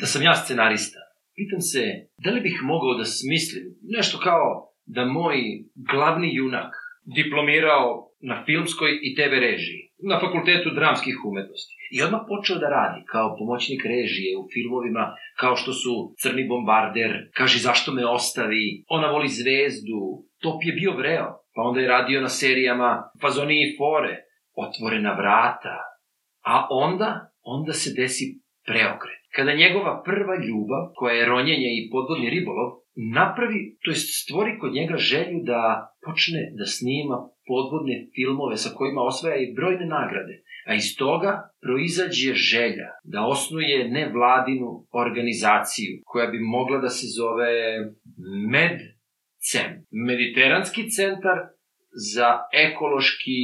da sam ja scenarista, pitam se da li bih mogao da smislim nešto kao da moj glavni junak diplomirao na filmskoj i TV režiji, na fakultetu dramskih umetnosti. I odmah počeo da radi kao pomoćnik režije u filmovima kao što su Crni bombarder, Kaži zašto me ostavi, Ona voli zvezdu, Top je bio vreo, pa onda je radio na serijama Fazoni i fore, Otvorena vrata, a onda, onda se desi preokret. Kada njegova prva ljubav, koja je ronjenje i podvodni ribolov, napravi, to jest stvori kod njega želju da počne da snima podvodne filmove sa kojima osvaja i brojne nagrade, a iz toga proizađe želja da osnuje nevladinu organizaciju koja bi mogla da se zove MedCem, Mediteranski centar za ekološki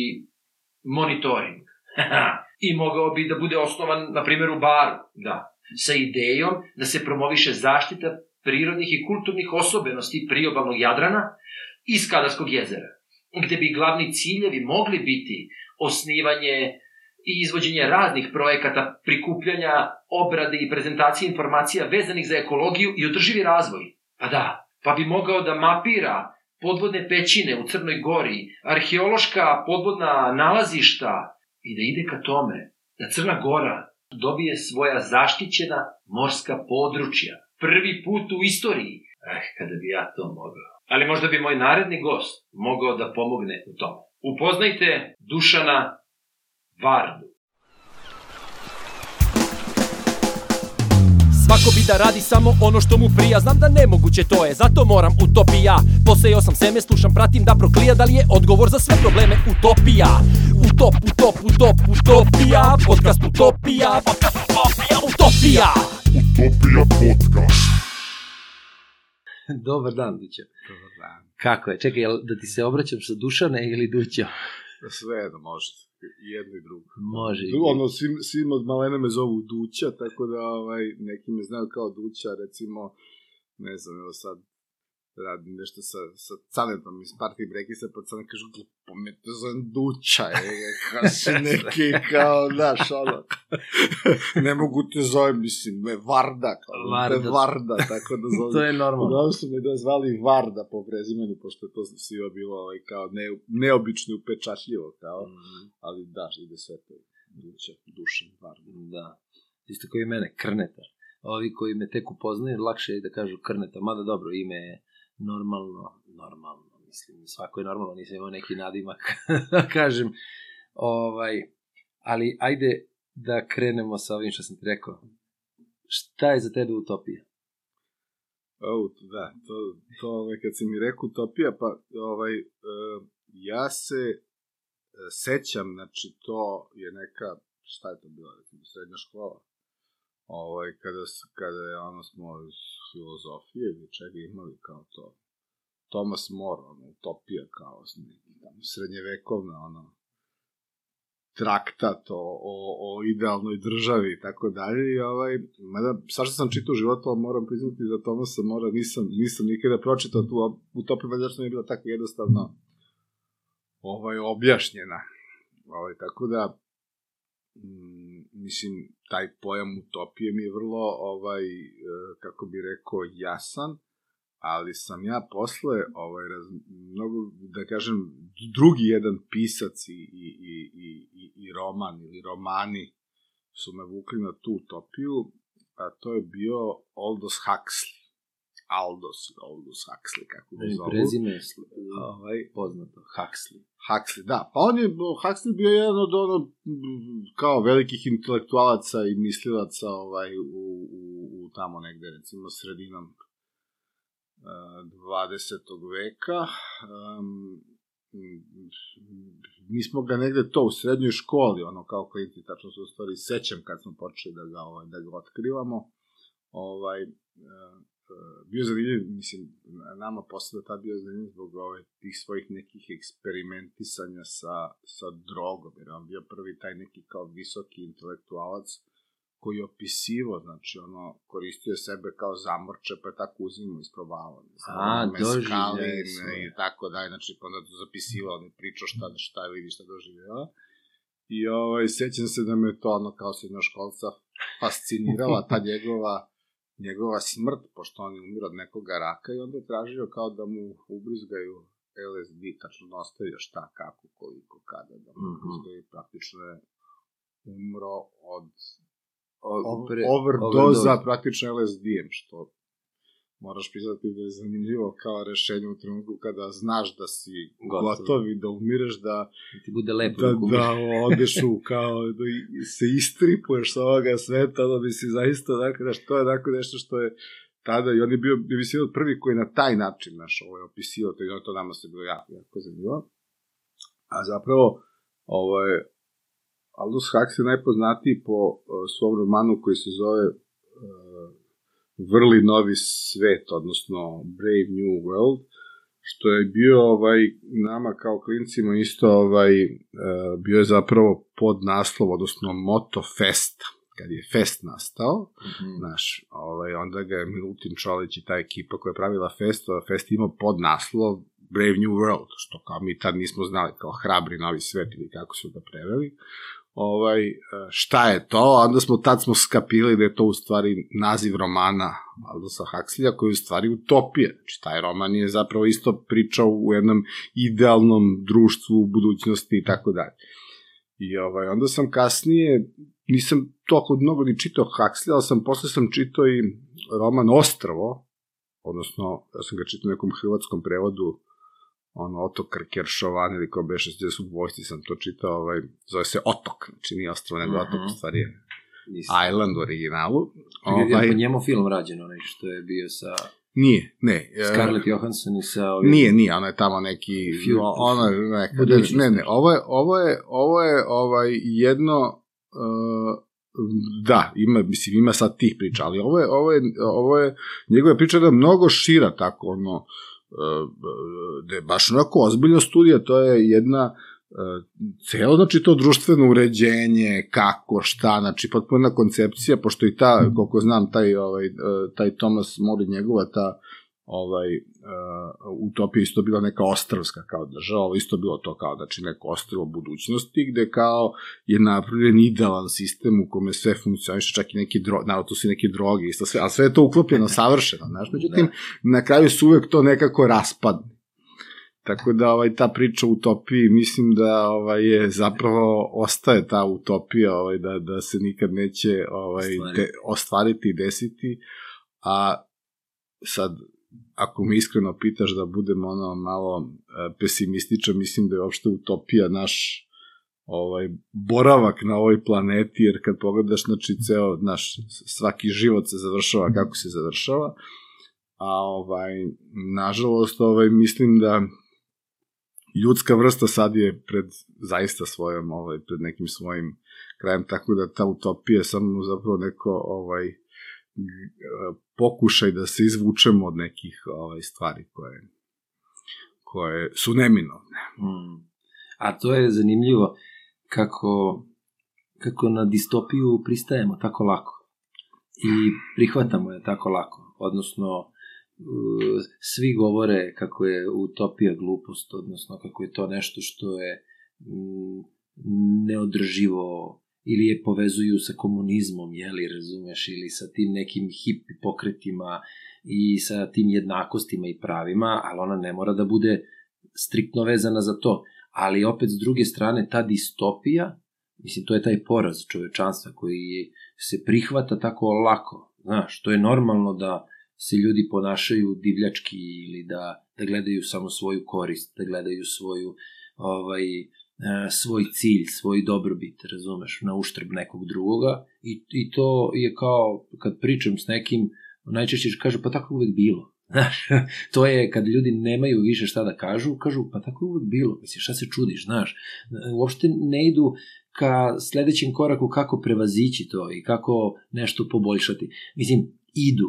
monitoring. I mogao bi da bude osnovan, na primjer, u Baru, da, sa idejom da se promoviše zaštita prirodnih i kulturnih osobenosti priobalnog Jadrana i Skadarskog jezera, gde bi glavni ciljevi mogli biti osnivanje i izvođenje raznih projekata prikupljanja, obrade i prezentacije informacija vezanih za ekologiju i održivi razvoj. Pa da, pa bi mogao da mapira podvodne pećine u Crnoj Gori, arheološka podvodna nalazišta i da ide ka tome da Crna Gora dobije svoja zaštićena morska područja. Prvi put u istoriji. Eh, kada bi ja to mogao. Ali možda bi moj naredni gost mogao da pomogne u tome. Upoznajte Dušana Vardu. Svako bi da radi samo ono što mu prija Znam da nemoguće to je, zato moram utopija Posejao sam seme, slušam, pratim da proklija Da li je odgovor za sve probleme utopija Utop, utop, utop, utopija Podcast utopija, podcast utopija, utopija Utopija podcast. Dobar dan, Duća. Dobar dan. Kako je? Čekaj, da ti se obraćam sa Dušane ili Duća? Sve jedno može. I jedno i drugo. Može. Du, ono, svi, svi od malene me zovu Duća, tako da ovaj, neki me znaju kao Duća, recimo, ne znam, evo sad, radim nešto sa, sa Canetom iz Party Breakisa, pa Canet kažu, glupo me te zovem Duća, je, kao si neki, kao, znaš, ono, ne mogu te zovem, mislim, me Varda, kao, Varda. Te Varda, tako da zovem. To je normalno. Uglavnom su me da zvali Varda po prezimenu, pošto je to svima bilo ovaj, kao ne, neobično i upečatljivo, kao, Mm, ali da, ide sve to. Duća, Dušan, Varda. Da. Isto kao i mene, Krnetar. Ovi koji me tek upoznaju, lakše je da kažu Krneta, mada dobro, ime je normalno, normalno, mislim, svako je normalno, nisam imao neki nadimak, da kažem. Ovaj, ali ajde da krenemo sa ovim što sam ti rekao. Šta je za tebe utopija? O, da, to, to ovaj, kad si mi rekao utopija, pa ovaj, e, ja se e, sećam, znači to je neka, šta je to bilo, recimo, srednja škola, ovaj, kada, kada je ono smo iz filozofije ili čega imali kao to, Thomas More, ono, utopija kao neki tamo srednjevekovna, ono, traktat o, o, o idealnoj državi i tako dalje i ovaj, mada svašta sam čitao u životu, moram priznati da Tomasa Mora nisam, nisam nikada pročitao tu op- utopiju, valjda što mi je bila tako jednostavno ovaj, objašnjena. Ovaj, tako da, mm, mislim, taj pojam utopije mi je vrlo, ovaj, e, kako bi rekao, jasan, ali sam ja posle, ovaj, raz, mnogo, da kažem, drugi jedan pisac i, i, i, i, i, i roman ili romani su me vukli na tu utopiju, a to je bio Aldous Huxley. Aldous, Aldous Huxley, kako ga zovu. prezime je Ovaj, poznato, Huxley. Huxley, da. Pa on je, Huxley bio jedan od ono, kao velikih intelektualaca i mislilaca ovaj, u, u, u tamo negde, recimo, sredinom uh, 20. veka. Um, mi smo ga negde to u srednjoj školi, ono kao klinci, tačno se u stvari sećam kad smo počeli da ga, ovaj, da ga otkrivamo. Ovaj, uh, bio zanimljiv, mislim, nama posle tad bio zanimljiv zbog ovaj, tih svojih nekih eksperimentisanja sa, sa drogom, jer on bio prvi taj neki kao visoki intelektualac koji je opisivo, znači ono, koristio sebe kao zamorče, pa je tako uzimao isprobavao. ne znam, A, meskalin i tako dalje, znači pa onda to zapisivao, on je pričao šta, šta vidi, šta doživljava. I ovaj, sećam se da me to ono kao srednjoškolca fascinirala ta njegova njegova smrt, pošto on je umir od nekog raka i onda je tražio kao da mu ubrizgaju LSD, tačno da ostavio šta, kako, koliko, kada, da mu Mhm. ubrizgaju i praktično je umro od O, pre- overdoza praktično LSD-em, što moraš priznati da je zanimljivo kao rešenje u trenutku kada znaš da si Gotov. gotov, i da umireš, da, Ti bude lepo da, umreš. da odeš u kao, da se istripuješ sa ovoga sveta, da bi si zaista, dakle, znaš, to je dakle nešto što je tada, i on je bio, bi od prvi koji na taj način, znaš, ovo je opisio, to, je- to nama se bilo jako, jako zanimljivo. A zapravo, ovo je, Aldous Huxley je najpoznatiji po uh, svom romanu koji se zove Vrli novi svet, odnosno Brave New World, što je bio ovaj nama kao klincima isto ovaj uh, bio je zapravo pod naslov, odnosno moto festa kad je fest nastao, Mhm. znaš, ovaj, onda ga je Milutin Čolić i ta ekipa koja je pravila fest, a fest imao pod naslov Brave New World, što kao mi tad nismo znali, kao hrabri novi svet ili kako su ga preveli. Ovaj, e, šta je to? Onda smo, tad smo skapili da je to u stvari naziv romana Aldosa Huxleya, koji je u stvari utopija. Znači, taj roman je zapravo isto pričao u jednom idealnom društvu, budućnosti i tako dalje. I ovaj, onda sam kasnije, nisam toliko mnogo ni čitao Huxley, ali sam posle sam čitao i roman Ostrvo, odnosno, ja sam ga čitao u nekom hrvatskom prevodu, ono, Otok Keršovan ili kao beše gde su vojsci sam to čitao, ovaj, zove se Otok, znači nije ostrvo, nego. Otok, u stvari je Nisam. Island u originalu. Ovaj... Ovaj, Po njemu film rađen, onaj što je bio sa nije, ne. e, Scarlett Johansson i sa ovim... Nije, nije, ono je tamo neki, ono je neka, Budućnost. ne, ne, ovo je, ovo je, ovo je ovaj, jedno, uh, da, ima, mislim, ima sad tih priča, ali ovo je, ovo je, ovo je, njegova priča je mnogo šira, tako, ono, uh, da je baš onako ozbiljna studija, to je jedna, uh, celo, znači, to društveno uređenje, kako, šta, znači, potpuna koncepcija, pošto i ta, koliko znam, taj, ovaj, uh, taj Thomas More, njegova ta, ovaj, uh, utopija isto bila neka ostravska kao država, ovo isto bilo to kao, znači, neko ostravo budućnosti, gde kao je napravljen idealan sistem u kome sve funkcioniše, čak i neki dro, naravno tu su neke droge, isto sve, ali sve je to uklopljeno savršeno, znaš, međutim, na kraju se uvek to nekako raspadne. Tako da ovaj ta priča o utopiji mislim da ovaj je zapravo ostaje ta utopija ovaj da da se nikad neće ovaj Ostvariti. de, ostvariti i desiti a sad ako me iskreno pitaš da budem ono malo e, pesimističan mislim da je uopšte utopija naš ovaj boravak na ovoj planeti jer kad pogledaš znači ceo naš svaki život se završava kako se završava a ovaj nažalost ovaj mislim da ljudska vrsta sad je pred zaista svojom ovaj pred nekim svojim krajem tako da ta utopija je samo zapravo neko ovaj pokušaj da se izvučemo od nekih ovaj stvari koje koje su neminovne. Mm. A to je zanimljivo kako, kako na distopiju pristajemo tako lako i prihvatamo je tako lako. Odnosno, uh, svi govore kako je utopija glupost, odnosno kako je to nešto što je mm, neodrživo ili je povezuju sa komunizmom, jeli, razumeš, ili sa tim nekim hip pokretima i sa tim jednakostima i pravima, ali ona ne mora da bude striktno vezana za to. Ali opet s druge strane ta distopija, mislim to je taj poraz čovečanstva koji se prihvata tako lako. Znaš, to je normalno da se ljudi ponašaju divljački ili da, da gledaju samo svoju korist, da gledaju svoju ovaj, svoj cilj, svoj dobrobit, razumeš, na uštrb nekog drugoga i, i to je kao kad pričam s nekim, najčešće kažu pa tako uvek bilo. Znaš, to je kad ljudi nemaju više šta da kažu, kažu pa tako je uvek bilo, mislim šta se čudiš, znaš, uopšte ne idu ka sledećem koraku kako prevazići to i kako nešto poboljšati. Mislim, idu.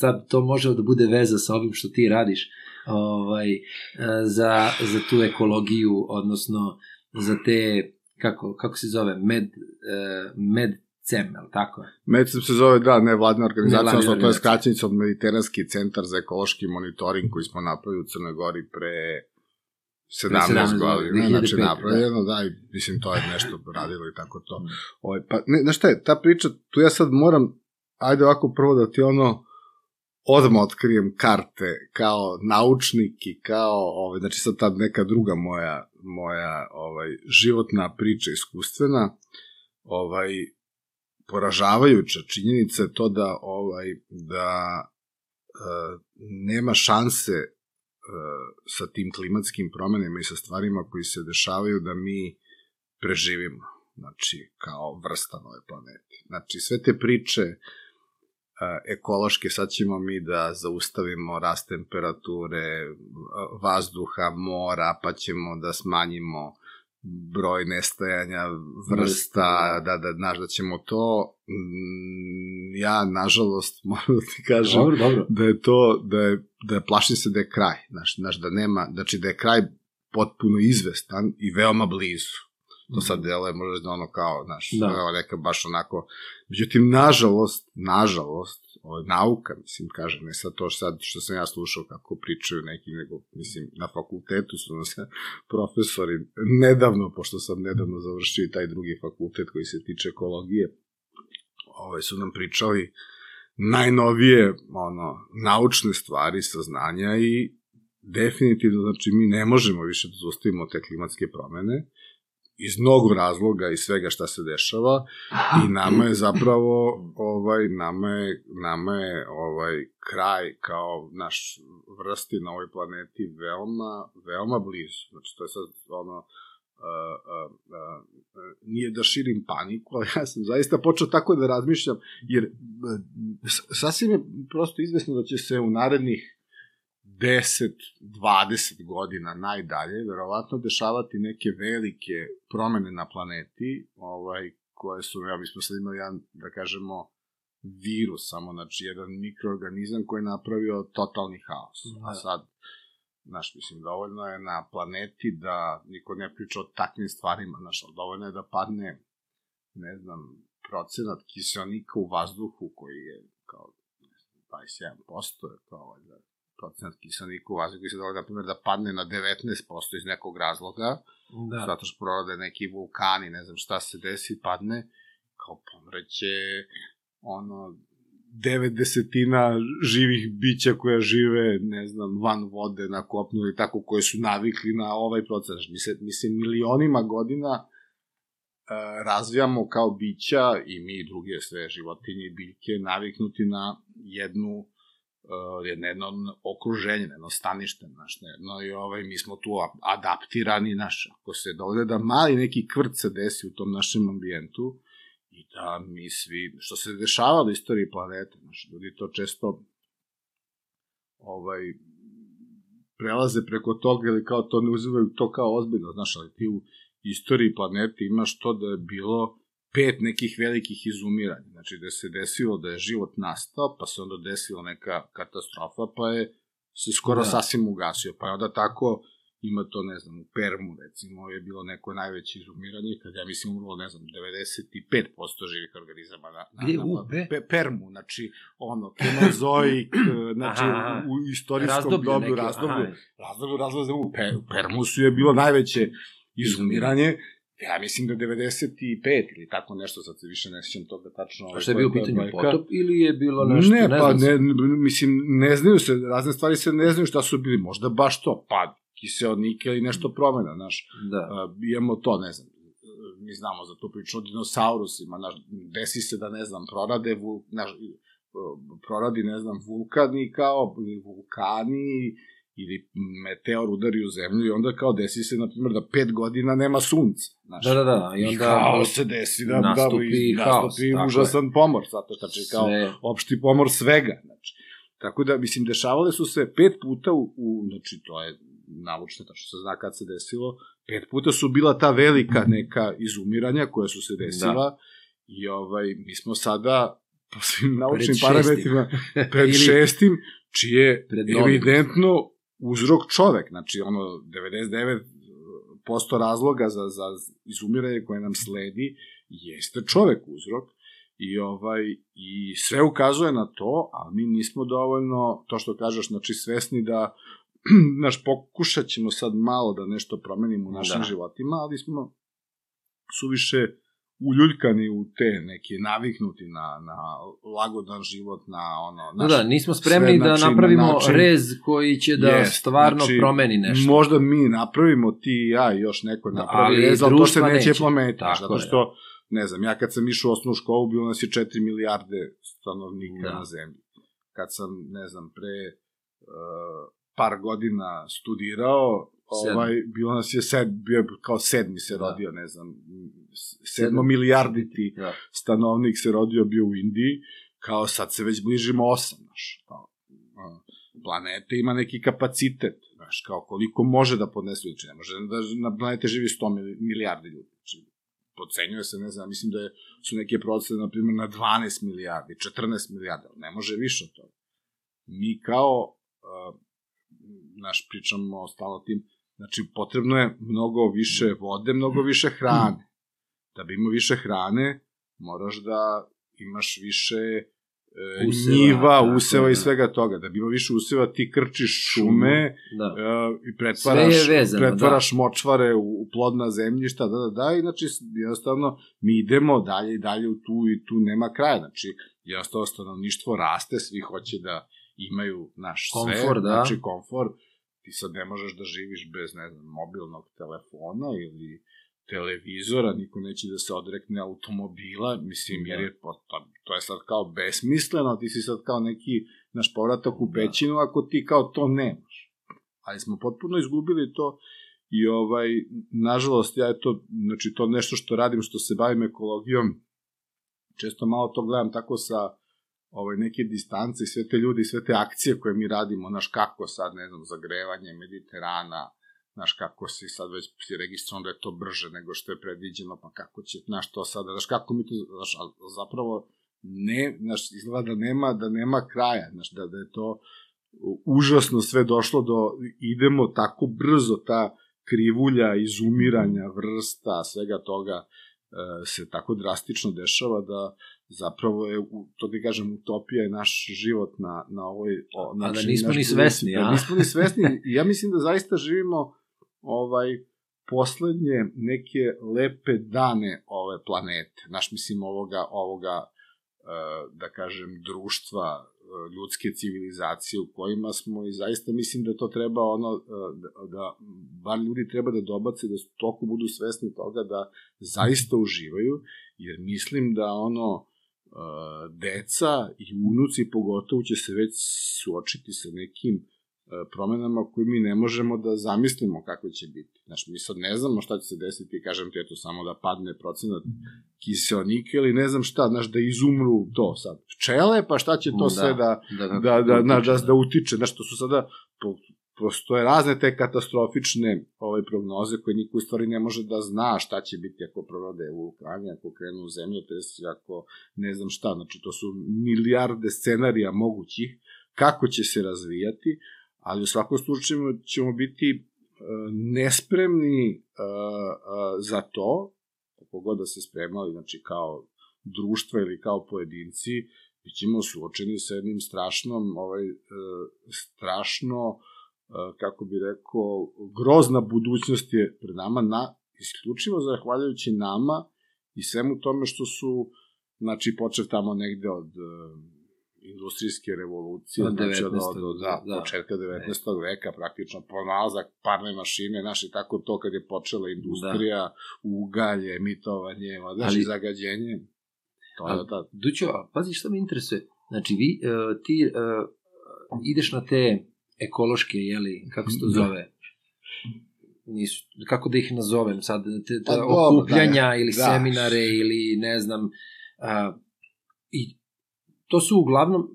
Sad to može da bude veza sa ovim što ti radiš ovaj, e, za, za tu ekologiju, odnosno za te, kako, kako se zove, med, e, med cem, je li tako? Medicam se zove, da, nevladna organizacija, Nevladna odnosno to je skraćenica od Mediteranski centar za ekološki monitoring koji smo napravili u Crnoj Gori pre 17, 17 godina, znači 2005, napravljeno, da. i mislim to je nešto radilo i tako to. Mm. Ovaj, pa, ne, znaš šta je, ta priča, tu ja sad moram ajde ovako prvo da ti ono, odmah otkrijem karte kao naučnik i kao, ovaj, znači sad tad neka druga moja, moja ovaj, životna priča iskustvena, ovaj, poražavajuća činjenica je to da ovaj da e, nema šanse e, sa tim klimatskim promenama i sa stvarima koji se dešavaju da mi preživimo znači kao vrsta na ovoj planeti. Znači sve te priče ekološke, sad ćemo mi da zaustavimo rast temperature, vazduha, mora, pa ćemo da smanjimo broj nestajanja vrsta, da, da, znaš, da ćemo to, mm, ja, nažalost, moram da ti kažem, Dobro, dobro. da je to, da je, da je plašim se da je kraj, znaš, znaš, da nema, znači da je kraj potpuno izvestan i veoma blizu. To sad deluje možda da ono kao, znaš, Da. neka baš onako, međutim, nažalost, nažalost, ovo je nauka, mislim, kaže, ne sad to sad što sam ja slušao kako pričaju neki, nego, mislim, na fakultetu su nas profesori nedavno, pošto sam nedavno završio i taj drugi fakultet koji se tiče ekologije, ovaj, su nam pričali najnovije, ono, naučne stvari, saznanja i definitivno, znači, mi ne možemo više da zaustavimo te klimatske promene, iz mnogo razloga i svega šta se dešava i nama je zapravo ovaj nama je nama je ovaj kraj kao naš vrsti na ovoj planeti veoma veoma blizu. Znači to je sad ono Uh, uh, uh, nije da širim paniku, ali ja sam zaista počeo tako da razmišljam, jer s- sasvim je prosto izvesno da će se u narednih 10, 20 godina najdalje, verovatno dešavati neke velike promene na planeti, ovaj, koje su, ja, mi smo sad imali jedan, da kažemo, virus, samo, znači, jedan mikroorganizam koji je napravio totalni haos. A sad, znaš, mislim, dovoljno je na planeti da niko ne priča o takvim stvarima, znaš, dovoljno je da padne, ne znam, procenat kiselnika u vazduhu koji je kao ne znam, 21% je kao valjda procenat kiselnika u vazduhu koji se dovoljno, na primjer, da padne na 19% iz nekog razloga, Da. zato što prorade neki vulkani, ne znam šta se desi, padne, kao pomreće, ono, devet desetina živih bića koja žive, ne znam, van vode, na kopnu ili tako, koje su navikli na ovaj proces. Mi se, mi se milionima godina e, razvijamo kao bića i mi i druge sve životinje i biljke naviknuti na jednu jedno, jedno okruženje, jedno stanište, znaš, jedno, i ovaj, mi smo tu adaptirani, znaš, ako se dovede da mali neki kvrt se desi u tom našem ambijentu, i da mi svi, što se dešava u istoriji planete, znaš, ljudi to često ovaj, prelaze preko toga ili kao to ne uzimaju to kao ozbiljno, znaš, ali ti u istoriji planete imaš to da je bilo pet nekih velikih izumiranja, znači da se desilo da je život nastao, pa se onda desila neka katastrofa, pa je se skoro Da. sasvim ugasio, pa je onda tako ima to, ne znam, u Permu, recimo, je bilo neko najveće izumiranje, kad ja mislim umrlo, ne znam, 95% živih organizama na, na, Gde? U, gde? Pe, Permu, znači, ono, kenozoik, znači, Aha, aha. u, u istorijskom Razdoblje dobu, razdoblju, aha. razdoblju, razdoblju, u, Pe, u Permusu je bilo najveće izumiranje, ja mislim da 95 ili tako nešto, sad se više ne sjećam toga tačno. A ovaj, šta je bio pitanju brojka. potop ili je bilo nešto, ne, ne, pa znam se? ne, mislim, ne znaju se, razne stvari se ne znaju šta su bili, možda baš to, pa kiseonika ili nešto promena, znaš, Da. uh, imamo to, ne znam, mi znamo za tu priču o dinosaurusima, znaš, desi se da, ne znam, prorade, vul, znaš, proradi, ne znam, vulkani kao, vulkani, ili meteor udari u zemlju i onda kao desi se, na primjer, da pet godina nema sunca. Znaš. Da, da, da. I I onda kao se desi da, nastupi da, haos, nastupi je. užasan pomor, zato što znači kao sve... opšti pomor svega. Znači. Tako da, mislim, dešavale su se pet puta u, u znači, to je naučno, tačno se zna kad se desilo, pet puta su bila ta velika neka izumiranja koja su se desila da. i ovaj, mi smo sada po svim naučnim Pred parametrima pred šestim, je Pred novim. evidentno uzrok čovek, znači ono 99% razloga za, za izumiranje koje nam sledi jeste čovek uzrok i ovaj i sve ukazuje na to, a mi nismo dovoljno to što kažeš, znači svesni da naš pokušat ćemo sad malo da nešto promenimo u našim Da. životima, ali smo suviše uljuljkani u te neke, naviknuti na, na lagodan život, na ono... Da, da, nismo spremni sve, da napravimo na način- rez koji će da Jest, stvarno znači, promeni nešto. Možda mi napravimo, ti i ja još neko Da, napravi ali rez, ali to se neće neće. promeniti, Tako zato je. što, ne znam, ja kad sam išao u osnovnu školu, bilo nas je 4 milijarde stanovnika Da. na zemlji. Kad sam, ne znam, pre uh, par godina studirao. Ovaj, bilo nas je sed, bio je kao sedmi se Da. rodio, ne znam, sedmo milijarditi Da. stanovnik se rodio bio u Indiji, kao sad se već bližimo osam, znaš, kao, a, planeta ima neki kapacitet, znaš, kao koliko može da podnese ljudi, ne može da na planete živi 100 mili- milijardi ljudi, znači, pocenjuje se, ne znam, mislim da je, su neke procene, na primjer, na 12 milijardi, 14 milijardi, ali ne može više od toga. Mi kao, uh, naš, pričamo stalno o tim, znači, potrebno je mnogo više vode, mnogo više hrane. Da bi imao više hrane, moraš da imaš više e, Useva, njiva, tako useva je, i da. svega toga. Da bi imao više useva, ti krčiš šume, Da. e, i pretvaraš, Sve vezano, da. pretvaraš močvare u, u plodna zemljišta, da, da, da, i znači jednostavno mi idemo dalje i dalje u tu i tu nema kraja, znači jednostavno stanovništvo raste, svi hoće da imaju naš sve, Komfor, da. znači komfor, ti sad ne možeš da živiš bez, ne znam, mobilnog telefona ili televizora, niko neće da se odrekne automobila, mislim, jer je to, to, to je sad kao besmisleno, ti si sad kao neki naš povratak u pećinu ako ti kao to nemaš. Ali smo potpuno izgubili to i ovaj, nažalost, ja je to, znači to nešto što radim, što se bavim ekologijom, često malo to gledam tako sa ovaj, neke distance i sve te ljudi i sve te akcije koje mi radimo, naš kako sad, ne znam, zagrevanje Mediterana, znaš kako si sad već si registrovan da je to brže nego što je predviđeno, pa kako će, znaš to sada, znaš kako mi to, znaš, zapravo ne, znaš, izgleda da nema, da nema kraja, znaš, da, da je to užasno sve došlo do, idemo tako brzo, ta krivulja izumiranja vrsta, svega toga, e, se tako drastično dešava da zapravo je, to ti kažem, utopija je naš život na, na ovoj... O, A da nismo ni svesni, a? Nismo ni svesni i ja mislim da zaista živimo ovaj poslednje neke lepe dane ove planete. Naš, mislim, ovoga, ovoga e, da kažem, društva, e, ljudske civilizacije u kojima smo i zaista mislim da to treba ono, e, da, da bar ljudi treba da dobace, da toliko budu svesni toga da zaista uživaju, jer mislim da ono, deca i unuci pogotovo će se već suočiti sa nekim promenama koje mi ne možemo da zamislimo kakve će biti. Znaš, mi sad ne znamo šta će se desiti, kažem ti, eto, samo da padne procenat kiseonika ili ne znam šta, znaš, da izumru to sad. Pčele, pa šta će to Da, sve da, da, da, da, da, da, da utiče, znaš, to su sada, po, postoje razne te katastrofične ove prognoze koje niko u stvari ne može da zna šta će biti ako prorode vulkani, ako krenu u zemlju, to ako ne znam šta, znači to su milijarde scenarija mogućih, kako će se razvijati, ali u svakom slučaju ćemo biti e, nespremni e, e, za to, kako god da se spremali, znači kao društva ili kao pojedinci, bit ćemo suočeni sa jednim strašnom, ovaj, strašno, kako bi rekao, grozna budućnost je pred nama, na, isključivo zahvaljujući nama i svemu tome što su, znači, počev tamo negde od e, industrijske revolucije, Od znači od, 19. od, od da, da. početka 19. veka, praktično pronalazak parne mašine, znaš, i tako to kad je počela industrija, da. ugalje, emitovanje, znaš, Ali- zagađenje, to je da, Dućo, pazi što me interesuje. Znači, vi, uh, ti uh, ideš na te ekološke, jeli, kako se to Da. zove? Nisu, kako da ih nazovem sad, te, te Pa okupljanja da, ili da. seminare ili ne znam, uh, i to su uglavnom,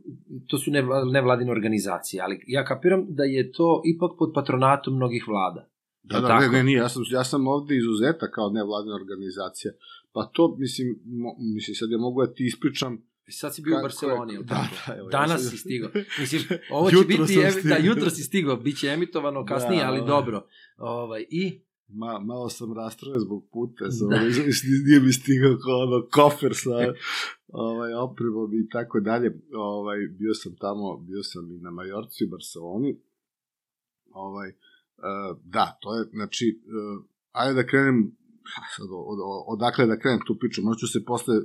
to su nevla- nevladine organizacije, ali ja kapiram da je to ipak pod patronatom mnogih vlada. Da, da, tako? ne, ne, nije, ja sam, ja sam ovde izuzeta kao nevladina organizacija. Pa to, mislim, mo, mislim, sad ja mogu da ti ispričam Sad si bio u Kako je- Barceloni, da, da, evo, ja Danas sam- si stigao. Mislim, ovo će biti, evi- da, jutro si stigao, bit će emitovano kasnije, Da, ali da. dobro. Ovaj, I, Ma, malo sam rastrojen zbog puta, sam, Da. da. nije mi stigao kao ono kofer sa ovaj, opremom i tako dalje. Ovaj, bio sam tamo, bio sam i na Majorci u Barceloni. Ovaj, uh, da, to je, znači, uh, ajde da krenem sad, od, od, odakle da krenem tu priču, možda ću se posle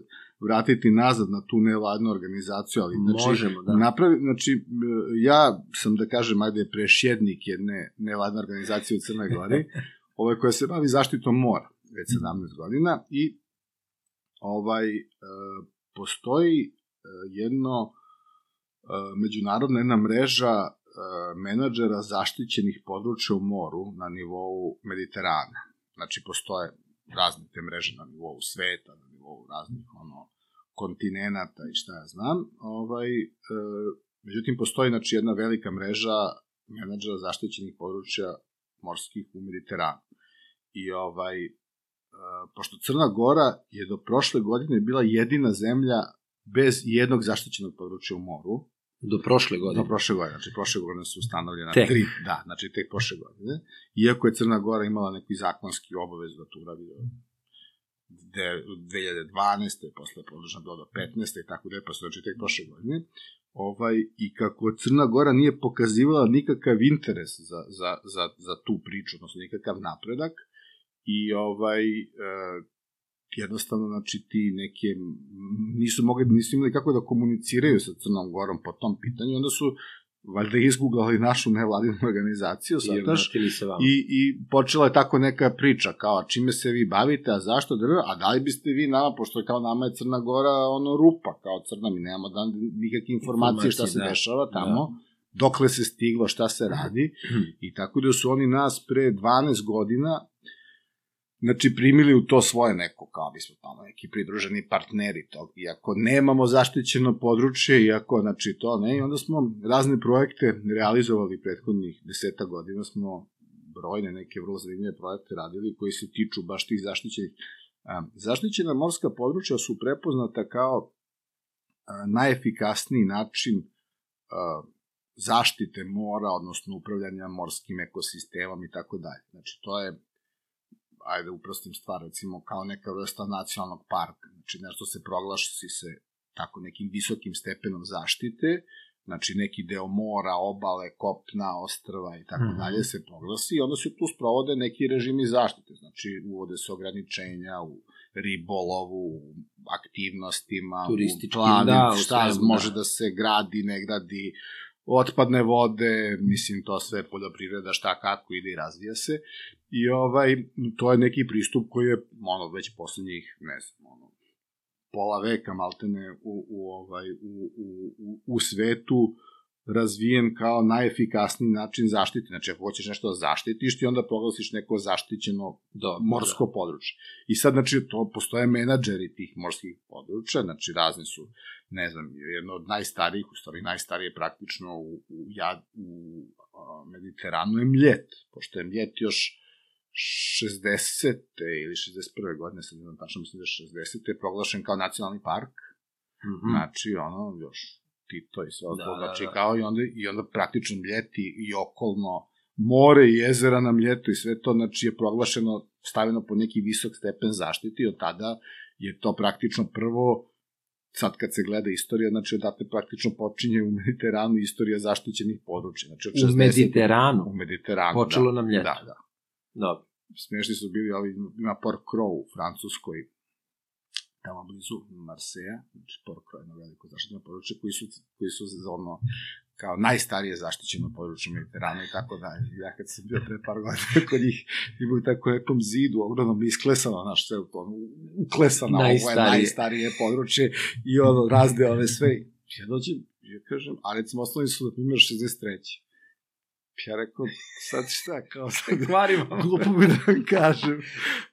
vratiti nazad na tu nevladnu organizaciju, ali znači, Možemo, da. napravi, znači, m, ja sam, da kažem, ajde, prešjednik jedne nevladne organizacije u Crnoj Gori, ovaj, koja se bavi zaštitom mora već 17 godina i ovaj, e, postoji e, jedno e, međunarodna jedna mreža e, menadžera zaštićenih područja u moru na nivou Mediterana. Znači, postoje razne te mreže na nivou sveta, na nivou raznih ono, kontinenata i šta ja znam. Ovaj, e, međutim, postoji znači, jedna velika mreža menadžera zaštićenih područja morskih u Mediteranu. I ovaj, e, pošto Crna Gora je do prošle godine bila jedina zemlja bez jednog zaštićenog područja u moru, Do prošle godine. Do prošle godine, znači prošle godine su ustanovljena Tek. tri, da, znači tek prošle godine. Iako je Crna Gora imala neki zakonski obavez da to uradi 2012. posle podržana bila do 15. i tako da je, su znači tek prošle godine. Ovaj, I kako Crna Gora nije pokazivala nikakav interes za, za, za, za tu priču, odnosno nikakav napredak, i ovaj, e, jednostavno, znači, ti neke, nisu mogli, nisu imali kako da komuniciraju sa Crnom Gorom po tom pitanju, onda su valjda izguglali našu nevladinu organizaciju, I sataš, i, i počela je tako neka priča, kao čime se vi bavite, a zašto, drv, a da li biste vi nama, pošto je kao nama je Crna Gora ono rupa, kao crna, mi nemamo dan, nikakve informacije šta se da. dešava tamo, dokle se stiglo, šta se radi, i tako da su oni nas pre 12 godina znači primili u to svoje neko, kao bismo tamo neki pridruženi partneri tog, iako nemamo zaštićeno područje, iako, znači, to ne, i onda smo razne projekte realizovali prethodnih deseta godina, smo brojne neke vrlo zanimljive projekte radili koji se tiču baš tih zaštićenih. Zaštićena morska područja su prepoznata kao najefikasniji način zaštite mora, odnosno upravljanja morskim ekosistemom i tako dalje. Znači, to je ajde uprostim stvar, recimo kao neka vrsta nacionalnog parka, znači nešto se proglasi se tako nekim visokim stepenom zaštite, znači neki deo mora, obale, kopna, ostrva i tako Mhm. dalje se proglasi i onda se tu sprovode neki režimi zaštite, znači uvode se ograničenja u ribolovu, u aktivnostima, u planu, da, šta svemu, može da. da se gradi, ne gradi, otpadne vode, mislim to sve poljoprivreda, šta kako ide i razvija se. I ovaj, to je neki pristup koji je ono, već poslednjih, ne znam, ono, pola veka maltene u, u, ovaj, u, u, u, u svetu razvijen kao najefikasniji način zaštite. Znači, ako hoćeš nešto da zaštitiš, ti onda proglasiš neko zaštićeno Do, morsko područje. I sad, znači, to postoje menadžeri tih morskih područja, znači, razni su, ne znam, jedno od najstarijih, u stvari najstarije praktično u, u, jad, u a, Mediteranu je Mljet, pošto je Mljet još 60. ili 61. godine, sad ne znam tačno, mislim da je 60. je proglašen kao nacionalni park, Mhm. znači, ono, još Tito i sve Da, ostalo, da, znači, da. kao i onda, i onda praktično Mljeti i okolno more i jezera na Mljetu i sve to, znači, je proglašeno, stavljeno po neki visok stepen zaštiti i od tada je to praktično prvo sad kad se gleda istorija, znači odatle praktično počinje u Mediteranu istorija zaštićenih područja. Znači od U 60 Mediteranu. U Mediteranu, Počelo da. na Mljetu. Da, da Dobro. smešni su bili ovi, ima Port Crow u Francuskoj, tamo blizu Marseja, znači je jedno veliko zaštićeno područje, koji su, koji su za ono, kao najstarije zaštićeno područje Mediterana i tako dalje. Ja kad sam bio pre par godina kod njih, imaju tako nekom zidu, ogromnom isklesano, znaš, sve u tom, uklesano, ovo je Najstarije. najstarije područje i ono, razde ove sve. Ja dođem, ja kažem, a recimo osnovni su, na primjer, 63. Ja rekao, sad šta, kao sad, Kvarimo. glupo mi da vam kažem,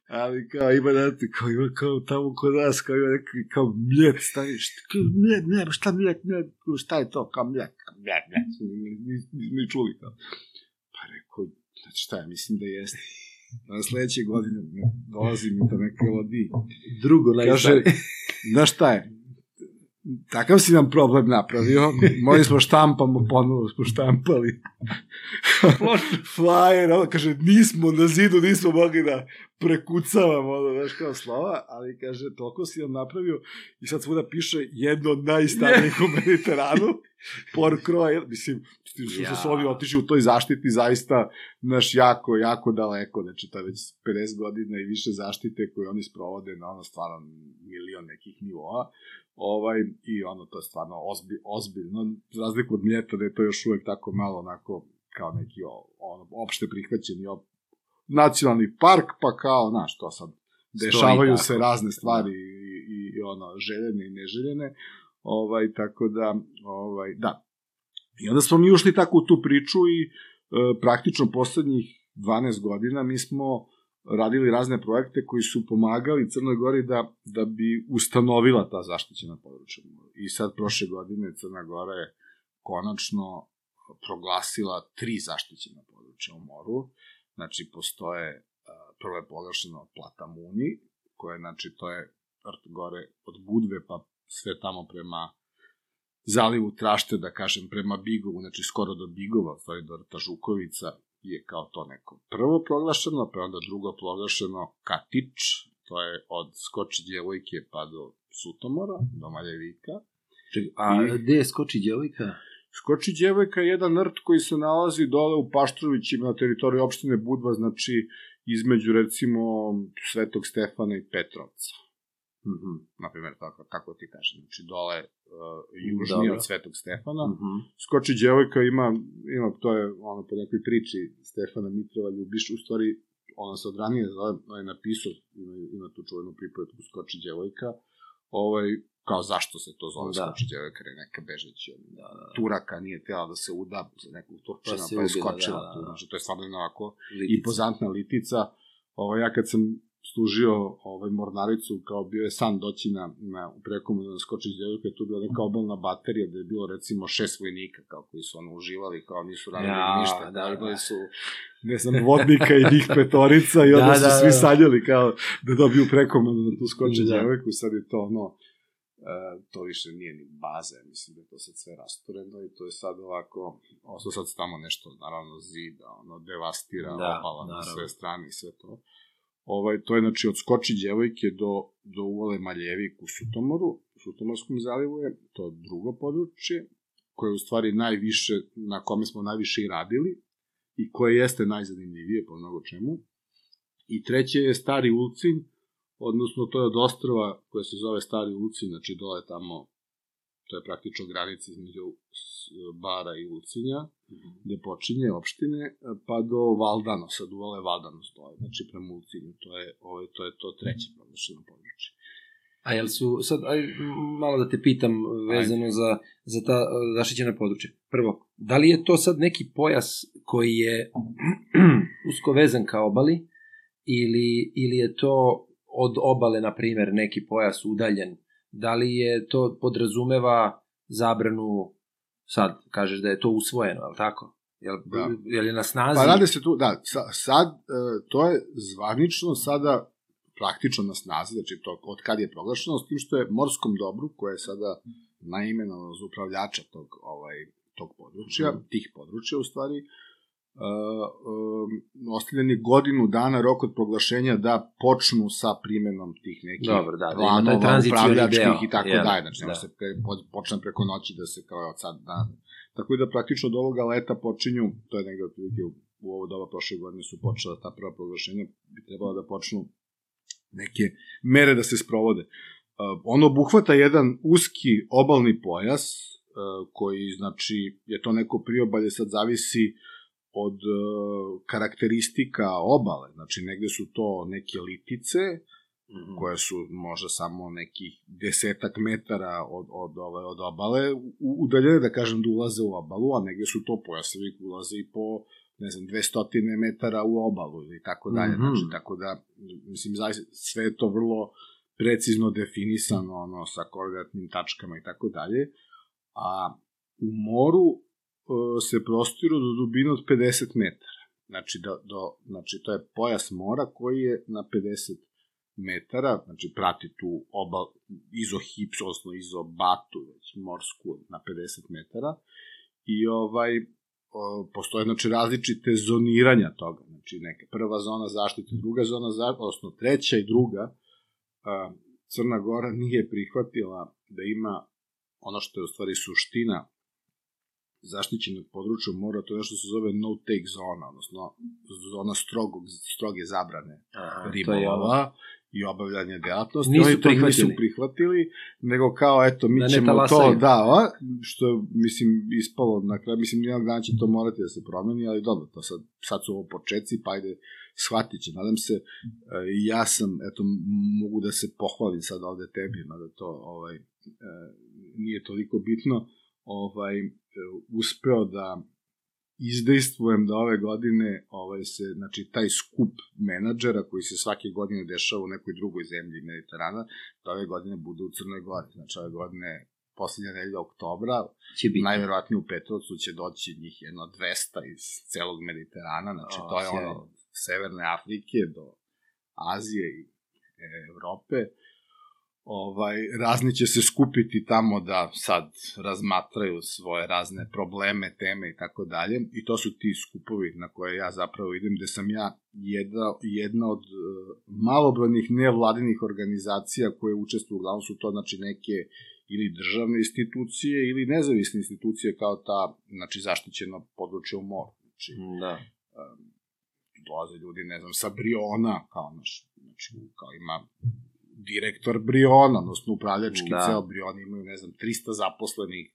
ali kao ima, znate, kao ima kao tamo kod nas, kao ima neki, kao mljet stavi, šta, kao mljet, mljet, šta mljet, kao šta je to, kao mljet, kao mljet, nismo ni čuli kao. Pa rekao, znači šta je, mislim da jeste. Na sledeće godine ne, dolazi mi to neke lodi. Drugo Kaže, najstarije. znaš šta je, takav si nam problem napravio, morali smo štampamo, ponovo smo štampali. Flyer, ono kaže, nismo na zidu, nismo mogli da prekucavam, ono, znaš, kao slova, ali kaže, toliko si nam napravio i sad svuda piše jedno od najstarijih u Mediteranu, por kroje, mislim, što Ja. su oni otišli u toj zaštiti zaista, naš, jako, jako daleko, znači, to je već 50 godina i više zaštite koje oni sprovode na ono stvarno milion nekih nivoa, ovaj, i ono, to je stvarno ozbi, ozbiljno, za razliku od mljeta, da je to još uvek tako malo, onako, kao neki o- ono, opšte prihvaćeni op, nacionalni park, pa kao, znaš, to sad, dešavaju tako. se razne stvari i, i, i ono, željene i neželjene, ovaj, tako da, ovaj, da. I onda smo mi ušli tako u tu priču i e, praktično poslednjih 12 godina mi smo radili razne projekte koji su pomagali Crnoj Gori da, da bi ustanovila ta zaštićena područja. I sad prošle godine Crna Gora je konačno proglasila tri zaštićena područja u moru. Znači, postoje, a, prvo je proglašeno Platamuni, koje, znači, to je gore od Budve, pa sve tamo prema zalivu Trašte, da kažem, prema Bigovu, znači skoro do Bigova, to je do rta Žukovica, je kao to neko prvo proglašeno, pa onda drugo proglašeno Katič, to je od Skoči djevojke pa do Sutomora, do Maljevika. Čekaj, a I- gde je skoči djevojka? Skoči djevojka je jedan rt koji se nalazi dole u Paštrovićima na teritoriji opštine Budva, znači između recimo Svetog Stefana i Petrovca. Mhm. Na primjer, tako, kako ti kažem, znači dole uh, južnije od Svetog Stefana. Mhm. Skoči djevojka ima, ima, to je ono po nekoj priči Stefana Mitrova Ljubiš, u stvari ona se od ranije zove, on je napisao, ima, ima tu čuvenu pripovetku Skoči djevojka, ovaj, kao zašto se to zove Da. da. Skoči djevojka, jer je neka bežeći od Da, da, da. Turaka nije tela da se uda za nekog Turčina, Pa pa, je skočila da, da, tu, da. znači to je stvarno ovako Litica. impozantna litica. Ovaj, ja kad sam služio ovaj, mornaricu, kao bio je san doći na, na u prekomodu na skočić djevojka, tu je bila neka obalna baterija, da je bilo recimo šest vojnika, kao koji su ono uživali, kao nisu radili Ja, ništa, da, da, da. imali su ne znam, vodnika i njih petorica i onda Da, su da, svi da. sanjali kao da dobiju prekomodu na tu skoče Da. djevojku, sad je to ono, e, to više nije ni baza, mislim da je to sad sve rastureno i to je sad ovako, ostao sad tamo nešto, naravno, zida, ono, devastira Da, da, obala na naravno. sve strane i sve to. Ovaj, to je, znači, od Skoči djevojke do, do uvale Maljevik u Sutomoru, u Sutomorskom zalivu je to drugo područje, koje je u stvari najviše, na kome smo najviše i radili, i koje jeste najzanimljivije po mnogo čemu. I treće je Stari Ulcin, odnosno to je od ostrava koje se zove Stari Ulcin, znači dole tamo, to je praktično granica između s- Bara i Ulcinja, gde počinje opštine, pa do Valdano, sad uvale Valdanos dole, znači prema Ulcinju, to je, ovaj, to je to treće proglašeno područje. A jel su, sad, aj, malo da te pitam vezano za, za ta zaštićena područja. Prvo, da li je to sad neki pojas koji je usko vezan ka obali ili, ili je to od obale, na primer, neki pojas udaljen? Da li je to podrazumeva zabranu, sad kažeš da je to usvojeno, je li tako? Jel, Da. jel je na snazi? Pa radi se tu, da, sa, sad, e, to je zvanično sada praktično na snazi, znači to od kad je proglašeno, s tim što je morskom dobru, koje je sada naimenovano za upravljača tog, ovaj, tog područja, Mhm. tih područja u stvari, Uh, ostavljen je godinu dana rok od proglašenja da počnu sa primenom tih nekih Dobro, da, da planova tranzicioni upravljačkih i tako dalje, znači Da. se pre, po, počne preko noći da se kao od sad da Tako da praktično od ovoga leta počinju, to je negde otprilike u, u ovo doba prošle godine su počela ta prva proglašenja, bi trebalo da počnu neke mere da se sprovode. Uh, ono obuhvata jedan uski obalni pojas, uh, koji znači je to neko priobalje, sad zavisi od uh, karakteristika obale, znači negde su to neke litice, Mhm. koje su možda samo nekih desetak metara od, od, ove, od obale, udaljene, da kažem, da ulaze u obalu, a negde su to pojasevi koji ulaze i po, ne znam, 200 metara u obalu ili tako dalje. Mhm. Znači, tako da, mislim, zaista, sve je to vrlo precizno definisano, ono, sa koordinatnim tačkama i tako dalje, a u moru e, se prostiru do dubine od 50 metara. Znači, do, do, znači, to je pojas mora koji je na 50 metara, znači prati tu obal, izohips, odnosno izobatu, već morsku na 50 metara, i ovaj, o, postoje znači različite zoniranja toga. Znači neka prva zona zaštite, druga zona zaštite, odnosno treća i druga. A, Crna Gora nije prihvatila da ima ono što je u stvari suština zaštićenog područja mora, to je nešto se zove no-take zona, odnosno zona strogog, stroge zabrane Aha, ribolova i obavljanja delatnosti. Nisu Oni to nisu prihvatili. prihvatili, nego kao, eto, mi Da ne ćemo to, da, a, što je, mislim, ispalo na kraju, mislim, jednog dana će to morati da se promeni, ali dobro, to sad, sad su ovo početci, pa ajde, shvatit će. Nadam se, e, ja sam, eto, mogu da se pohvalim sad ovde tebi, mada to, ovaj, e, nije toliko bitno, ovaj, uspeo da izdejstvujem da ove godine ovaj se znači taj skup menadžera koji se svake godine dešava u nekoj drugoj zemlji Mediterana da ove godine bude u Crnoj Gori znači ove godine poslednja nedelja oktobra Će biti. najverovatnije u Petrovcu će doći njih jedno 200 iz celog Mediterana znači O, to je sjajno. ono od Severne Afrike do Azije i e, Evrope ovaj, razni će se skupiti tamo da sad razmatraju svoje razne probleme, teme i tako dalje. I to su ti skupovi na koje ja zapravo idem, gde sam ja jedna, jedna od uh, malobrojnih nevladinih organizacija koje učestvuju, uglavnom su to znači neke ili državne institucije ili nezavisne institucije kao ta znači zaštićeno područje u moru. Znači, Da. dolaze ljudi, ne znam, sa Briona, kao naš, znači, kao ima direktor Briona, odnosno upravljački Da. da. ceo Brion imaju, ne znam, 300 zaposlenih,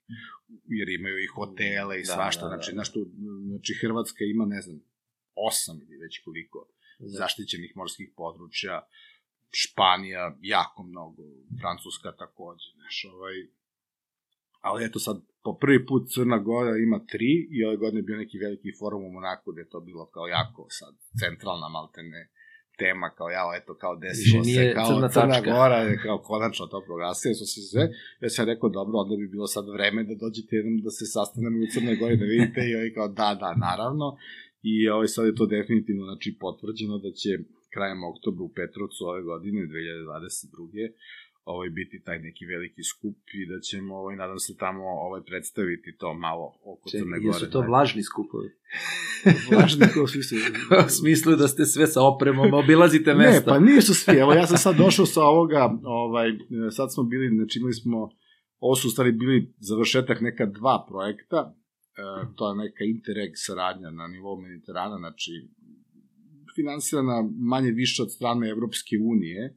jer imaju i hotele i Da, svašta, da, da, znači, da. znači, znači, Hrvatska ima, ne znam, osam ili već koliko zaštićenih morskih područja, Španija jako mnogo, Francuska takođe, znaš, ovaj, ali eto sad, po prvi put Crna Gora ima tri i ove godine je bio neki veliki forum u Monaku gde je to bilo kao jako sad centralna maltene tema kao ja, eto kao desilo se nije kao crna Crna. Gora kao konačno to proglasio su se sve ja sam rekao dobro onda bi bilo sad vreme da dođete jednom da se sastanemo u Crnoj Gori da vidite i ovaj kao da da naravno i ovaj sad je to definitivno znači potvrđeno da će krajem oktobra u Petrovcu ove godine 2022 ovaj biti taj neki veliki skup i da ćemo ovaj nadam se tamo ovaj predstaviti to malo oko Crne Gore. jesu to vlažni skupovi? vlažni svi su. u smislu da ste sve sa opremom, obilazite Ne, mesta. pa nisu svi. Evo, ja sam sad došao sa ovoga, ovaj, sad smo bili, znači imali smo, ovo su stvari bili završetak neka dva projekta, e, to je neka Interreg saradnja na nivou Mediterana, znači finansirana manje više od strane Evropske unije,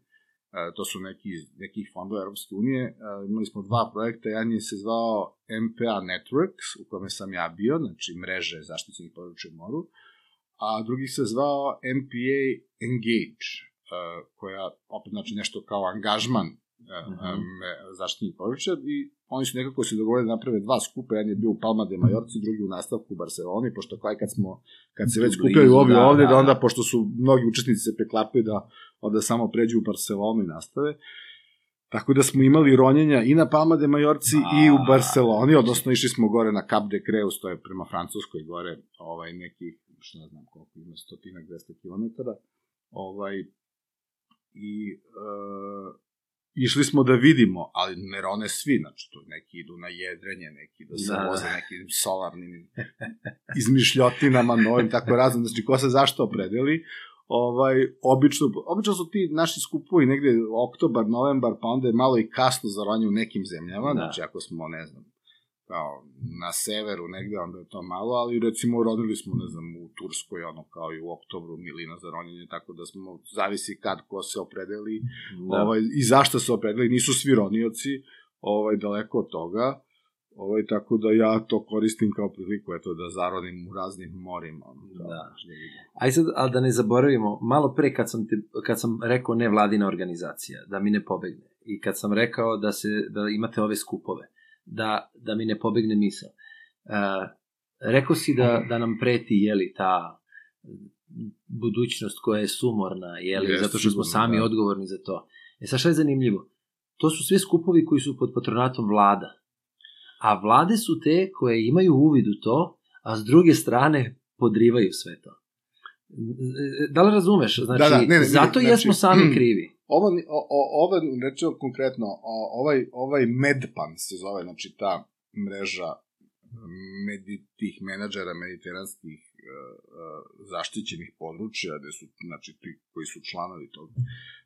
to su neki, nekih fondova Evropske unije, e, imali smo dva projekta, jedan je se zvao MPA Networks, u kome sam ja bio, znači mreže zaštićenih područja u moru, a drugi se zvao MPA Engage, uh, koja opet znači nešto kao angažman Mhm. um, zaštitnih područja. I oni su nekako se dogovorili da naprave dva skupa, jedan je bio u Palma de Majorci, drugi u nastavku u Barceloni, pošto kao i kad smo, kad se već blizu, ovi da, ovde, da, da onda, da. pošto su mnogi učesnici se preklapaju da onda samo pređu u Barcelonu i nastave, Tako da smo imali ronjenja i na Palma de Majorci A, i u Barceloni, odnosno išli smo gore na Cap de Creus, to je prema Francuskoj gore, ovaj neki, što ne znam koliko ima, stotinak, 200 kilometara, ovaj, i e, išli smo da vidimo, ali ne rone svi, znači tu neki idu na jedrenje, neki da se Da. voze nekim solarnim izmišljotinama novim, tako razno, znači ko se zašto opredeli, ovaj, obično, obično su ti naši skupovi negde oktobar, novembar, pa onda je malo i kasno za ronje u nekim zemljama, Da. znači ako smo, ne znam, kao na severu negde, onda je to malo, ali recimo rodili smo, ne znam, u Turskoj, ono kao i u oktobru milina za ronjenje, tako da smo, zavisi kad ko se opredeli, Da. ovaj, i zašto se opredeli, nisu svi ronioci, ovaj, daleko od toga, ovaj, tako da ja to koristim kao priliku, eto, da zaronim u raznim morima. ono, Da. da. Aj sad, ali da ne zaboravimo, malo pre kad sam, te, kad sam rekao nevladina organizacija, da mi ne pobegne, i kad sam rekao da, se, da imate ove skupove, da, da mi ne pobegne misao. Uh, rekao si da, da nam preti, jeli, ta budućnost koja je sumorna, jeli, Jeste, zato što smo sami da. odgovorni za to. E sad šta je zanimljivo? To su sve skupovi koji su pod patronatom vlada. A vlade su te koje imaju uvid u to, a s druge strane podrivaju sve to. Da li razumeš? Znači, Da, da, ne, ne, zato znači- jesmo sami krivi. Ovo, o, o, ovo rečeno konkretno, o, ovaj, ovaj Medpan se zove, znači ta mreža medi, tih menadžera mediteranskih uh, uh, zaštićenih područja, gde su, znači, ti koji su članovi tog,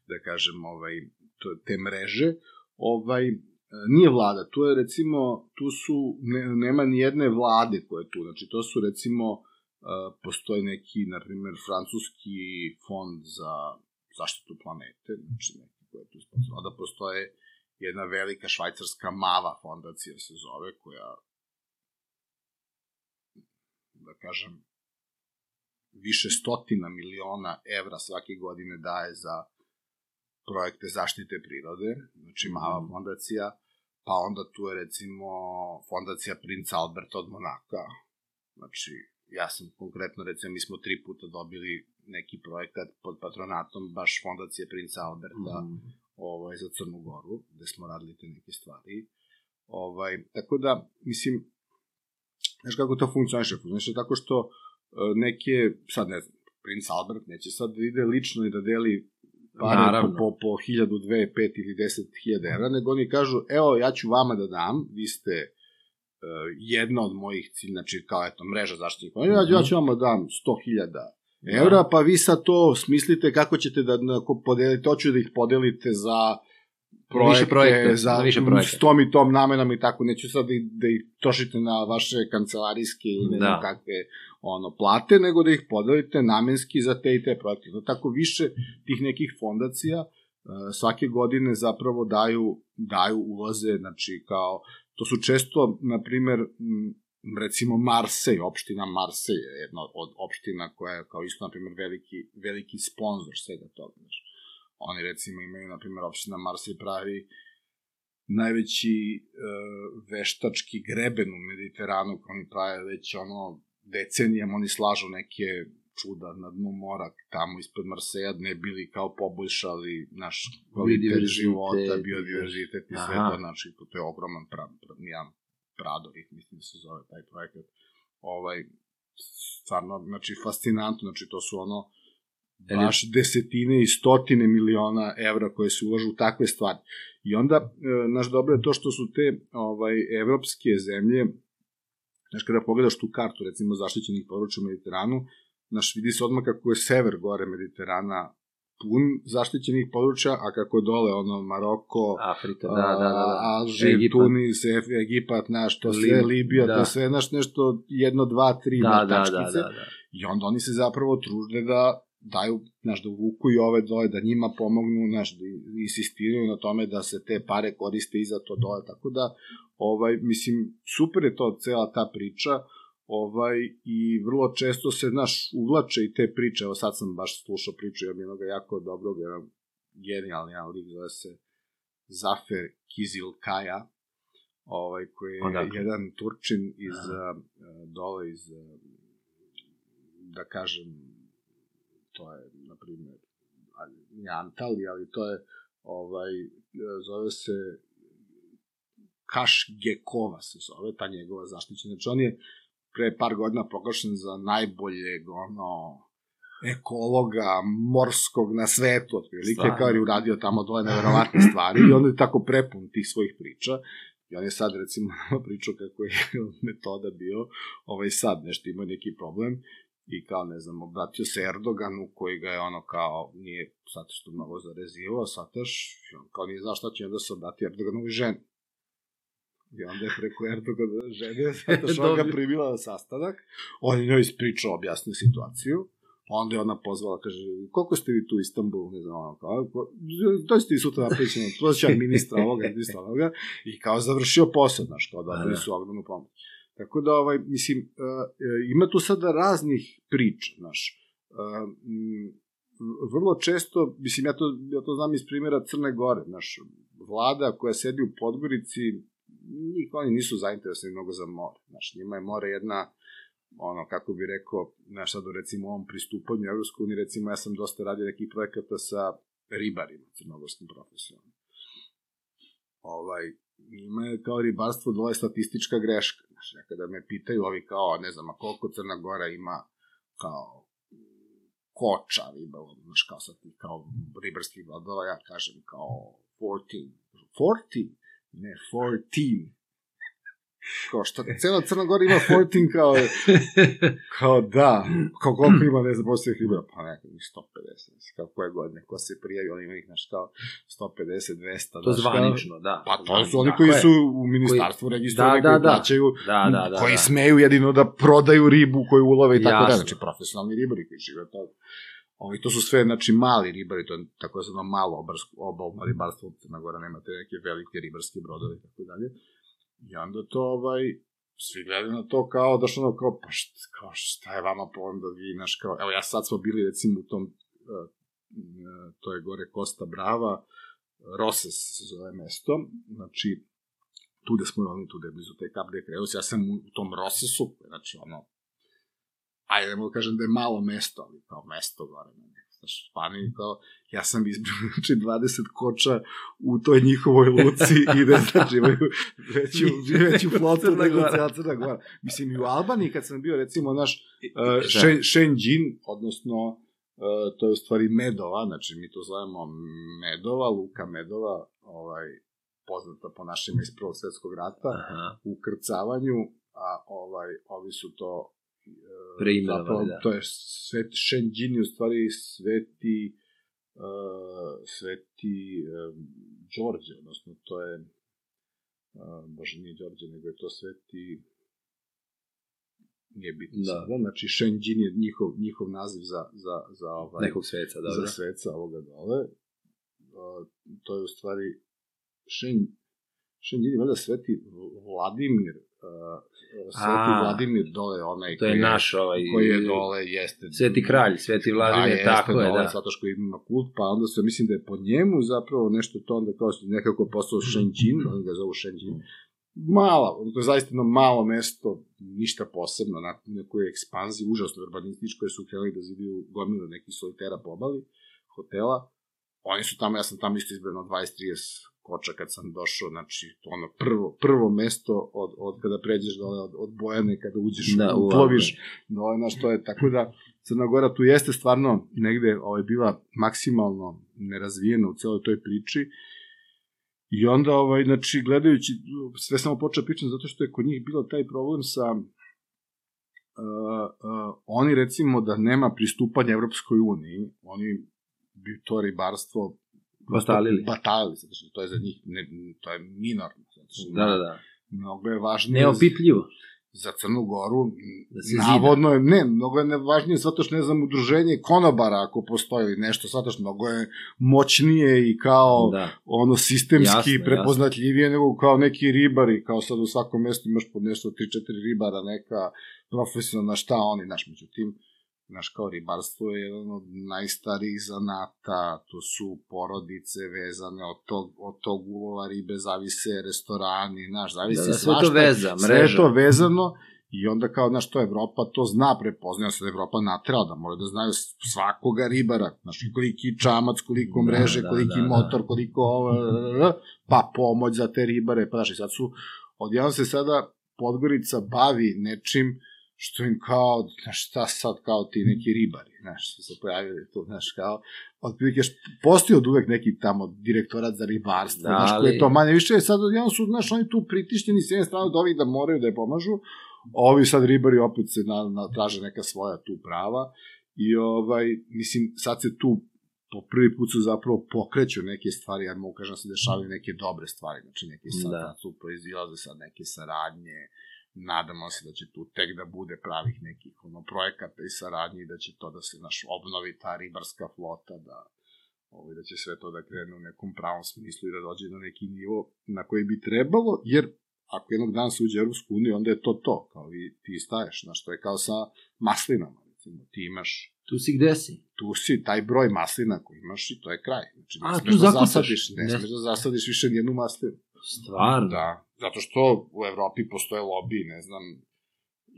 da kažem, ovaj, to, te mreže, ovaj, nije vlada, tu je recimo, tu su, ne, nema ni jedne vlade koje tu, znači to su recimo, uh, postoji neki, na primjer, francuski fond za zaštitu planete, znači neki koje tu sponsor, onda postoje jedna velika švajcarska mava fondacija se zove, koja da kažem, više stotina miliona evra svake godine daje za projekte zaštite prirode, znači mala Mhm. fondacija, pa onda tu je recimo fondacija Princ Albert od Monaka, znači ja sam konkretno, recimo, mi smo tri puta dobili neki projekat pod patronatom baš fondacije Princa Alberta Mhm. ovaj, za Crnu Goru, gde smo radili te neke stvari. Ovaj, tako da, mislim, znaš kako to funkcioniše? Funkcioniše tako što e, neke, sad ne znam, princ Albert neće sad da ide lično i da deli pare Naravno. po, po, po hiljadu, dve, pet ili deset hiljada evra, nego oni kažu, evo, ja ću vama da dam, vi ste uh, jedna od mojih cilj, znači kao eto, mreža zaštitnih ja, Mhm. ja ću vama da dam 100.000 evra, pa vi sad to smislite kako ćete da podelite, hoću da ih podelite za projekte, Više projekta, za više projekta. s tom i tom namenom i tako, neću sad da, ih- da ih trošite na vaše kancelarijske ili Da. kakve ono, plate, nego da ih podelite namenski za te i te projekte. No, tako više tih nekih fondacija uh, svake godine zapravo daju, daju ulaze, znači kao, to su često, na primer, recimo Marsej, opština Marsej je jedna od opština koja je kao isto, na primer, veliki, veliki sponsor svega toga. Znači. Oni recimo imaju, na primjer, opština Marsej pravi najveći e, veštački greben u Mediteranu, koji oni prave već ono decenijama, oni slažu neke čuda na dnu mora tamo ispred Marseja, ne bili kao poboljšali naš kvalitet života, biodiverzitet i sve to, znači to je ogroman pra, pra, jedan Pradovih, mislim da se zove taj projekat. Ovaj, stvarno, znači, fascinantno, znači, to su ono, Eli- baš desetine i stotine miliona evra koje se ulažu u takve stvari. I onda, e, naš dobro je to što su te ovaj, evropske zemlje, znaš, kada pogledaš tu kartu, recimo, zaštićenih područja u Mediteranu, znaš, vidi se odmah kako je sever gore Mediterana pun zaštićenih područja, a kako dole, ono, Maroko, Afrika, da, da, da. da. Alžir, Egipat. Tunis, Egipat, znaš, to sve, Lib- Libija, da. to sve, znaš, nešto, jedno, dva, tri Da, da, da, da, da, da. I onda oni se zapravo tružde da daju, znaš, da uvuku i ove dole, da njima pomognu, znaš, da insistiraju na tome da se te pare koriste i za to dole, tako da, ovaj, mislim, super je to cela ta priča, ovaj, i vrlo često se, znaš, uvlače i te priče, evo sad sam baš slušao priču jednog jako dobrog, jedan genijalni jedan lik, zove se Zafer Kizilkaja, ovaj, koji je Odakle? jedan Turčin iz, Aha. uh, dole iz, uh, da kažem, to je, na primjer, ali nije Antalija, ali to je, ovaj, zove se Kaš Gekova se zove, ta njegova zaštićena. Znači, on je pre par godina proglašen za najboljeg, ono, ekologa morskog na svetu, otprilike, kao je uradio tamo dole neverovatne stvari i onda je tako prepun tih svojih priča. I on je sad, recimo, pričao kako je metoda bio, ovaj sad nešto imao neki problem i kao, ne znam, obratio se Erdoganu koji ga je ono kao, nije sad što mnogo zarezivao, sataš, on kao nije znao šta će onda se obrati Erdoganovi ženi. I onda je preko Erdogana žene, sataš, on ga Dobio. primila na sastanak, on je njoj ispričao, objasnio situaciju, onda je ona pozvala, kaže, koliko ste vi tu u Istanbulu, ne znam, ono, kao, dođite i sutra napravit ćemo, proći ministra ovoga, ministra ovoga, i kao završio posao, znaš, kao dobili Da. su ogromnu pomoć. Tako da, ovaj, mislim, uh, ima tu sada raznih priča, znaš, uh, vrlo često, mislim, ja to, ja to znam iz primjera Crne Gore, znaš, vlada koja sedi u Podgorici, njih oni nisu zainteresovani mnogo za more, znaš, njima je more jedna, ono, kako bi rekao, znaš, sad, recimo, ovom pristupanju Evropsku uniju, recimo, ja sam dosta radio nekih projekata sa ribarima, crnogorskim profesionalnim. Ovaj, njima je kao ribarstvo dole statistička greška. Znaš, ja kada me pitaju ovi kao, ne znam, a koliko Crna Gora ima kao koča ribalom, znaš, kao sad kao ribarskih brodova, ja kažem kao 14. 40? Ne, 14. kao šta, cela Crna Gora ima 14 kao, kao da, kao koliko ima, ne znam, posljednih ribara, pa neka, njih 150, mislim, kao koje godine, ko se prijavi, oni ima ih, znaš, kao 150, 200, To znaš, kao- zvanično, da. Pa to su oni tako koji su u ministarstvu registrovani, Da, da, koji da. plaćaju, Da, da, da. koji da. smeju jedino da prodaju ribu koju ulove i tako da, znači profesionalni ribari koji žive toga. Ovi, to su sve, znači, mali ribari, to je tako zvano malo obarsko, obalno ribarstvo, Crna Gora nema te neke velike ribarske brodove i tako dalje. I onda to, ovaj, svi gledaju na to kao da što ono kao, pa šta, kao šta je vama problem da vi, znaš, kao, evo ja sad smo bili recimo u tom, uh, to je gore Costa Brava, Roses se zove mesto, znači, tu gde smo oni, tu gde je blizu te Cap de Creus, ja sam u tom Rosesu, znači ono, ajde, mogu da kažem da je malo mesto, ali kao mesto gore, ne, ne, znaš, Španiji, kao, ja sam izbrio, znači, 20 koča u toj njihovoj luci i da, znači, imaju veću, veću flotu nego cijela Crna Gora. Mislim, i u Albaniji, kad sam bio, recimo, naš, uh? Shen, Shenzhen, odnosno, uh, to je u stvari Medova, znači, mi to zovemo Medova, Luka Medova, ovaj, poznata po našima iz Prvog svetskog rata, Aha. u krcavanju, a ovaj, ovi su to e, Preimenovali, zapravo, da. To je svet, Shenzhen je u stvari sveti uh, sveti um, Đorđe, odnosno to je uh, bože nije Đorđe, nego je to sveti nije bitno Da. da. sada, znači Shenzhen je njihov, njihov naziv za, za, za ovaj, Nekog sveca, dobro. za sveca ovoga dole. Uh, to je u stvari Šen, Šenđin je valjda sveti Vladimir, uh, sveti A. Vladimir dole, onaj To je koji naš ovaj... koji je dole, jeste. Sveti kralj, Sveti Vladimir, da, tako je, dole, da. Zato što ima kult, pa onda se, mislim da je po njemu zapravo nešto to onda kao je nekako postao Shenzhen, oni ga zovu Shenzhen. Mala, to je zaista jedno malo mesto, ništa posebno, na nekoj ekspanziji, užasno urbanističko, jer su krenuli da zidiju gomilu nekih solitera po obali, hotela. Oni su tamo, ja sam tamo isto izbrano 20-30 koča kad sam došao, znači, to ono prvo, prvo mesto od, od kada pređeš dole od, od Bojane, kada uđeš, Da, u uploviš dole, znaš, to je, tako da Crna Gora tu jeste stvarno negde ovaj, bila maksimalno nerazvijena u celoj toj priči, I onda, ovaj, znači, gledajući, sve samo počeo pričam zato što je kod njih bilo taj problem sa uh, uh, oni recimo da nema pristupanja Evropskoj uniji, oni bi to ribarstvo Batalili. batalili, zato što to je za njih ne, to je minorno, zato što Da, da, da. mnogo je važnije Neopipljivo. za Crnu Goru, Da se navodno je, ne, mnogo je nevažnije zato što ne znam, udruženje konobara ako postoji nešto, zato što mnogo je moćnije i kao Da. ono sistemski Jasno, prepoznatljivije nego kao neki ribari, kao sad u svakom mestu imaš po nešto 3-4 ribara, neka profesionalna šta oni, znaš, međutim, znaš, kao ribarstvo je jedan od najstarijih zanata, to su porodice vezane od tog, od tog ulova ribe, zavise restorani, znaš, Da, zavisi da, sve to svašta. veza, Sve mreža. to vezano i onda kao, znaš, to Evropa to zna, prepoznaje se da Evropa natrala, da moraju da znaju svakoga ribara, znaš, koliki čamac, koliko Da, mreže, da, koliki da, da. motor, koliko ovo, pa pomoć za te ribare, pa znaš, i sad su, odjednom se sada Podgorica bavi nečim što im kao, znaš, šta sad kao ti neki ribari, znaš, su se pojavili tu, znaš, kao, otprilike, postoji od uvek neki tamo direktorat za ribarstvo, Da, znaš, koji je to manje više, sad odjednom su, znaš, oni tu pritišćeni s jedne strane od ovih da moraju da je pomažu, ovi sad ribari opet se na, na, traže neka svoja tu prava i ovaj, mislim, sad se tu po prvi put su zapravo pokreću neke stvari, ja mogu kažem da se dešavaju neke dobre stvari, znači neke sad da. tu proizilaze sad neke saradnje, nadamo se da će tu tek da bude pravih nekih ono, projekata i saradnji da će to da se naš obnovi ta ribarska flota, da ovaj, da će sve to da krene u nekom pravom smislu i da dođe na neki nivo na koji bi trebalo, jer ako jednog dana se uđe u Europsku uniju, onda je to to, kao i ti staješ, znaš, to je kao sa maslinama, recimo, ti imaš Tu si gde si? tu si, taj broj maslina koji imaš i to je kraj. Znači, ne A, smeš tu da zasadiš, ne, Ne. smeš da zasadiš više nijednu maslinu. Stvarno? Da, zato što u Evropi postoje lobby, ne znam,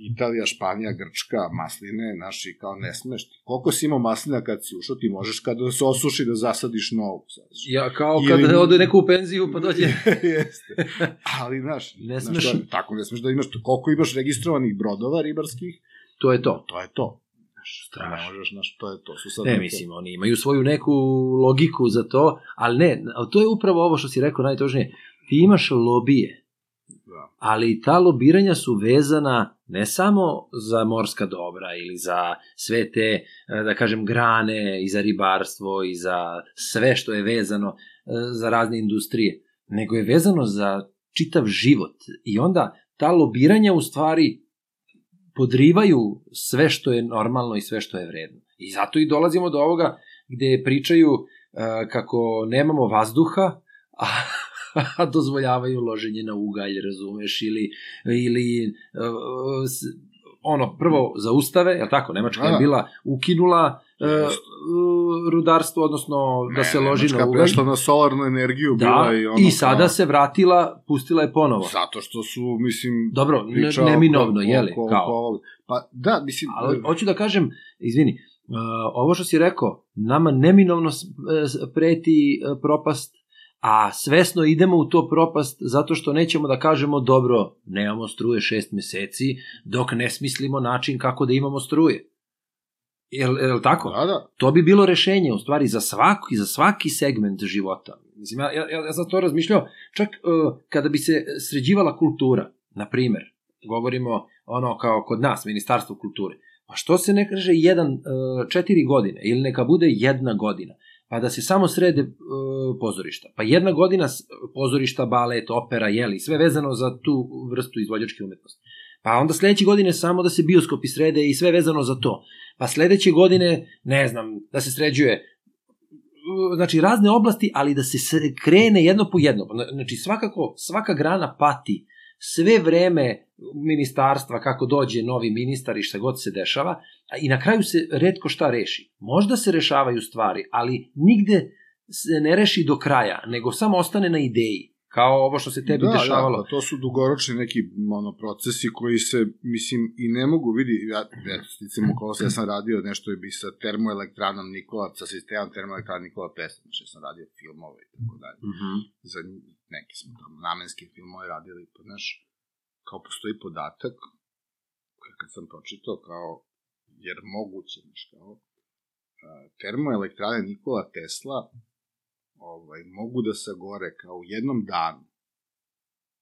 Italija, Španija, Grčka, masline, naši kao ne smeš. ti. Koliko si imao maslina kad si ušao, ti možeš kada se osuši da zasadiš novu. Sadiš. Ja kao Ili- kada ode neko u penziju pa dođe... Jeste. Ali, znaš, Ne znaš, smeš- to- tako ne smeš da imaš, koliko imaš registrovanih brodova ribarskih, To je to. to je to. Znaš, to Strašno. možeš, znaš, to je to. Su sad Ne, neke- mislim, oni imaju svoju neku logiku za to, ali ne, to je upravo ovo što si rekao najtožnije. Ti imaš lobije. Da. ali ta lobiranja su vezana ne samo za morska dobra ili za sve te, e, da kažem, grane i za ribarstvo i za sve što je vezano e, za razne industrije, nego je vezano za čitav život. I onda ta lobiranja u stvari podrivaju sve što je normalno i sve što je vredno. I zato i dolazimo do ovoga gde pričaju e, kako nemamo vazduha, a dozvoljavaju loženje na ugalj, razumeš, ili, ili e, ono, prvo zaustave, je tako, Nemačka je Da. bila ukinula e, Jeste. rudarstvo, odnosno da se loži Nemačka na ugalj. prešla na solarnu energiju, bila Da, i ono i sada kao- se vratila, pustila je ponovo. Zato što su, mislim, Dobro, ne- priča neminovno, oko- jeli, oko- kao. oko. Pa da, mislim, Ali hoću da kažem, izvini, uh, ovo što si rekao, nama neminovno preti uh, propast, a svesno idemo u to propast zato što nećemo da kažemo dobro, nemamo struje šest meseci, dok ne smislimo način kako da imamo struje. Jel, jel tako? da, da, To bi bilo rešenje, u stvari, za svaki, za svaki segment života. Mislim, ja, ja, ja sam to razmišljao, čak uh, kada bi se sređivala kultura, na primer, govorimo ono kao kod nas, Ministarstvo kulture, pa što se ne kaže jedan, uh, četiri godine, ili neka bude jedna godina, pa da se samo srede uh, pozorišta. Pa jedna godina pozorišta, balet, opera, jeli, sve vezano za tu vrstu izvođačke umetnosti. Pa onda sledeće godine samo da se bioskopi srede i sve vezano za to pa sledeće godine, ne znam, da se sređuje uh, znači razne oblasti, ali da se krene jedno po jedno. Znači svakako, svaka grana pati sve vreme ministarstva, kako dođe novi ministar i šta god se dešava, a i na kraju se redko šta reši. Možda se rešavaju stvari, ali nigde se ne reši do kraja, nego samo ostane na ideji. Kao ovo što se tebi da, dešavalo. Da, pa to su dugoročni neki ono, procesi koji se, mislim, i ne mogu vidi, ja, ja sticam se, ja sam radio nešto bi sa termoelektranom Nikola, sa sistemom termoelektrana Nikola Tesla, znači ja sam radio filmove i tako dalje. Mhm. Za neke smo tamo namenske filmove radili, pa znaš, kao postoji podatak, kad sam pročitao, kao, jer moguće, znaš, kao, termoelektrane Nikola Tesla ovaj, mogu da sagore kao u jednom danu.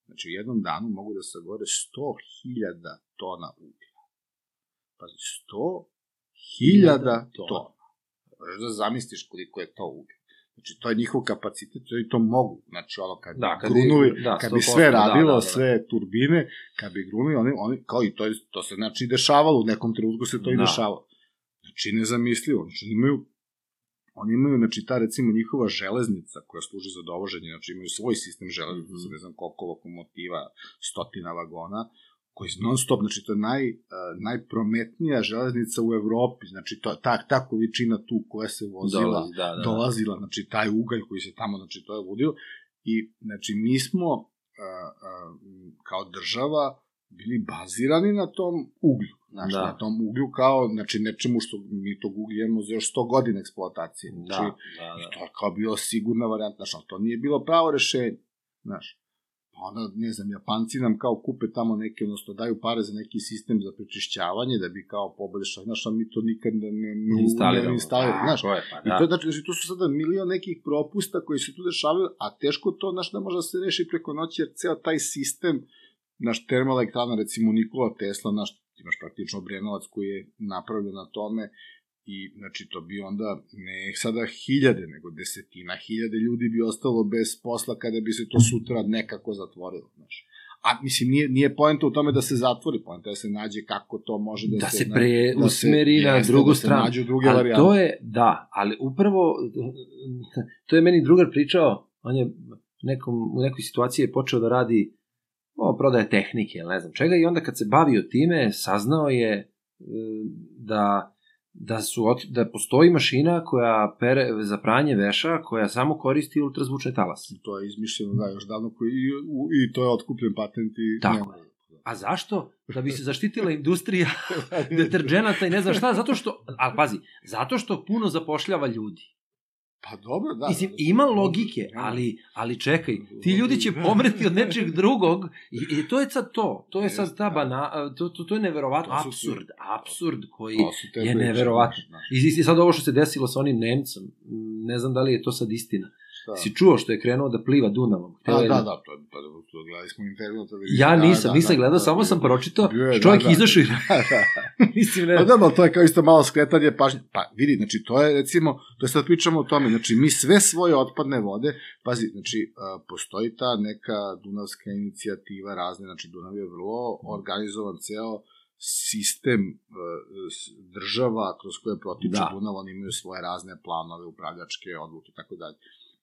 Znači, u jednom danu mogu da sagore 100.000 tona uglja. Pazi, 100.000 tona. Možeš da zamisliš koliko je to uglja. Znači, to je njihov kapacitet, oni to mogu. Znači, ono, kad, Da, da, kad kad bi- grunuli, da, kad bi 100%, sve da, radilo, da, da, da. sve turbine, kad bi grunuli, oni, oni, kao i to, je, to se, znači, dešavalo, u nekom trenutku se to i Da. dešavalo. Znači, nezamislivo. Znači, oni imaju oni imaju, znači, ta, recimo, njihova železnica koja služi za dovoženje, znači, imaju svoj sistem železnice, Mhm. ne znam koliko lokomotiva, stotina vagona, koji non stop, znači, to je naj, uh, najprometnija železnica u Evropi, znači, to, ta, ta količina tu koja se vozila, da, da, da. dolazila, znači, taj ugalj koji se tamo, znači, to je ludio, i, znači, mi smo, uh, uh, kao država, bili bazirani na tom uglju, znači, Da. na tom uglju kao, znači, nečemu što mi tog uglja imamo za još 100 godina eksploatacije, Da, znači, da, I da. to je kao bilo sigurna varijanta, znaš, ali to nije bilo pravo rešenje, znaš. Pa onda, ne znam, Japanci nam kao kupe tamo neke, odnosno daju pare za neki sistem za prečišćavanje, da bi kao poboljšali, znaš, a mi to nikad ne, ne, ne, instaliramo. instaliramo, znaš. Je, pa I da. to, je, znači, to su sada milion nekih propusta koji se tu dešavaju, a teško to, znaš, da može da se reši preko noći, jer ceo taj sistem, naš termoelektrana, recimo Nikola Tesla, naš, imaš praktično Brenovac koji je napravljen na tome, i znači to bi onda ne sada hiljade, nego desetina hiljade ljudi bi ostalo bez posla kada bi se to sutra nekako zatvorilo, znaš. A mislim, nije, nije poenta u tome da se zatvori, poenta je da se nađe kako to može da, da se... se pre da se- usmeri na drugu da se stranu. nađu druge ali varijante. to je, da, ali upravo, to je meni drugar pričao, on je nekom, u nekoj situaciji je počeo da radi o, prodaje tehnike, ili ne znam čega, i onda kad se bavio time, saznao je e, da da su da postoji mašina koja pere za pranje veša koja samo koristi ultrazvučne talase. To je izmišljeno, da, još davno koji, i, i to je otkupljen patent i... Tako nema. A zašto? Da bi se zaštitila industrija deterđenata i ne znam šta, zato što, ali pazi, zato što puno zapošljava ljudi. Pa dobro, da. Mislim, ima logike, ali, ali čekaj, ti ljudi će pomreti od nečeg drugog i, i to je sad to, to je sad ta bana, to, to, to je neverovatno, absurd, absurd koji je neverovatno. I, I sad ovo što se desilo sa onim Nemcem, ne znam da li je to sad istina, šta? Si čuo što je krenuo da pliva Dunavom? Hteo Da, je da, da, to, to, to, to gledali smo intervju na televiziji. Ja da, nisam, da, nisam da, gledao, da, samo bio- sam pročitao. je, Čovjek da, da. izašao i... Da, da. Mislim, ne. Pa da, ali to je kao isto malo skretanje pažnje. Pa vidi, znači to je recimo, to je sad pričamo o tome, znači mi sve svoje otpadne vode, pazi, znači postoji ta neka dunavska inicijativa razne, znači Dunav je vrlo organizovan ceo sistem država kroz koje protiče Da. Dunav, oni imaju svoje razne planove, upravljačke odluke i tako dalje.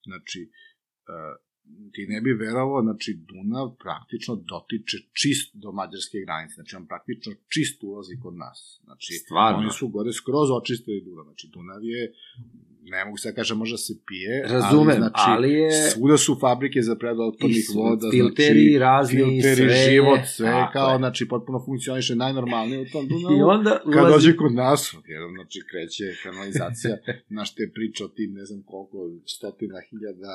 Znači, e, ti ne bi verovao, znači Dunav praktično dotiče čist do mađarske granice, znači on praktično čist ulazi kod nas. Znači, Stvarno? oni su gore skroz očistili Dunav, znači Dunav je, ne mogu sad kažem, može se pije, Razumem, ali, znači, ali je... svuda su fabrike za predu otpadnih voda, filteri znači, razni, filteri, sve, život, sve, tako kao, je. znači, potpuno funkcioniše najnormalnije u tom Dunavu. I onda Kad ulazi... dođe kod nas, jedan, znači, kreće kanalizacija, znaš, te priče o tim, ne znam koliko, stotina hiljada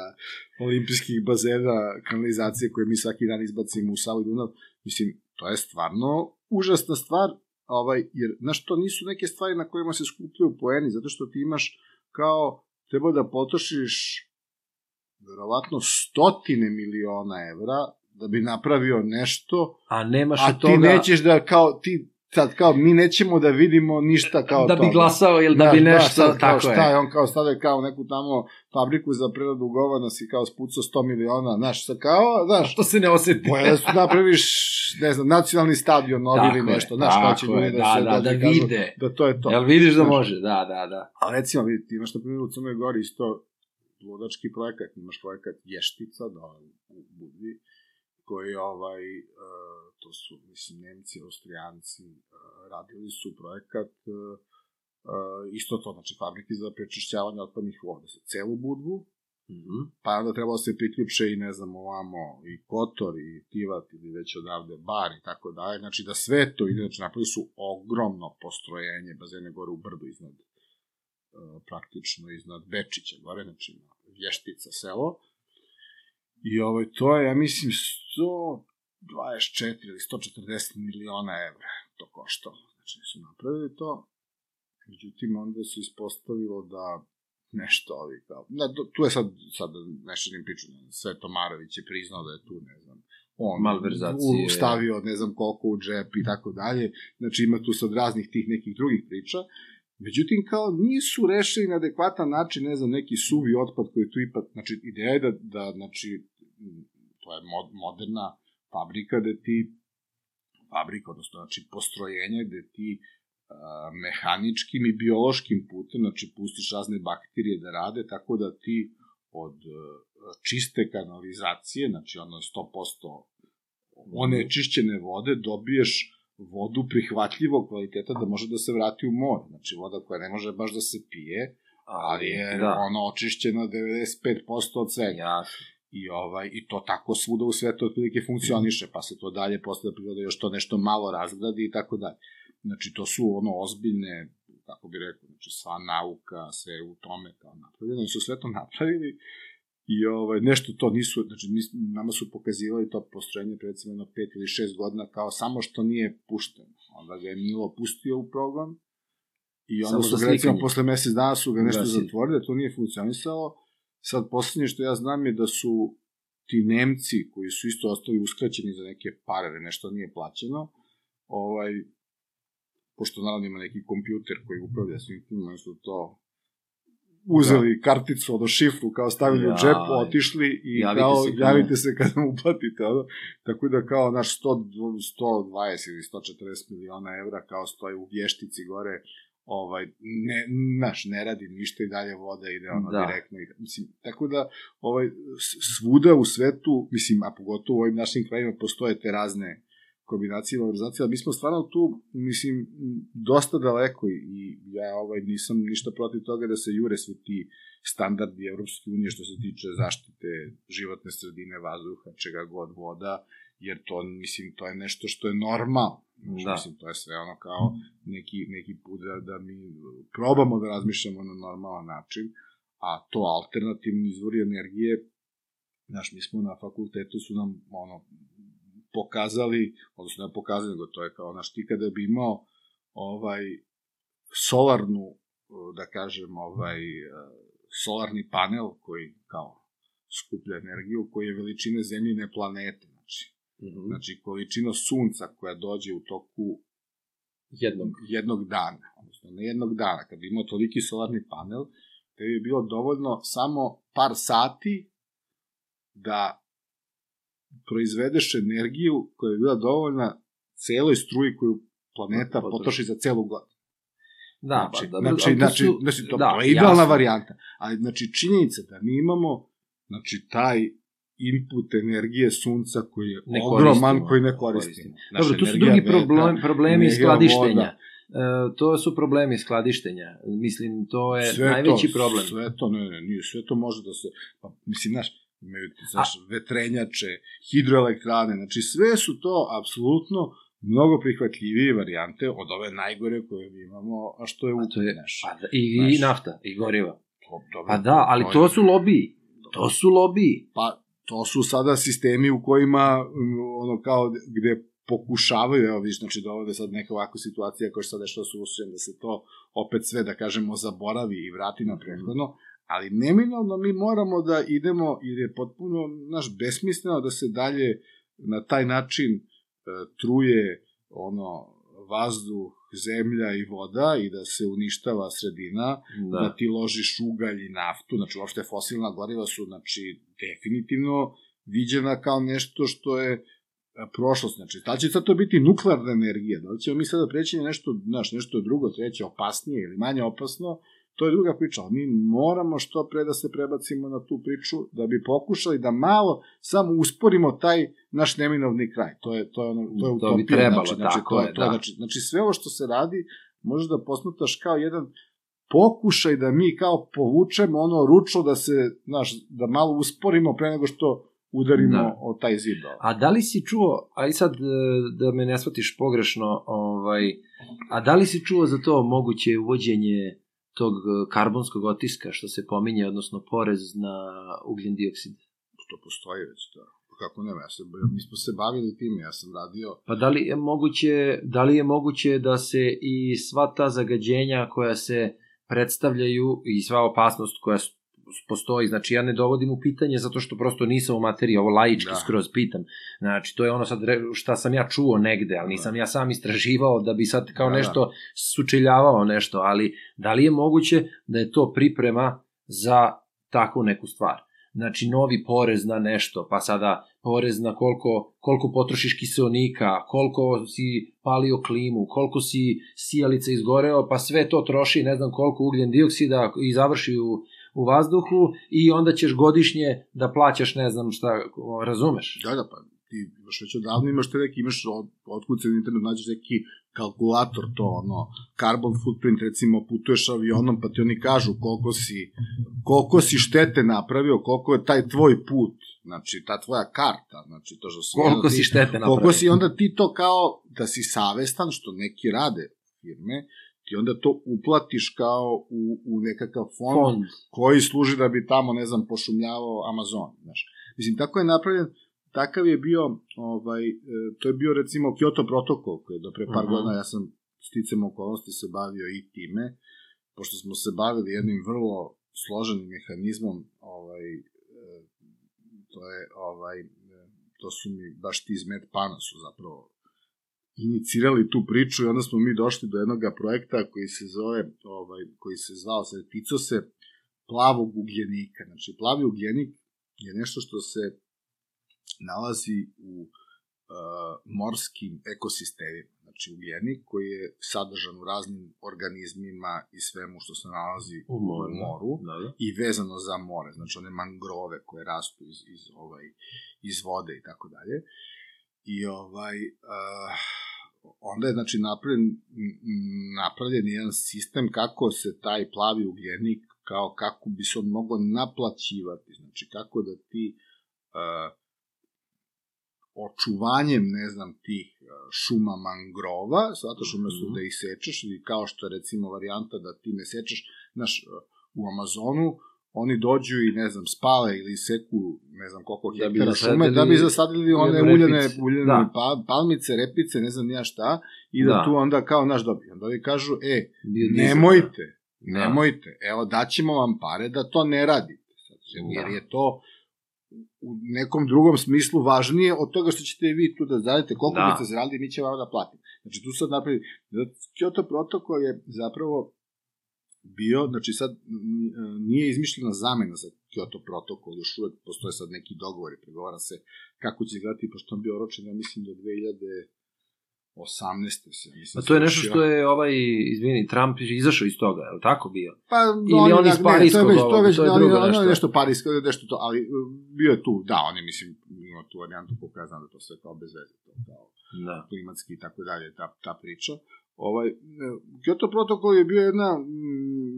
olimpijskih bazena kanalizacije koje mi svaki dan izbacimo u Savu i Dunav, mislim, to je stvarno užasna stvar, ovaj, jer, znaš, to nisu neke stvari na kojima se skupljaju poeni, zato što ti imaš kao, treba da potrošiš verovatno stotine miliona evra da bi napravio nešto A nemaš A ti toga... nećeš da kao ti sad kao mi nećemo da vidimo ništa kao da to. bi glasao ili da bi nešto, sad, kao tako šta je. je. on kao stavlja kao neku tamo fabriku za preradu govana si kao spucao 100 miliona, znaš, sa kao, znaš, To se ne oseti. Boje da su napraviš, ne znam, nacionalni stadion novi ili Tako je, nešto, znaš, kao će tako je, ljudi da, da, se da, da kažu vide. Da to je to. Jel vidiš da Znaš, može? Da, da, da. Ali recimo, vidi, ti imaš na primjer u Crnoj Gori isto vodački projekat, imaš projekat Ještica, da, u Budvi, koji ovaj, e, to su, mislim, Nemci, Austrijanci, e, radili su projekat e, isto to, znači fabrike za prečišćavanje otpadnih voda za celu Budvu, Mhm. pa je onda trebalo da se priključe i ne znam ovamo i Kotor i Tivat ili već odavde Bar i tako dalje, znači da sve to ide, znači napravili su ogromno postrojenje bazene gore u brdu iznad e, praktično iznad Bečića gore, znači na Vještica selo i ovaj, to je, ja mislim, 124 ili 140 miliona evra to koštalo, znači su napravili to. Međutim onda se ispostavilo da nešto ovi kao, da, tu je sad, sad ne širim priču, ne znam, Sveto Marović je priznao da je tu, ne znam, on Malverzacije. stavio ne znam koliko u džep i tako dalje, znači ima tu sad raznih tih nekih drugih priča, međutim kao nisu rešili na adekvatan način, ne znam, neki suvi otpad koji tu ipak, znači ideja je da, da znači, to je mod, moderna fabrika da ti fabrika, odnosno znači postrojenje gde ti a, mehaničkim i biološkim putem, znači pustiš razne bakterije da rade, tako da ti od e, čiste kanalizacije, znači ono 100% onečišćene vode, dobiješ vodu prihvatljivog kvaliteta da može da se vrati u more. Znači voda koja ne može baš da se pije, ali je da. ono očišćena 95% od svega. Jasno. I, ovaj, I to tako svuda u svetu otprilike funkcioniše, pa se to dalje posle priroda još to nešto malo razgradi i tako dalje. Znači, to su ono ozbiljne, kako bi rekao, znači sva nauka, sve u tome kao napravljeno, oni su sve to napravili i ovaj, nešto to nisu, znači mi, nama su pokazivali to postrojenje recimo jedno pet ili šest godina kao samo što nije pušteno. Onda ga je Milo pustio u program i onda Samo su ga, recimo posle mesec dana su ga nešto Ugasili. zatvorili, da to nije funkcionisalo. Sad, poslednje što ja znam je da su ti Nemci koji su isto ostali uskraćeni za neke pare, nešto nije plaćeno, ovaj, pošto naravno ima neki kompjuter koji upravlja svim tim, oni su to uzeli da. karticu, ono šifru, kao stavili ja, u džep, otišli i Javite kao, se javite se kad vam uplatite, ono. Tako da kao naš 100, 120 ili 140 miliona evra kao stoji u vještici gore, ovaj, ne, naš, ne radi ništa i dalje voda ide ono Da. direktno. ide. Mislim, tako da ovaj, svuda u svetu, mislim, a pogotovo u ovim našim krajima postoje te razne kombinacije i valorizacije, ali mi smo stvarno tu, mislim, dosta daleko i, i ja ovaj, nisam ništa protiv toga da se jure svi ti standardi Evropske unije što se tiče zaštite životne sredine, vazduha, čega god voda, jer to, mislim, to je nešto što je normalno. Znači, Da. Mislim, to je sve ono kao neki, neki put da, da mi probamo da razmišljamo na normalan način, a to alternativni izvori energije, znaš, mi smo na fakultetu su nam, ono, pokazali, odnosno ne pokazali, nego to je kao, znaš, ti kada bi imao ovaj, solarnu, da kažem, ovaj, solarni panel koji kao skuplja energiju, koji je veličine zemljine planete, znači, Mhm. znači količina sunca koja dođe u toku Jednog. jednog dana, odnosno ne jednog dana, kad bi imao toliki solarni panel, da bi bilo dovoljno samo par sati da proizvedeš energiju koja bi bila dovoljna celoj struji koju planeta Potroši. potroši za celu godinu. Da, znači, pa, dobro, znači, ali to znači, su- znači, to, da, je idealna jasno. varijanta. Ali, znači, činjenica da mi imamo, znači, taj input energije sunca koji je Ne ogroman, koji ne koristimo. koristimo. Naša Dobro, tu su drugi vetra, problem, problemi energija skladištenja. voda. E, to su problemi skladištenja. Mislim, to je Sve najveći to, problem. Sve to, ne, ne, nije, sve to može da se, pa, mislim, znaš, imaju, znaš, vetrenjače, hidroelektrane, znači sve su to apsolutno mnogo prihvatljivije varijante od ove najgore koje mi imamo, a što je A to je, naš. pa, da, i, i nafta, i goriva. To, dobro, Pa da, ali to su lobiji. To su lobiji. Pa, to su sada sistemi u kojima, um, ono, kao, gde pokušavaju, evo viš, znači dovode sad neka ovakva situacija koja sad dešava s Rusijom, da se to opet sve, da kažemo, zaboravi i vrati na prethodno, ali neminovno mi moramo da idemo, jer je potpuno, naš, besmisleno da se dalje na taj način e, truje ono, vazduh, zemlja i voda i da se uništava sredina, da. da ti ložiš ugalj i naftu, znači uopšte fosilna goriva su znači definitivno viđena kao nešto što je e, prošlost, znači da će sad to biti nuklearna energija, da li ćemo mi sada preći na nešto, znaš, nešto drugo, treće, opasnije ili manje opasno, to je druga priča, ali mi moramo što pre da se prebacimo na tu priču, da bi pokušali da malo samo usporimo taj naš neminovni kraj. To je, to je, ono, to je To bi utopija, trebalo, znači, znači, tako to, je, to, da. Znači, znači, sve ovo što se radi, možeš da posmataš kao jedan pokušaj da mi kao povučemo ono ručno da se, znaš, da malo usporimo pre nego što udarimo Da. o taj zid. A da li si čuo, aj sad e, da me ne shvatiš pogrešno, ovaj, a da li si čuo za to moguće uvođenje tog e, karbonskog otiska što se pominje, odnosno porez na ugljen dioksid? To postoji već, da. Pa Kako nema, ja se, mi smo se bavili time, ja sam radio Pa da li je moguće, da li je moguće da se i sva ta zagađenja koja se predstavljaju i sva opasnost koja postoji, znači ja ne dovodim u pitanje zato što prosto nisam u materiji, ovo laički Da. skroz pitam. Znači to je ono sad šta sam ja čuo negde, ali nisam ja sam istraživao da bi sad kao Da, da. nešto sučeljavao nešto, ali da li je moguće da je to priprema za takvu neku stvar? Znači novi porez na nešto, pa sada porez na koliko, koliko potrošiš kiseonika, koliko si palio klimu, koliko si sijalica izgoreo, pa sve to troši ne znam koliko ugljen dioksida i završi u, u vazduhu i onda ćeš godišnje da plaćaš ne znam šta, razumeš? Da, da, pa ti imaš već odavno imaš te neki, imaš od, otkucen internet, nađeš neki kalkulator, to ono, carbon footprint, recimo putuješ avionom, pa ti oni kažu koliko si, koliko si štete napravio, koliko je taj tvoj put, znači ta tvoja karta, znači to što si... Koliko ono, si ti- štete napravio? Koliko si onda ti to kao, da si savestan, što neki rade firme, ti onda to uplatiš kao u, u nekakav fond, Fond. koji služi da bi tamo, ne znam, pošumljavao Amazon, znaš. Mislim, tako je napravljen, takav je bio, ovaj, e, to je bio recimo Kyoto protokol, koji je do pre par Mhm. godina, ja sam sticam okolnosti se bavio i time, pošto smo se bavili jednim vrlo složenim mehanizmom, ovaj, e, to je, ovaj, e, to su mi baš ti iz Medpana su zapravo inicirali tu priču i onda smo mi došli do jednog projekta koji se zove, ovaj, koji se zvao, se plavog ugljenika. Znači, plavi ugljenik je nešto što se nalazi u uh, morskim ekosistemima. Znači, ugljenik koji je sadržan u raznim organizmima i svemu što se nalazi U moru. u moru Da, da. i vezano za more, znači one mangrove koje rastu iz, iz, ovaj, iz vode i tako dalje. I ovaj, uh, onda je znači napravljen, napravljen jedan sistem kako se taj plavi ugljenik, kao kako bi se on mogao naplaćivati, znači kako da ti uh, očuvanjem, ne znam, tih uh, šuma mangrova, zato što umesto Mhm. da ih sečeš, ili kao što je recimo varijanta da ti ne sečeš, znaš, uh, u Amazonu, oni dođu i, ne znam, spale ili seku, ne znam koliko Da bi hektara šume, da bi zasadili one repice. uljane Da. pa, palmice, repice, ne znam nija šta, i da, Da. tu onda kao naš dobij. Onda ovi kažu, e, Biodizel, nemojte, Da. nemojte, evo daćemo vam pare da to ne radite. Sad, jer Da. je to u nekom drugom smislu važnije od toga što ćete vi tu da zaradite, koliko Da. biste zaradili, mi ćemo vam da platimo. Znači, tu sad napravi, Kyoto protokol je zapravo bio, znači sad nije izmišljena zamena za Kyoto protokol, još uvek postoje sad neki dogovori, pregovara se kako će izgledati, pošto on bio oročen, ja mislim, do 2018. se, mislim, Pa to je nešto što je ovaj, izvini, Trump izašao iz toga, je li tako bio? Pa, Ili on iz ne, Parijskog to je već, to je već, to je drugo nešto. nešto parijsko, nešto to, ali uh, bio je tu, da, on je, mislim, imao tu varijantu koliko ja znam da to sve kao bez veze, to kao Da. klimatski i tako dalje, ta, ta priča. Ovaj, e, Kyoto protokol je bio jedna,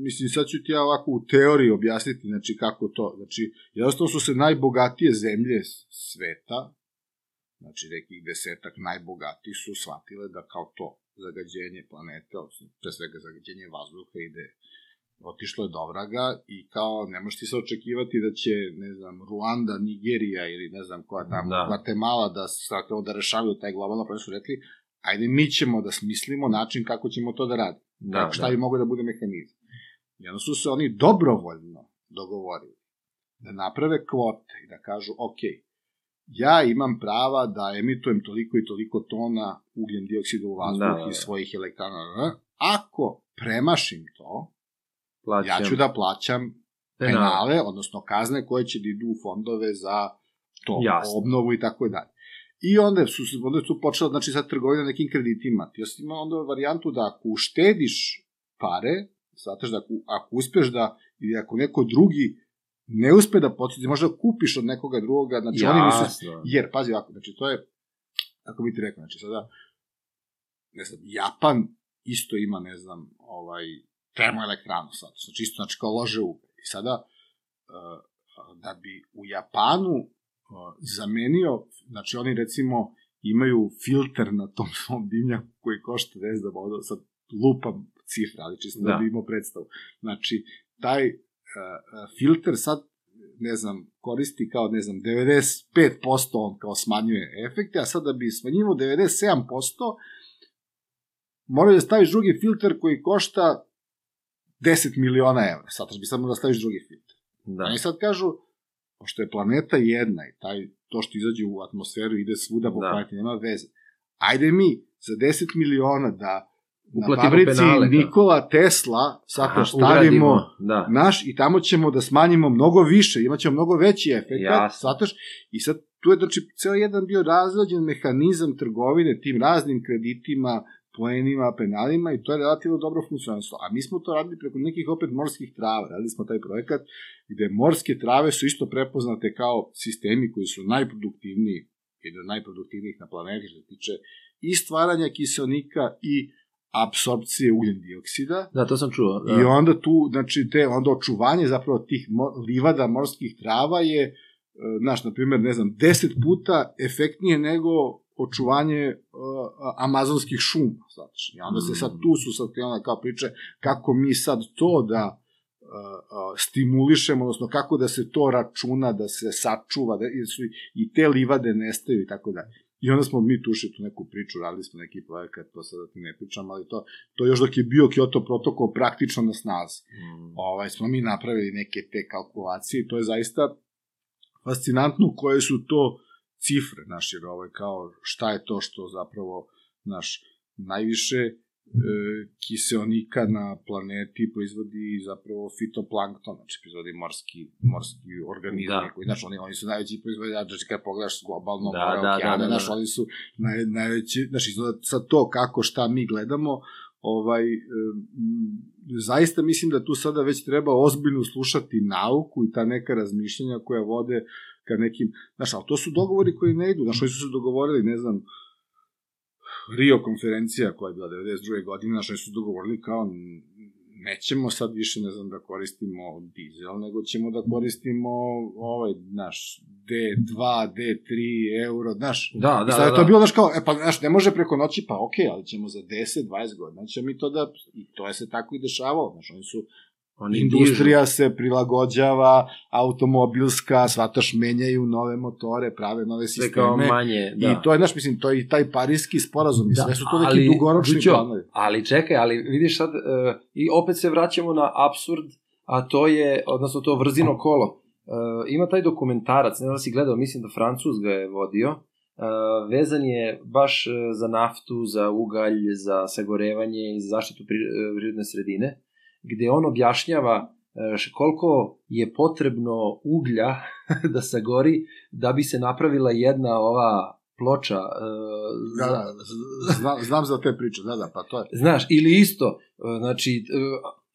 mislim, sad ću ti ja ovako u teoriji objasniti, znači, kako to, znači, jednostavno su se najbogatije zemlje sveta, znači, nekih desetak najbogatijih su shvatile da kao to zagađenje planete, odnosno, pre svega zagađenje vazduha ide otišlo je do vraga i kao ne možeš ti se očekivati da će, ne znam, Ruanda, Nigerija ili ne znam koja tamo, Da. da. Guatemala da, sakao, da rešavaju taj globalno problem su rekli, ajde mi ćemo da smislimo način kako ćemo to da radimo. Da, kako, šta da. bi mogo da bude mehanizam. I onda su se oni dobrovoljno dogovorili da naprave kvote i da kažu, ok, ja imam prava da emitujem toliko i toliko tona ugljen dioksida u vazduh Da, da, da. iz svojih elektrana. Ako premašim to, Plaćam. ja ću da plaćam Penale. penale, odnosno kazne koje će da idu u fondove za to, Jasno. obnovu i tako dalje. I onda su, onda su počela, znači sad trgovina nekim kreditima. Ti osim ima onda varijantu da ako uštediš pare, shvataš da ako, ako uspeš da, ili ako neko drugi ne uspe da podsjeti, možda kupiš od nekoga drugoga, znači oni nisu, Jasno. jer, pazi ovako, znači to je, kako bi ti rekao, znači sada, ne znam, Japan isto ima, ne znam, ovaj, termoelektranu sad, znači isto, znači kao lože ugalj. I sada, uh, da bi u Japanu uh, zamenio, znači oni recimo imaju filter na tom svom dimnjaku koji košta, ne znam, sad lupam cifra, ali čisto da, Da. bi imao predstavu. Znači, taj filter sad ne znam, koristi kao, ne znam, 95% on kao smanjuje efekte, a sad da bi smanjivo 97%, moraju da staviš drugi filter koji košta 10 miliona evra. Sad bi samo da staviš drugi filter. Da. Oni sad kažu, pošto je planeta jedna i taj, to što izađe u atmosferu ide svuda po Da. planeti, nema veze. Ajde mi za 10 miliona da na fabrici da. Nikola Tesla sad to stavimo Da. naš i tamo ćemo da smanjimo mnogo više, imaćemo mnogo veći efekt, shvataš? I sad tu je znači ceo jedan bio razrađen mehanizam trgovine tim raznim kreditima, poenima, penalima i to je relativno dobro funkcionalno. A mi smo to radili preko nekih opet morskih trava. Radili smo taj projekat gde morske trave su isto prepoznate kao sistemi koji su najproduktivniji, jedan od najproduktivnijih na planeti što se tiče i stvaranja kiselnika i apsorpcije ugljen dioksida. Da, to sam čuo. Da. I onda tu, znači, te, onda očuvanje zapravo tih livada morskih trava je, e, znaš, na primjer, ne znam, deset puta efektnije nego očuvanje uh, amazonskih šuma, znači. I onda se sad, tu su sad krenula kao priče kako mi sad to da uh, uh, stimulišemo, odnosno kako da se to računa, da se sačuva, da su, i te livade nestaju i tako dalje. I onda smo mi tušili tu neku priču, radili smo neki projekat, to sada ti ne pričam, ali to, to još dok je bio Kyoto protokol praktično na snazi. Mm. Ovaj, smo mi napravili neke te kalkulacije i to je zaista fascinantno koje su to cifre, naš, jer ovaj, kao šta je to što zapravo, naš, najviše kiseonika na planeti proizvodi zapravo fitoplankton, znači proizvodi morski, morski organizmi, Da. da. koji, znaš, oni, oni su najveći proizvođači, znači kad pogledaš globalno, Da, more, da, da, okeane, da, da. znaš, oni su naj, najveći, znači, sad to kako šta mi gledamo, ovaj, e, zaista mislim da tu sada već treba ozbiljno slušati nauku i ta neka razmišljanja koja vode ka nekim, znaš, ali to su dogovori koji ne idu, znaš, oni su se dogovorili, ne znam, Rio konferencija koja je bila 92. godine, znaš, oni su dogovorili kao nećemo sad više, ne znam, da koristimo dizel, nego ćemo da koristimo ovaj, naš, D2, D3, euro, znaš, Da, da, sad je da, to da. bilo, znaš, kao, e pa, znaš, ne može preko noći, pa okej, ali ćemo za 10, 20 godina, ćemo mi to da, i to je se tako i dešavalo, znaš, oni su, Oni industrija se prilagođava, automobilska, svataš, menjaju nove motore, prave nove dižu sve kao sisteme, manje. Da. i to je, znaš, mislim, to je i taj parijski sporazum, i Da, sve su to neki ali, dugoročni Đuđo, planovi. Ali čekaj, ali vidiš sad, uh, i opet se vraćamo na absurd, a to je, odnosno to vrzino kolo. ima taj dokumentarac, ne znam da si gledao, mislim da Francuz ga je vodio, uh, vezan je baš uh, za naftu, za ugalj, za sagorevanje i za zaštitu uh, prirodne sredine, gde on objašnjava uh, koliko je potrebno uglja da sagori da bi se napravila jedna ova ploča uh, Da, da, znam, znam za te priče, da, da, pa to je. Znaš, ili isto, uh, znači,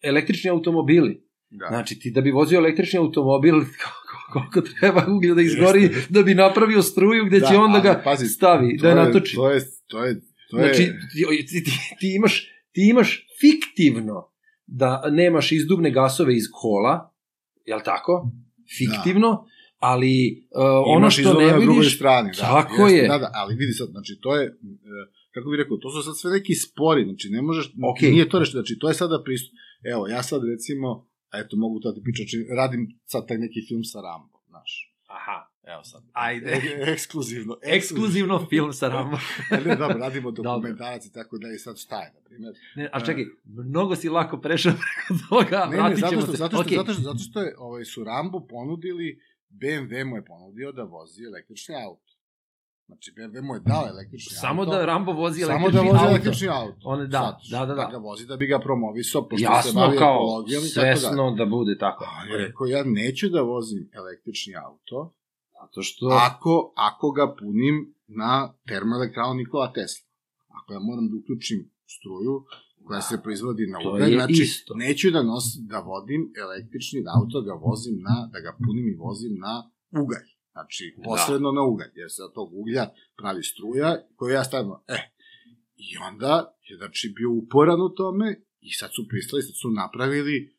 električni automobili, Da. Znači, ti da bi vozio električni automobil, koliko treba uglja da izgori da bi napravio struju gde će Da, on da ga pazi, stavi, da je natoči. To je, to je, to je, Znači, ti, ti, ti, imaš, ti imaš fiktivno da nemaš izduvne gasove iz kola, jel tako? Fiktivno, ali uh, ono imaš što ne na drugoj vidiš... strani, da. Tako jeste, je. Da, da, ali vidi sad, znači, to je, e, kako bih rekao, to su sad sve neki spori, znači, ne možeš, Okej. nije to nešto, znači, to je sada pristup. Evo, ja sad, recimo, eto, mogu to da ti pričam, znači, radim sad taj neki film sa Rambo, znaš. Aha, Evo sad. Ajde. E, ekskluzivno. ekskluzivno film sa Rambo. ne, dobro, radimo dokumentarac i tako da i sad šta je, na primjer. Ne, a čekaj, mnogo si lako prešao preko toga, Ne, ne, vratit zato ćemo što, se. zato što, Okej. zato što, zato što je, ovaj, su Rambo ponudili, BMW mu je ponudio da vozi električni auto. Znači, BMW mu je dao električni Samo auto. da Rambo vozi Samo električni da vozi auto. električni auto. On, da, Sad, da, da, da. Da ga vozi da bi ga promovisao, pošto se Jasno bavi kao ekologijom i tako dalje. svesno da bude tako. A je rekao, ja neću da vozim električni auto, Zato što... ako, ako ga punim na termoelektranu Nikola Tesla. Ako ja moram da uključim struju koja se proizvodi na ugalj, znači isto. neću da nosim, da vodim električni auto, ga vozim na, da ga punim i vozim na ugalj. Znači, Da. posredno na ugalj, jer se od tog uglja pravi struja koju ja stavim, e, i onda je, znači, bio uporan u tome i sad su pristali, sad su napravili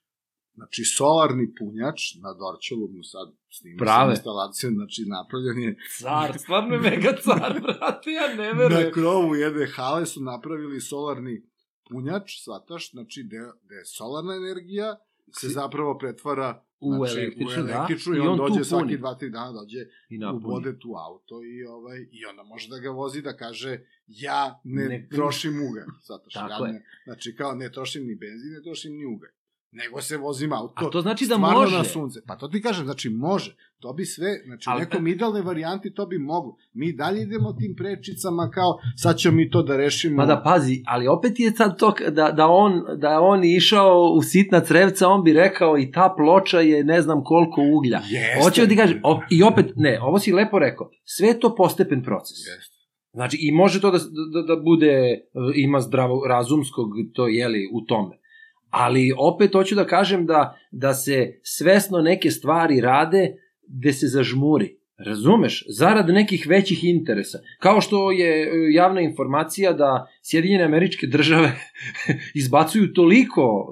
Znači, solarni punjač na Dorčelu mu sad snima Prave. sam instalaciju, znači napravljen je Car, stvarno je mega car, brate, ja ne na verujem. krovu jedne hale su napravili solarni punjač, svataš, znači gde, gde je solarna energija se zapravo pretvara U znači, električnu, u da. električnu i, I on, on tu dođe svaki dva, tri dana dođe I u napuni. vode tu auto i ovaj i onda može da ga vozi da kaže ja ne, Ne- trošim ugalj, zato što ja ne, znači kao ne trošim ni benzin, ne trošim ni ugalj nego se vozim auto. A to znači da stvarno može. na sunce. Pa to ti kažem, znači može. To bi sve, znači u Ali- nekom idealnoj varijanti to bi moglo. Mi dalje idemo tim prečicama kao sad ćemo mi to da rešimo. Ma da pazi, ali opet je sad to da, da, on, da on išao u sitna crevca, on bi rekao i ta ploča je ne znam koliko uglja. Jeste. Hoću da ti kažem, o, i opet, ne, ovo si lepo rekao, sve je to postepen proces. Jeste. Znači, i može to da, da, da bude, e, ima zdravo razumskog, to jeli, u tome. Ali opet hoću da kažem da, da se svesno neke stvari rade gde se zažmuri. Razumeš? Zarad nekih većih interesa. Kao što je e, javna informacija da Sjedinjene američke države izbacuju toliko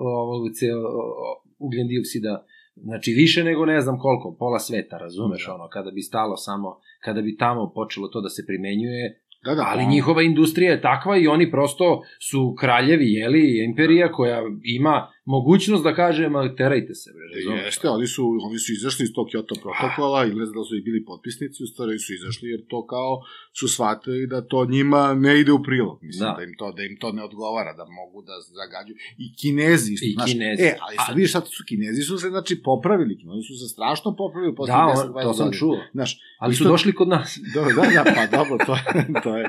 ugljen dioksida Znači više nego ne znam koliko, pola sveta, razumeš, Da. ono, kada bi stalo samo, kada bi tamo počelo to da se primenjuje, Da, da, ali pa- njihova industrija je takva i oni prosto su kraljevi, jeli, imperija koja ima mogućnost da kaže, ma terajte se, bre, razumeš? Jeste, oni su, oni su izašli iz tog Kyoto protokola i ne znam da su i bili potpisnici, u stvari su izašli jer to kao su shvatili da to njima ne ide u prilog. Mislim, Da. da. im, to, da im to ne odgovara, da mogu da zagađuju. I kinezi isto, I znaš. Kinezi. E, ali sad vidiš, sad su kinezi su se, znači, popravili. Oni su se strašno popravili posle Da, 10 on, to sam čuo. Znaš, Ali su isto- došli kod nas. Dobro, da, da, pa dobro, to, to je,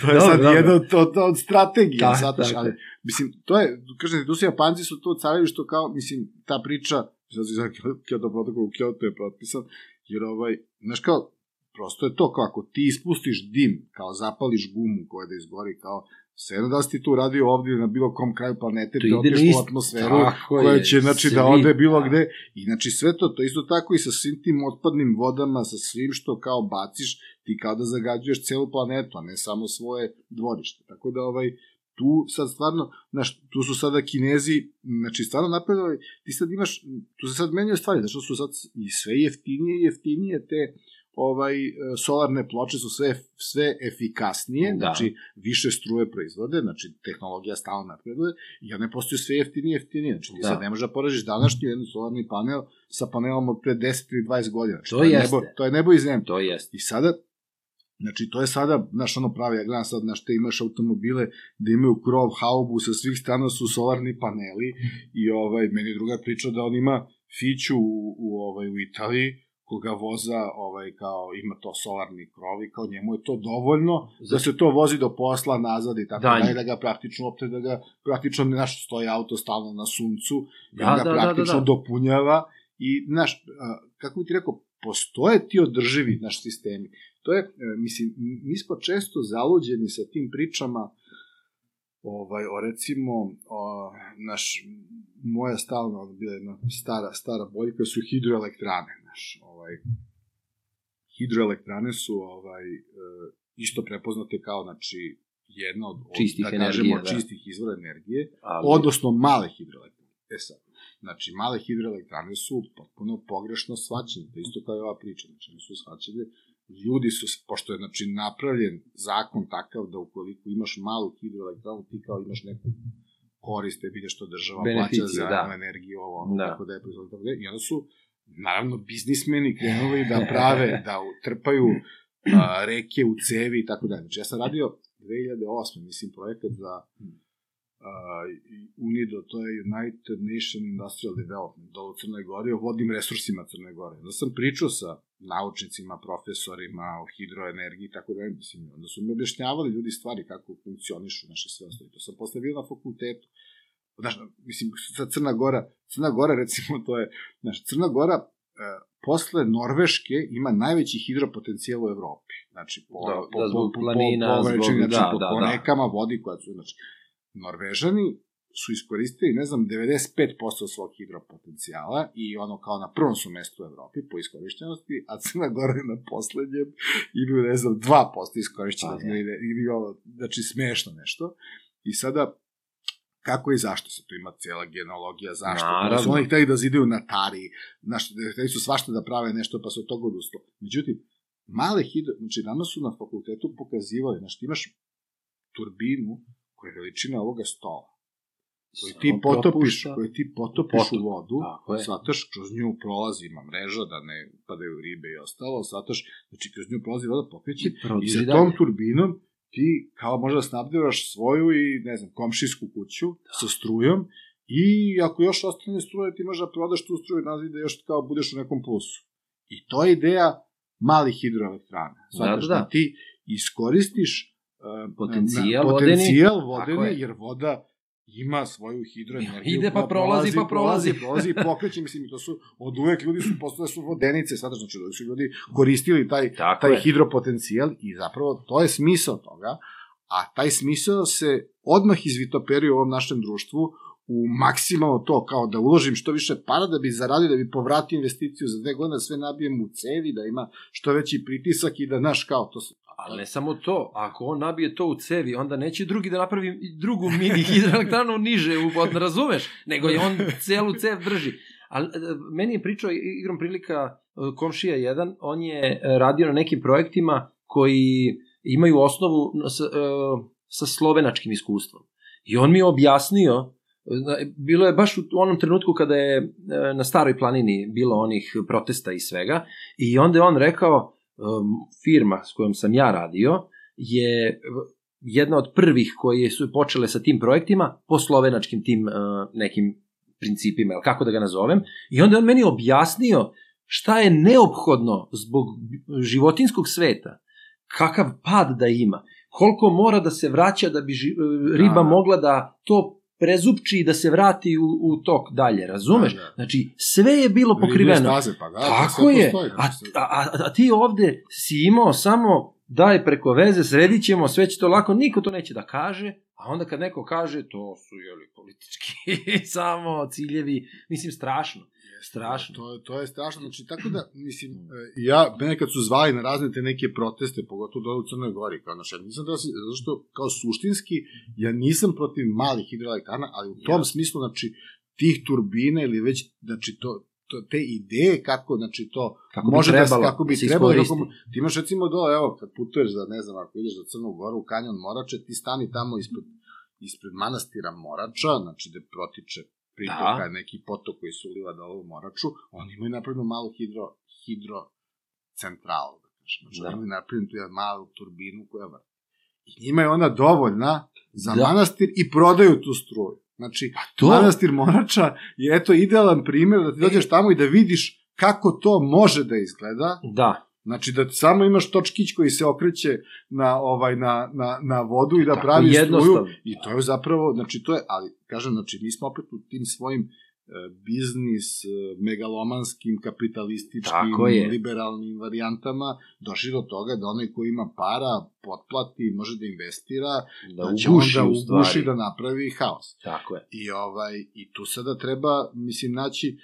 to je Dobro, sad dobro. jedno od, od, od strategije, Da, sad, tako ali. Mislim, to je, kažem, tu su Japanci su tu carevi što kao, mislim, ta priča, sad se zove Kyoto protokol, Kyoto je potpisan, jer ovaj, znaš kao, prosto je to, kao ako ti ispustiš dim, kao zapališ gumu koja da izgori, kao, sve da si ti tu radio ovdje ili na bilo kom kraju planete, To otiš u atmosferu, koja je, će, znači, da svi- ode bilo da. gde, i znači sve to, to isto tako i sa svim tim otpadnim vodama, sa svim što kao baciš, ti kao da zagađuješ celu planetu, a ne samo svoje dvorište. Tako da ovaj, tu sad stvarno, znaš, tu su sada kinezi, znači stvarno napredovali, ti sad imaš, tu se sad menjaju stvari, zašto su sad i sve jeftinije i jeftinije te ovaj solarne ploče su sve sve efikasnije, Da. znači više struje proizvode, znači tehnologija stalno napreduje i one postaju sve jeftinije jeftinije. Znači ti Da. sad ne možeš da porežiš današnji jedan solarni panel sa panelom od pre 10 ili 20 godina. Znači, To je jeste. nebo, to je nebo i zemlja. To jest. I sada, znači to je sada, znaš ono pravi, ja gledam sad, znaš te imaš automobile da imaju krov, haubu, sa svih strana su solarni paneli i ovaj, meni druga priča da on ima fiću u, u, ovaj, u Italiji, koga voza, ovaj, kao ima to solarni krov i kao njemu je to dovoljno da se to vozi do posla, nazad i tako Da, dalje, da ga praktično opte, da ga praktično, znaš, stoji auto stalno na suncu, da, Da, ga da, da, da, praktično da. dopunjava i, znaš, kako bi ti rekao, postoje ti održivi naš sistemi. To je, e, mislim, mi smo često zaluđeni sa tim pričama ovaj, o recimo, o, naš, moja stalna, bila jedna stara, stara boljka su hidroelektrane, naš, ovaj, hidroelektrane su, ovaj, e, isto prepoznate kao, znači, jedna od, od Čistih da kažemo, energije, da. čistih izvora energije, Ali, odnosno male hidroelektrane. E sad, znači, male hidroelektrane su potpuno pogrešno shvaćene, to je isto kao i ova priča, znači, oni su shvaćene, ljudi su, pošto je, znači, napravljen zakon takav da ukoliko imaš malu hidroelektranu, ti kao imaš neku koriste, vidiš što država plaća Beneficije, za da. energiju, ovo, ono, Da. tako da je proizvodno, tako da je, i onda su, naravno, biznismeni krenuli da prave, da trpaju a, reke u cevi i tako dalje. Znači, ja sam radio 2008. mislim, projekat za uh, UNIDO, to je United Nation Industrial Development, dole u Crnoj Gori, o vodnim resursima Crne Gore. Onda sam pričao sa naučnicima, profesorima o hidroenergiji i tako dalje, mislim, onda su mi objašnjavali ljudi stvari kako funkcionišu naše sve ostali. To sam posle bio na fakultetu. Znaš, mislim, sa Crna Gora, Crna Gora, recimo, to je, znaš, Crna Gora, e, posle Norveške ima najveći hidropotencijal u Evropi. Znači, po, Da, po, da, po, zbog po, planina, po, po, zbog- znači, da, po, da, po da. rekama vodi koja su, znači, Norvežani su iskoristili, ne znam, 95% svog hidropotencijala i ono kao na prvom su mestu u Evropi po iskorišćenosti, a Crna Gora je na poslednjem imaju, ne znam, 2% iskorišćenosti Pa, ili, ili ono, znači smešno nešto. I sada, kako i zašto se tu ima cijela genealogija, zašto? Naravno. Pa su oni hteli da zidaju na tari, znaš, hteli su svašta da prave nešto, pa su od toga odustali. Međutim, male hidro, znači nama su na fakultetu pokazivali, znači ti imaš turbinu koja je veličina ovoga stola, koju ti potopiš, koju ti potopiš Potop, u vodu, svataš, kroz nju prolazi, ima mreža da ne padaju ribe i ostalo, svataš, znači kroz nju prolazi voda pokreće i za tom dalje. turbinom ti kao možda snabdevaš svoju i, ne znam, komšijsku kuću sa strujom i ako još ostane struje, ti možda prodaš tu struju nazad i da još kao budeš u nekom plusu. I to je ideja malih hidroelektrana. Svataš da, da. ti iskoristiš uh, Potencijal potencijal vodeni, je. jer voda ima svoju hidroenergiju. Ide pa prolazi, pa prolazi. prolazi i pokreće, mislim, i to su, od uvek ljudi su postale su vodenice, sada znači da su ljudi koristili taj, Tako taj je. hidropotencijal i zapravo to je smisao toga, a taj smisao se odmah izvitoperio u ovom našem društvu u maksimalno to, kao da uložim što više para da bi zaradio, da bi povratio investiciju za dve godine, da sve nabijem u cevi, da ima što veći pritisak i da, naš, kao, to se, Ali ne samo to, ako on nabije to u cevi, onda neće drugi da napravi drugu mini hidroelektranu niže, u vod, razumeš? Nego je on celu cev drži. Ali e, meni je pričao, igrom prilika, e, komšija jedan, on je radio na nekim projektima koji imaju osnovu sa, e, sa slovenačkim iskustvom. I on mi je objasnio, bilo je baš u onom trenutku kada je e, na staroj planini bilo onih protesta i svega, i onda je on rekao, um, firma s kojom sam ja radio je jedna od prvih koje su počele sa tim projektima po slovenačkim tim uh, nekim principima, ili kako da ga nazovem. I onda je on meni objasnio šta je neophodno zbog životinskog sveta, kakav pad da ima, koliko mora da se vraća da bi ži, riba Da. mogla da to prezupči da se vrati u, u tok dalje, razumeš? Da, da. Znači, sve je bilo pokriveno. staze, pa da, Tako je. postoji, A, sve- a, a, a ti ovde si imao samo daj preko veze, sredit ćemo, sve će to lako, niko to neće da kaže, a onda kad neko kaže, to su, jeli, politički samo ciljevi, mislim, strašno. Strašno. To, to je strašno, znači tako da, mislim, e, ja, mene kad su zvali na razne te neke proteste, pogotovo dole u Crnoj Gori, kao naša, nisam da se, zato što, kao suštinski, ja nisam protiv malih hidroelektrana, ali u tom Ja. smislu, znači, tih turbina ili već, znači, to, to, te ideje kako, znači, to Kako može trebalo da, se- kako bi da trebalo, kako, ti imaš recimo dole, evo, kad putuješ za, ne znam, ako ideš za Crnu Goru, u kanjon Morače, ti stani tamo ispred, ispred manastira Morača, znači da protiče pritoka, da. neki potok koji se uliva dole u Moraču, oni imaju napravljenu malu hidro, hidro centralu, da kažem. Znači, Da. imaju napravljenu tu jednu malu turbinu koja vrti. I njima je ona dovoljna za Da. manastir i prodaju tu struju. Znači, to- manastir Morača je eto idealan primjer da ti dođeš tamo i da vidiš kako to može da izgleda, Da. Znači da samo imaš točkić koji se okreće na ovaj na na na vodu i da Tako pravi struju i to je zapravo znači to je ali kažem znači mi smo opet u tim svojim e, biznis e, megalomanskim kapitalističkim liberalnim varijantama došli do toga da onaj ko ima para potplati može da investira Da, da će uguši onda uguši da napravi haos. Tako je. I ovaj i tu sada treba mislim naći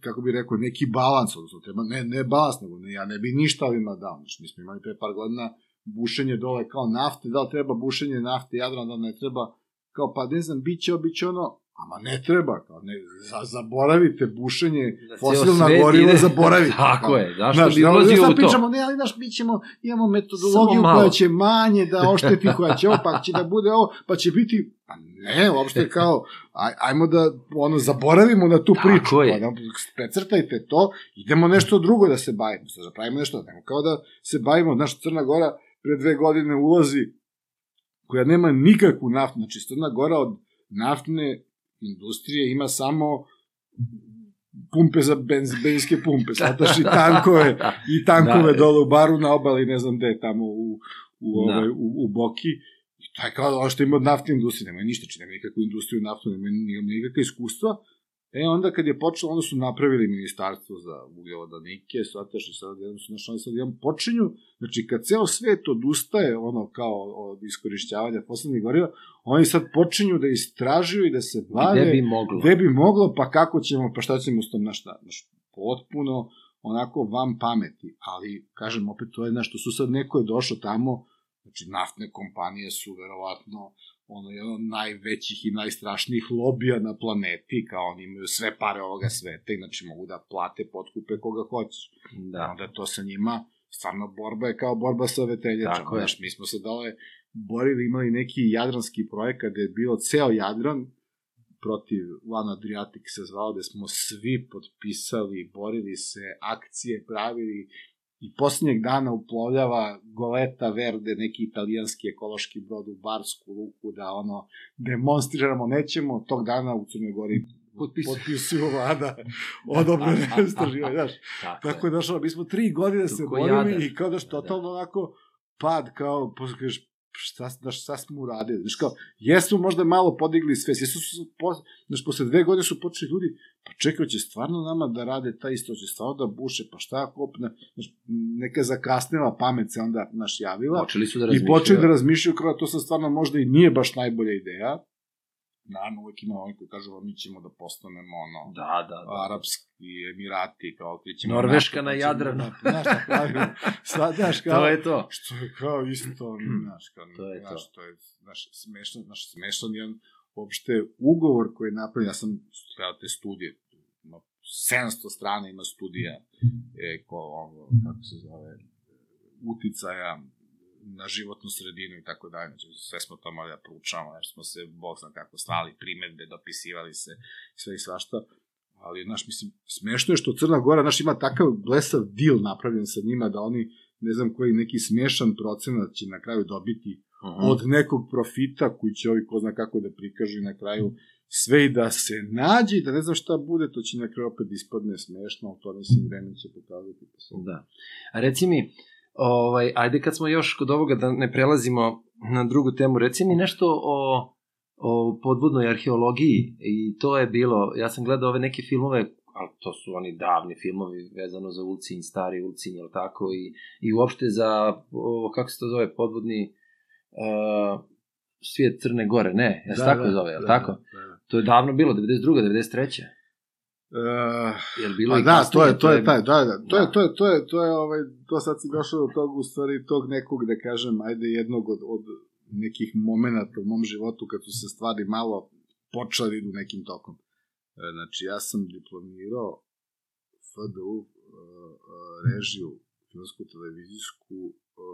kako bi rekao neki balans odnosno treba ne ne balans nego ne, ja ne bi ništa ovima dao. Znači mi smo imali pre par godina bušenje dole kao nafte da li treba bušenje nafte Jadrana da li ne treba kao pa ne znam biće obično ono ama ne treba kao ne za, zaboravite bušenje Da fosilna goriva ide- zaboravite Tako kao. je, zašto Znaš, bi da, ulazio u to? pričamo, ne, ali znaš, mi ćemo, imamo metodologiju koja će manje da ošteti, koja će ovo, pa će da bude ovo, pa će biti, pa ne, uopšte kao, aj, ajmo da, ono, zaboravimo na tu Tako priču, je. pa da, precrtajte to, idemo nešto drugo da se bavimo, sad da pravimo nešto, nemo kao da se bavimo, znaš, Crna Gora pre dve godine ulazi, koja nema nikakvu naftu, znači Crna Gora od naftne industrije ima samo pumpe za benz, benzinske pumpe, svataš i tankove, i tankove Da. dole u baru na obali, ne znam gde, tamo u, u, Da. ovaj, u, u Boki. I to je kao ono što ima od naftne industrije, nema ništa, či nema nikakvu industriju naftu, nema ni- nikakve iskustva. E onda kad je počelo, onda su napravili ministarstvo za ugljovodanike, svataš i sad jednom su našli sad jedan počinju, znači kad ceo svet odustaje ono kao od iskorišćavanja fosilnih goriva, oni sad počinju da istražuju i da se bave Gde bi moglo? gde bi moglo, pa kako ćemo, pa šta ćemo s tom, znaš znaš, potpuno onako vam pameti, ali, kažem, opet to je nešto, su sad neko je došao tamo, znači naftne kompanije su verovatno ono jedan od najvećih i najstrašnijih lobija na planeti, kao oni imaju sve pare ovoga sveta i znači mogu da plate, potkupe koga hoćeš. Da. Da. Onda to sa njima, stvarno borba je kao borba sa veteljačama. Tako. Znaš, mi smo se dole borili, imali neki jadranski projekat gde je bilo ceo Jadran protiv One Adriatic se zvao, gde smo svi potpisali, borili se, akcije pravili i poslednjeg dana uplovljava Goleta Verde, neki italijanski ekološki brod u Barsku luku, da ono, demonstriramo, nećemo, tog dana u Crnoj Gori Potpisuju. potpisuju vlada odobrene istraživanje, znaš. Tako, Tako je. došlo, mi smo tri godine se Ko borili i kao da što totalno onako pad, kao, posle kažeš, šta, znaš, šta smo uradili? Znaš, kao, jesmo možda malo podigli svest, jesu su, po, znaš, posle dve godine su počeli ljudi, pa čekaj, će stvarno nama da rade ta isto, će stvarno da buše, pa šta ako, opet, znaš, neka zakasnila pamet se onda, naš, javila, Počeli su da i razmišljaju. počeli da razmišljaju kao da to sad stvarno možda i nije baš najbolja ideja, Naravno, uvek ima oni koji kažu, "A mi ćemo da postanemo ono, Da, da, da. Arapski Emirati, kao otkrićemo... Norveška na Jadranu. da- Znaš, šta pravimo? Sad, znaš, kao... To je to. Što je kao isto, znaš, kao, To je to. znaš, to je, znaš, smešan, znaš, smešan jedan uopšte ugovor koji je napravljen, ja sam gledao te studije, ima 700 strana ima studija, e, ko, ovo, kako se zove, uticaja na životnu sredinu i tako dalje, znači sve smo to morali da proučavamo, znači smo se, bog zna kako, slali primetbe, dopisivali se, sve i svašta, ali, znaš, mislim, smešno je što Crna Gora, znaš, ima takav blesav deal napravljen sa njima da oni, ne znam koji neki smešan procenat će na kraju dobiti Mhm. od nekog profita koji će ovi ko zna kako da prikažu i na kraju sve i da se nađe i da ne znam šta bude, to će na kraju opet ispadne smešno, ali to mislim vreme će pokazati. Da. A reci mi, ovaj, ajde kad smo još kod ovoga da ne prelazimo na drugu temu, reci mi nešto o, o podvodnoj arheologiji i to je bilo, ja sam gledao ove neke filmove, ali to su oni davni filmovi vezano za Ulcinj, stari Ulcinj, jel tako, i, i uopšte za, o, kako se to zove, podvodni uh, svijet Crne Gore, ne, ja se tako zove, jel tako? Da, da. To je davno bilo, 92. 93. Uh, Jel bilo da, to je, to je taj, da, da, to je, Da. to je, to je, to je, ovaj, to sad si došao do tog, u stvari, tog nekog, da kažem, ajde, jednog od, od nekih momenata u mom životu, kad su se stvari malo počeli idu nekim tokom. E, Znači, ja sam diplomirao FDU e, e, režiju, filmsku televizijsku e,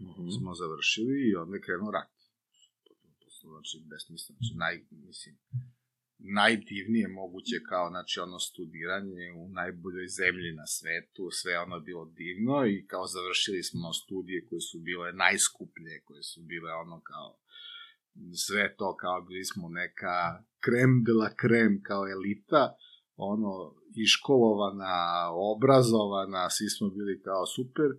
91. Mhm. smo završili i onda je krenuo rat. Znači, besmisleno, znači, naj, mislim, najdivnije moguće kao, znači, ono studiranje u najboljoj zemlji na svetu, sve ono je bilo divno i kao završili smo studije koje su bile najskuplje, koje su bile ono kao, sve to kao bili smo neka krem de la krem kao elita, ono, iškolovana, obrazovana, svi smo bili kao super,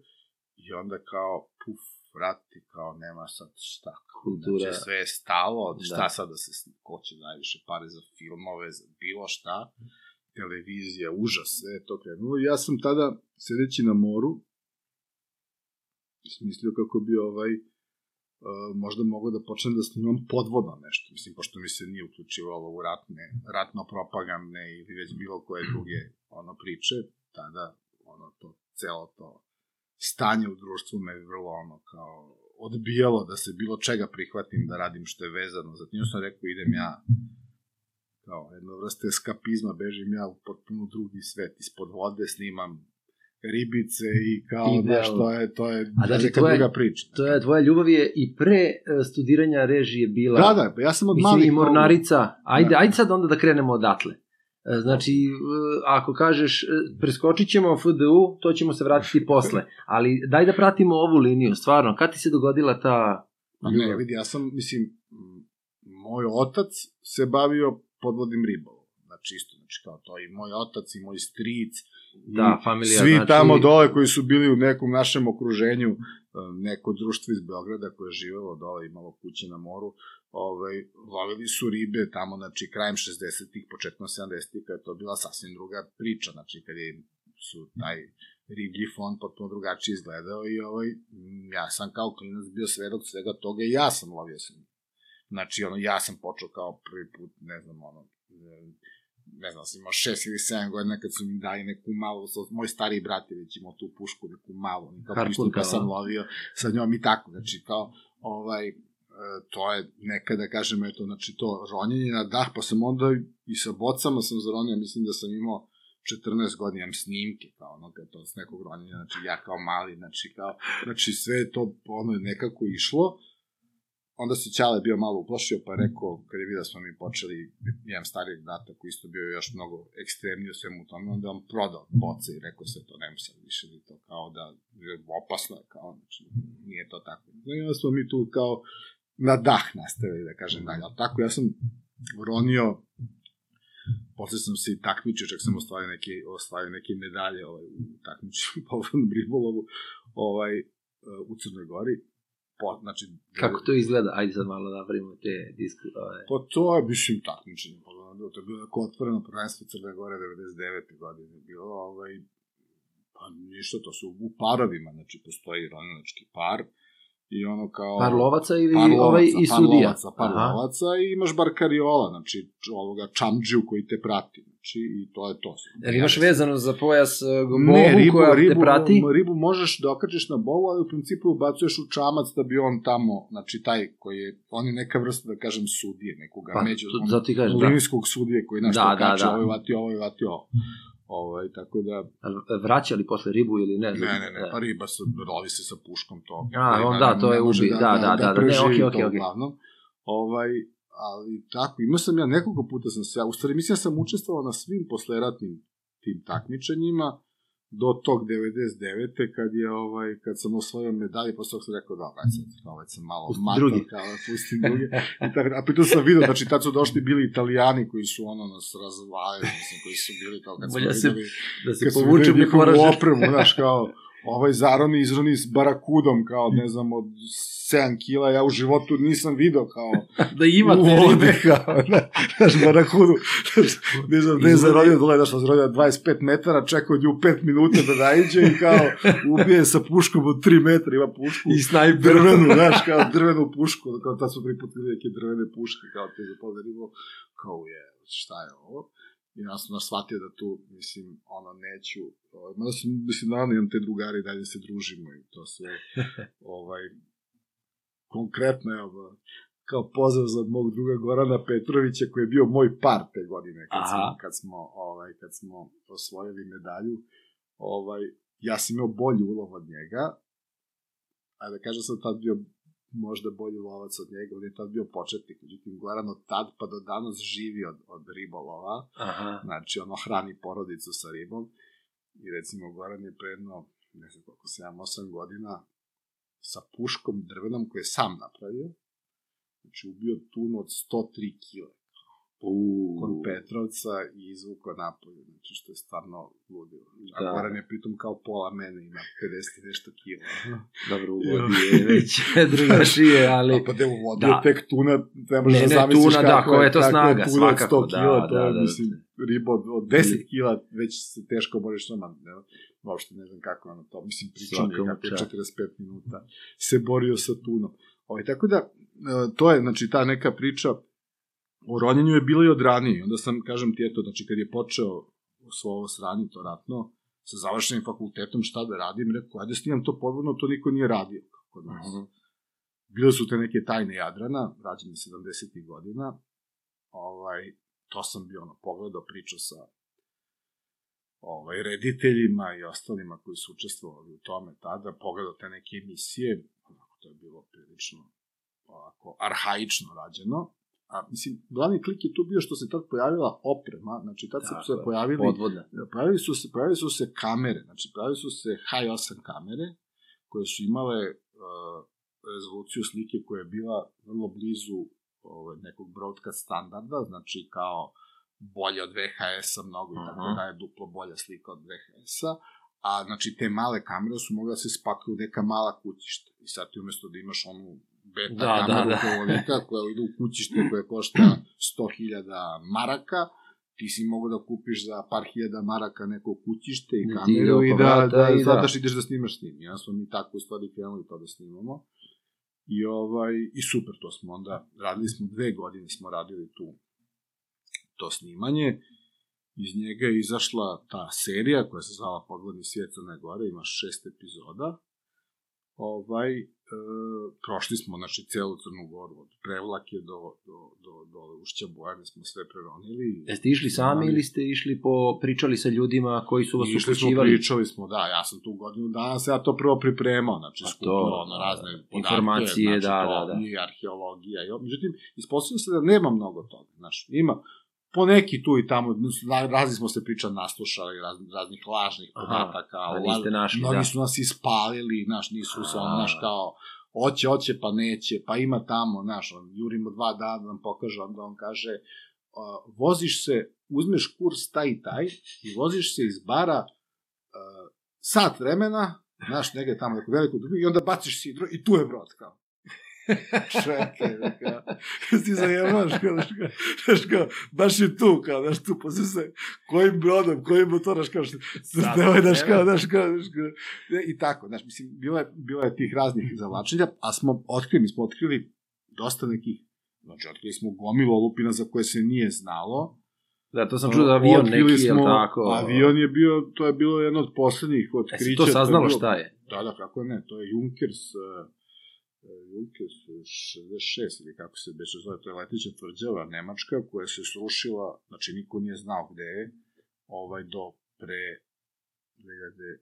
i onda kao, puf, vrati, kao nema sad šta. Kultura. Znači, sve je stalo, šta Da. sad da se, ko će najviše pare za filmove, za bilo šta, televizija, užas, sve je to krenulo. I ja sam tada, sedeći na moru, smislio kako bi ovaj, uh, možda mogao da počnem da snimam podvodno nešto, mislim, pošto mi se nije uključivalo u ratne, ratno-propagandne ili već bilo koje druge ono priče, tada ono to, celo to stanje u društvu me vrlo ono kao odbijalo da se bilo čega prihvatim da radim što je vezano. Zatim sam rekao idem ja kao jedno vrste eskapizma, bežim ja u potpuno drugi svet, ispod vode snimam ribice i kao, Idealno. znaš, to je, to je A znači, neka tvoje- druga priča. To je, tvoja ljubav je i pre e, studiranja režije bila... Da, da, ja sam od Mislim, malih... i Mornarica. Ajde, Da. ajde sad onda da krenemo odatle. E, Znači, e, ako kažeš, e, preskočit ćemo FDU, to ćemo se vratiti posle. Ali daj da pratimo ovu liniju, stvarno. Kad ti se dogodila ta... Ne, vidi, ja sam, mislim, moj otac se bavio podvodnim ribolovom. Znači, isto, znači, kao to i moj otac i moj stric, Da, familija, svi znači- tamo dole koji su bili u nekom našem okruženju, neko društvo iz Beograda koje je živelo dole, imalo kuće na moru, ovaj, lovili su ribe tamo, znači, krajem 60-ih, početno 70-ih, kada je to bila sasvim druga priča, znači, kad je su taj riblji fond potpuno drugačije izgledao i ovaj, ja sam kao klinac bio svedok svega toga i ja sam lovio sa njim. Znači, ono, ja sam počeo kao prvi put, ne znam, ono, ne znam, sam imao šest ili sedam godina kad su mi dali neku malu, sa- moj stari brat je već imao tu pušku, neku malu, kao, pa sam a? lovio sa njom i tako, znači, kao, ovaj, to je neka, da kažem, eto, znači, to ronjenje na dah, pa sam onda i sa bocama sam zaronio, mislim da sam imao 14 godina, imam snimke, kao ono, to s nekog ronjenja, znači, ja kao mali, znači, kao, znači, sve je to, ono, nekako išlo, onda se Ćale bio malo uplašio, pa rekao, kad je vidio da smo mi počeli, jedan starijeg brata koji isto bio još mnogo ekstremniji u svemu tome, onda on prodao boce i rekao se to nema sad više ni to kao da opasno je kao, znači, nije to tako. I onda smo mi tu kao na dah nastavili, da kažem dalje. Ali tako, ja sam ronio, posle sam se i takmičio, čak sam ostvario neke, ostvario neke medalje ovaj, u takmičenju po ribolovu ovaj, u Crnoj Gori. Po, znači, Kako to izgleda? Ajde sad malo napravimo te disku. Ove. Pa to je, mislim, takmičenje. Pa, to je bilo neko otvoreno prvenstvo Crne Gore 99. godine. Bilo, ovaj, pa ništa, to su u parovima, znači postoji ronilački par i ono kao... Par lovaca ili par lovaca, ovaj i par sudija? Lovaca, par Aha. lovaca i imaš bar kariola, znači ovoga čamđiju koji te prati, znači i to je to. Jel imaš vezano za pojas uh, bovu Ne, ribu, koja ribu, te prati? ribu možeš da okačiš na bovu, ali u principu ubacuješ u čamac da bi on tamo, znači taj koji je, on je neka vrsta, da kažem, sudije, nekoga Pa, među, on- zato ti kažem, da. linijskog sudije koji nešto Da, da, kače, da. ovo je vati ovo, je vati ovo. Ovaj, tako da, Vraćali posle ribu ili ne? ne, ne, ne, pa riba se, rovi se sa puškom, to. A, on da, to je ubi, da, da, da, da, ne, preživi okej, to okej, okej. uglavnom. Ovaj, ali tako, imao sam ja nekoliko puta sam se, ja, u stvari mislim da sam učestvovao na svim posleratnim tim takmičenjima, do tog 99. kad je ovaj kad sam osvojio medalje, posle toga sam rekao da, već sad, već sam malo Pusti mator, drugi. kao da pustim drugi. I tako, a pritom sam vidio, znači tad su došli bili italijani koji su ono nas razvajali, mislim, koji su bili kao kad smo se videli, Da se kad smo povuče videli bi njihovu poražen. opremu, znaš, kao ovaj zaroni izroni s barakudom, kao, ne znam, od 7 kila, ja u životu nisam video kao Da ima te ribe. kao, znaš, barakudu, ne znam, ne znam, rodio dole, znaš, rodio 25 metara, čekao nju 5 minuta da naiđe i kao, ubije sa puškom od 3 metra, ima pušku, I snajper. drvenu, znaš, kao drvenu pušku, kao tad su priputili neke drvene puške, kao te za pol ribo, kao je, šta je ovo? I ja sam nas shvatio da tu, mislim, ono, neću, ovaj, mada sam, mislim, naravno imam te drugari i dalje se družimo i to sve, ovaj, konkretno, evo, kao pozdrav za mog druga Gorana Petrovića koji je bio moj par te godine kad Aha. smo, kad smo, ovaj, kad smo osvojili medalju. Ovaj, ja sam imao bolji ulov od njega, a da kažem sam tad bio možda bolji lovac od njega, on je tad bio početnik, međutim Goran od tad pa do danas živi od, od ribolova, Aha. znači ono hrani porodicu sa ribom i recimo Goran je predno, ne znam koliko, 7-8 godina sa puškom drvenom koju je sam napravio, znači ubio tunu od 103 kile. Kod U, Petrovca i izvukao napolje, znači što je stvarno ludilo. A Da. Goran je pritom kao pola mene, ima 50 i nešto kila. dobro, u vodi je već drugačije, ali... A pa da u vodi Da. tek tuna, ne možeš Ne, da ne, zamisliš tuna, da, kako koja je to snaga, tuna od 100 svakako, da, kila, to da, je, da. mislim, riba od, od 10 kila već se teško boriš nama, ne, uopšte ne znam kako je ono to, mislim, pričam je kako je čast. 45 minuta se borio sa tunom. Ovaj, tako da, e, to je, znači, ta neka priča o ronjenju je bila i od ranije. Onda sam, kažem ti, eto, znači, kad je počeo svo ovo sranje, to ratno, sa završenim fakultetom, šta da radim, rekao, ajde snimam to podvodno, to niko nije radio kod nas. Mhm. Bile su te neke tajne Jadrana, rađene 70. godina, ovaj, to sam bio ono, pogledao, pričao sa ovaj, rediteljima i ostalima koji su učestvovali u tome tada, pogledao te neke emisije, onako, to je bilo prilično ovako, arhaično rađeno, a mislim, glavni klik je tu bio što se tad pojavila oprema, znači tad Tako se pojavili Podvodna. pojavili su se, pojavili su se kamere, znači pojavili su se H8 kamere, koje su imale uh, rezoluciju slike koja je bila vrlo blizu ovaj, nekog broadcast standarda, znači kao bolje od VHS-a mnogo i tako Mhm. da je duplo bolja slika od VHS-a, a znači te male kamere su mogle da se spakuju u neka mala kućišta. I sad ti umesto da imaš onu beta Da, da, kameru da. koja ovolika, koja ide u kućište koje košta 100.000 maraka, ti si mogu da kupiš za par hiljada maraka neko kućište i kameru i da, vrata da, i da. zadaš ideš da snimaš s njim. Ja smo mi tako u stvari krenuli to da snimamo. I, ovaj, I super, to smo onda, radili smo dve godine, smo radili tu to snimanje. Iz njega je izašla ta serija koja se zvala Pogledni svijet Crne Gore, ima šest epizoda. Ovaj, prošli smo, znači, celu Crnu Goru, od Prevlake do, do, do, do Ušća Bojane smo sve preronili. Jeste išli sami ili ste išli po, pričali sa ljudima koji su vas Išli smo, pričali smo, da, ja sam tu godinu dana se ja to prvo pripremao, znači A to, skupio ono razne da, podatke, informacije, znači, da, da, da. i arheologija, i, međutim, ispostavilo se da nema mnogo toga, znaš, ima po neki tu i tamo, razni smo se priča naslušali, raz, raznih lažnih Aha, podataka, a laž- niste našli, mnogi da. su nas ispalili, znaš, nisu se, on, A. znaš, kao, hoće, hoće, pa neće, pa ima tamo, znaš, on, jurimo dva dana, da nam pokaže, onda on kaže, uh, voziš se, uzmeš kurs taj i taj i voziš se iz bara uh, sat vremena, znaš, negde tamo neko veliko i onda baciš sidro i tu je brod, kao. Čekaj, da, kao, ti zajemaš, kao, znaš, kao, kao, baš je tu, kao, znaš, tu, posle se, kojim brodom, kojim motor, znaš, kao, što, nemoj, znaš, kao, znaš, kao, znaš, kao, i tako, znaš, mislim, bilo je, bilo je tih raznih zavlačenja, a smo otkrili, mi smo otkrili dosta nekih, znači, otkrili smo gomilu olupina za koje se nije znalo, Da, to sam čuo da avion neki, smo- tako? Avion je bio, to je bilo jedno od poslednjih otkrića. Jesi to je saznalo bilo- šta je? Da, da, kako ne, to je Junkers, uh, Junkers 66 ili kako se beše zove, to je leteća tvrđava Nemačka koja se srušila, znači niko nije znao gde je, ovaj, do pre 2000,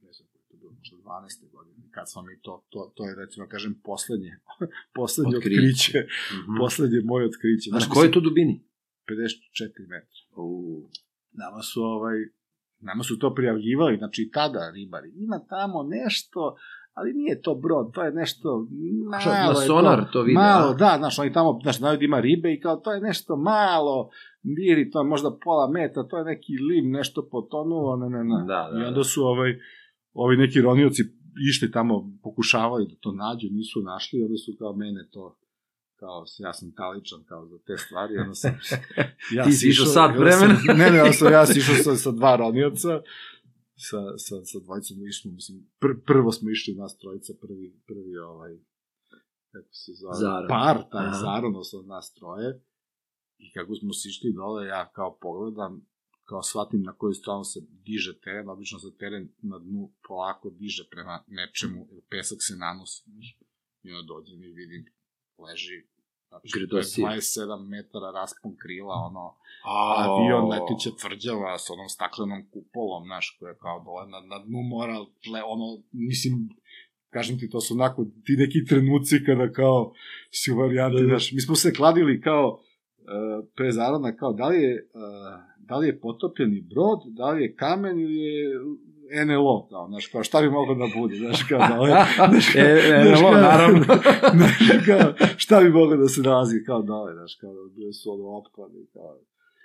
ne znam koje je to bilo, možda 12. godine, kad smo mi to, to, to je recimo, kažem, poslednje, poslednje Otkriće. otkriće, Mhm. poslednje moje otkriće. Na Znaš, kojoj to dubini? 54 metra U, nama su ovaj nama su to prijavljivali, znači i tada ribari, ima tamo nešto, ali nije to brod, to je nešto malo. Šta, na sonar to vide, Malo, a? da, znaš, oni tamo, znaš, znaju da ima ribe i kao, to je nešto malo, biri, to je možda pola metra, to je neki lim, nešto potonulo, ne, ne, ne. Da, da, I onda da. su ovaj, ovi neki ronioci išli tamo, pokušavali da to nađu, nisu našli, onda su kao mene to kao, ja sam taličan kao za te stvari, onda sam... Ja Ti si išao sat onda vremena. Sam, ne, ne, onda sam ja sišao sa, sa dva ronioca, sa, sa, sa dvojicom išli, mislim, pr, prvo smo išli nas trojica, prvi, prvi ovaj, kako se zove, Zaron. par, taj Aha. Zaron, od nas troje, i kako smo sišli dole, ja kao pogledam, kao shvatim na koju stranu se diže teren, obično se teren na dnu polako diže prema nečemu, pesak se nanosi. I onda dođem i vidim, leži, znači, to je Grdosije. 27 metara raspon krila, ono, A, avion letića tvrđava sa onom staklenom kupolom, znaš, koja je kao dole na, na dnu mora, le, ono, mislim, kažem ti, to su onako ti neki trenuci kada kao si u varijanti, znaš, mi smo se kladili kao uh, pre zarona, kao da li je, uh, da li je potopljeni brod, da li je kamen ili je NLO, kao, znaš, kao, šta bi moglo da bude, znaš, kao, dole, znaš, kao, E, NLO, kao, naravno. znaš, kao, šta bi moglo da se nalazi, kao, dole, znaš, kao, bile su ono opklade, kao,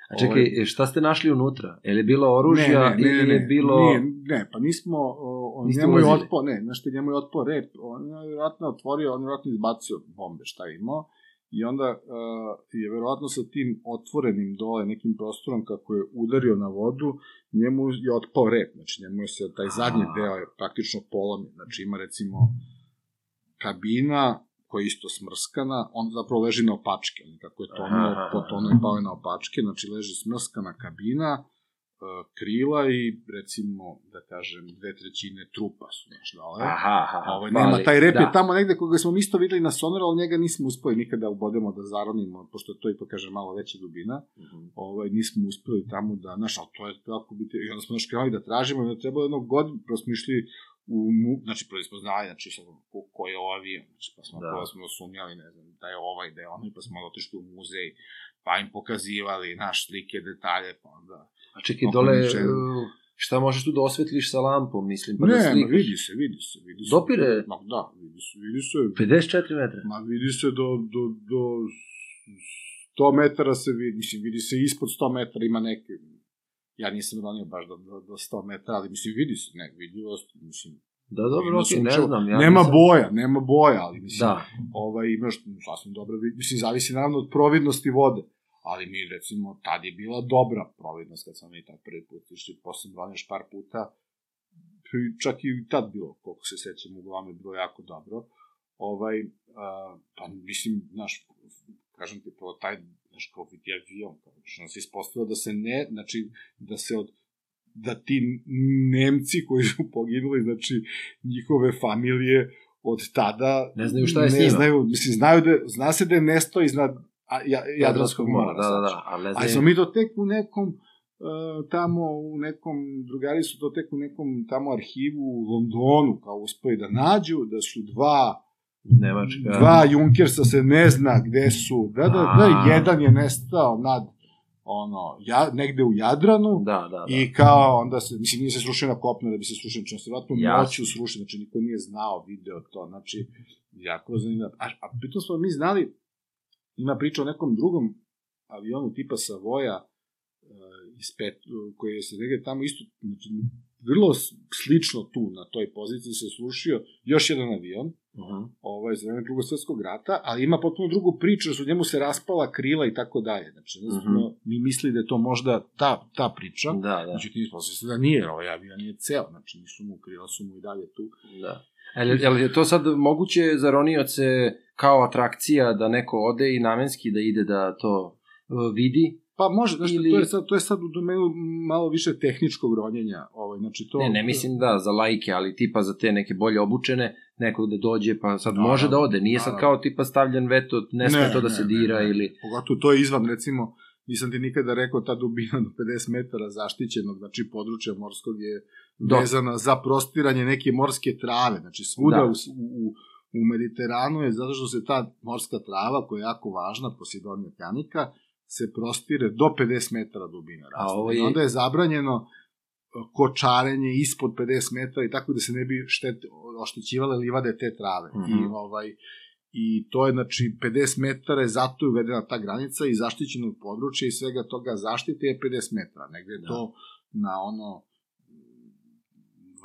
A čekaj, e, šta ste našli unutra? Je li bilo oružja ili je bilo... Nije, ne, pa nismo, o, o, Niste njemu je otpo, ne, znaš njemu je otpo rep, on je vjerojatno otvorio, on je vjerojatno izbacio bombe, šta je imao, i onda uh, je verovatno sa tim otvorenim dole nekim prostorom kako je udario na vodu, njemu je otpao rep, znači njemu je se taj zadnji deo je praktično polomljen, znači ima recimo kabina koja je isto smrskana, on zapravo leži na opačke, kako je tonuo, potonuo i pao je na opačke, znači leži smrskana kabina, krila i recimo, da kažem, dve trećine trupa su, znaš, dole. Aha, aha. Ovo, pa nema, ali- taj rep da. je tamo negde koga smo isto videli na sonaru, ali njega nismo uspeli nikada ubodemo da zaronimo, pošto to ipak, kaže, malo veća dubina. Mhm. Ovaj, nismo uspeli tamo da, znaš, ali to je kako biti, i onda smo još krenuli da tražimo, i da trebalo jednog godina, prvo smo išli u, znači, znali, znači, sad, ko, ko je ovaj avion, znači, pa smo, Da. da. smo sumnjali, ne znam, da je ovaj, da je onaj, pa smo otišli u muzej, pa im pokazivali, naš, slike, detalje, pa onda... A čekaj, dole, uh, šta možeš tu da osvetliš sa lampom, mislim, pa ne, da slikaš? vidi se, vidi se, vidi se. Dopire? Ma, da, vidi se, vidi se, 54 metra. Ma vidi se do, do, do 100 metara se vidi, mislim, vidi se ispod 100 metara ima neke, ja nisam ronio baš do, do, do 100 metara, ali mislim, vidi se, ne, vidljivost, mislim, Da, dobro, okej, ne znam. Ja nema nisam- boja, nema boja, ali mislim, Da, ovaj, imaš sasvim dobro, mislim, zavisi naravno od providnosti vode, ali mi, recimo, tad je bila dobra providnost kad smo mi tad prvi put išli, posle broniš par puta, čak i tad bilo, koliko se sećam, uglavnom je bilo jako dobro. Ovaj, a, pa mislim, znaš, kažem ti, prvo taj, znaš, kao vidi avion, kao, se ispostavilo da se ne, znači, da se od, da ti Nemci koji su poginuli, znači, njihove familije od tada Ne znaju šta je s ne njima. znaju, mislim, znaju da, zna se da je nestao iznad a, ja, Jadranskog mora. da, da, da, ali Ali smo mi to tek u nekom, uh, tamo u nekom, drugari su to tek u nekom tamo arhivu u Londonu, kao uspeli da nađu, da su dva, Nemačka. dva Junkersa se ne zna gde su, da, da, da, jedan je nestao nad, ono, ja, negde u Jadranu, Da, da, da. I kao, onda se, mislim, nije se srušio na kopno da bi se srušio, znači, se vratno noću srušio, znači, niko nije znao, video to, znači, jako zanimljivo. A, a pritom smo mi znali, ima priča o nekom drugom avionu tipa Savoja, uh, iz pet, koji je se negde tamo isto, znači, vrlo slično tu, na toj poziciji se srušio još jedan avion, Mhm. ovaj, za vreme drugog svetskog rata, ali ima potpuno drugu priču, da su njemu se raspala krila i tako dalje. Znači, mm Mhm. mi mislili da je to možda ta, ta priča, Da, da, Međutim, ispostavlja se da nije, ovaj avion je ceo, znači nisu mu krila, su mu i dalje tu. da. Ali, ali je to sad moguće za ronioce kao atrakcija da neko ode i namenski da ide da to uh, vidi? Pa može, znači, Ili- to, je sad, to je sad u domenu malo više tehničkog ronjenja, ovaj, znači to... Ne, ne mislim da za lajke, ali tipa za te neke bolje obučene, nekog da dođe pa sad Naravno, može da ode. Nije sad naravno. kao tipa stavljen veto, ne sme to da se dira ili... Pogotovo to je izvan, recimo, nisam ti nikada rekao, ta dubina do 50 metara zaštićenog, znači područja morskog je Do- vezana za prostiranje neke morske trave, znači svuda Da. u, u, u Mediteranu je zato što se ta morska trava, koja je jako važna, Posidonija kanika, se prostire do 50 metara dubina. A ovo I je- onda je zabranjeno e, kočarenje ispod 50 metara i tako da se ne bi štet, oštećivale livade te trave. Mhm. I ovaj i to je znači 50 metara je zato uvedena ta granica i zaštićenog područja i svega toga zaštite je 50 metara. Negde Da. to na ono mm,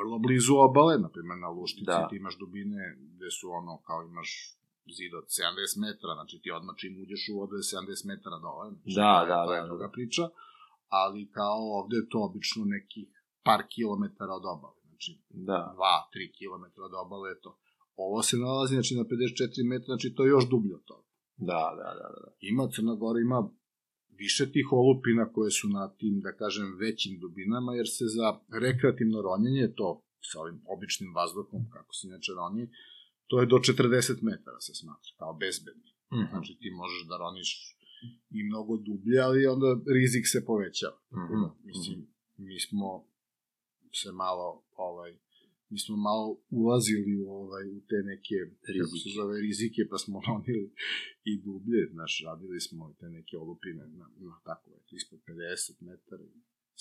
vrlo blizu obale, na primjer na Luštici Da. ti imaš dubine gde su ono kao imaš zid od 70 metara, znači ti odmah čim uđeš u vodu je 70 metara dole, znači Da, da, to je da, druga da. priča, ali kao ovde je to obično nekih par kilometara od obale, znači Da. 2-3 km od obale je to. Ovo se nalazi znači, na 54 metra, znači to je još dublje od toga. Da, da, da, da. Ima Crna Gora, ima više tih olupina koje su na tim, da kažem, većim dubinama, jer se za rekreativno ronjenje, to sa ovim običnim vazduhom, kako se inače roni, to je do 40 metara se smatra, kao bezbedni. Mhm. Znači ti možeš da roniš i mnogo dublje, ali onda rizik se povećava. Mhm. Mislim, mi smo se malo, ovaj, mi smo malo ulazili u, ovaj, u te neke, kako se Rizike. zove, rizike, pa smo ronili i dublje, znaš, radili smo te neke olupine na, na tako, eto, ispod 50 metara,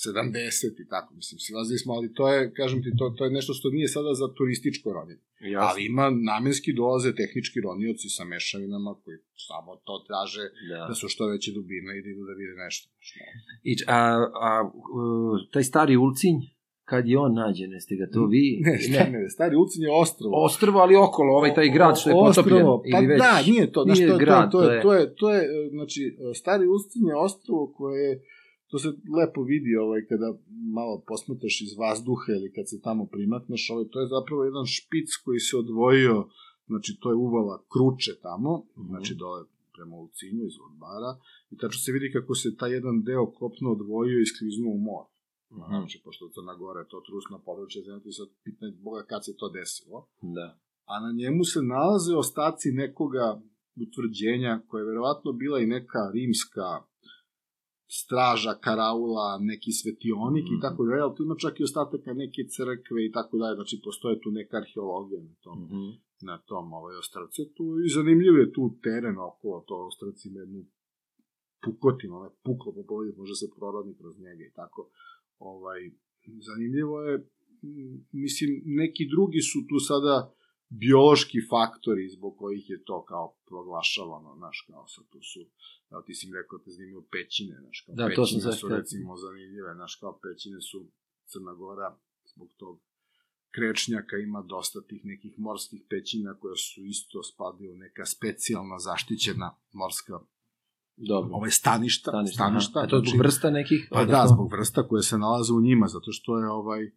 70 i tako, mislim, silazili smo, ali to je, kažem ti, to, to je nešto što nije sada za turističko ronjenje. Ali ima namenski dolaze tehnički ronioci sa mešavinama koji samo to traže da, Da. su što veće dubine i da idu da vide nešto. I, a, a taj stari ulcinj, kad je on nađen, jeste ga to vi? Ne, ne, ne, stari Ulcin je ostrovo. Ostrvo, ali okolo, ovaj taj grad što je potopljen. Ostrvo, pa ili već, da, nije to, nije to, je- grad, to, je, to, je, to je, e, znači, e, stari Ulcin je ostrovo koje je, to se lepo vidi ovaj, kada malo posmetaš iz vazduha ili kad se tamo primatneš, ovaj, to je zapravo jedan špic koji se odvojio, znači to je uvala Kruče tamo, znači dole prema Ulcinju iz Odbara, i tačno se vidi kako se taj jedan deo kopno odvojio i skliznuo u more. Znači, pošto je Crna Gora je to trusno područje, znači sad pitanje Boga kad se to desilo Da. a na njemu se nalaze ostaci nekoga utvrđenja koja je verovatno bila i neka rimska straža, karaula, neki svetionik i tako dalje, ali tu ima čak i ostataka neke crkve i tako dalje, znači postoje tu neka arheologija na tom, Mhm. na tom ovaj, ostrvce tu i zanimljiv je tu teren okolo, to ostrvce ima jednu pukotinu, ono je puklo po polovi, može se prorodni kroz njega i tako. Ovaj, zanimljivo je, mislim, neki drugi su tu sada biološki faktori zbog kojih je to kao proglašavano, znaš, kao sad tu su, evo ti si mi rekao da te zanimljivo pećine, znaš, kao Da, to sam pećine sad su htio. recimo zanimljive, znaš, kao pećine su Crna Gora, zbog tog krečnjaka ima dosta tih nekih morskih pećina koje su isto spadaju u neka specijalna zaštićena morska Dobro. ovaj staništa, Staništa, staništa, aha. A to je zbog vrsta nekih? Pa da, zbog vrsta koje se nalaze u njima, zato što je ovaj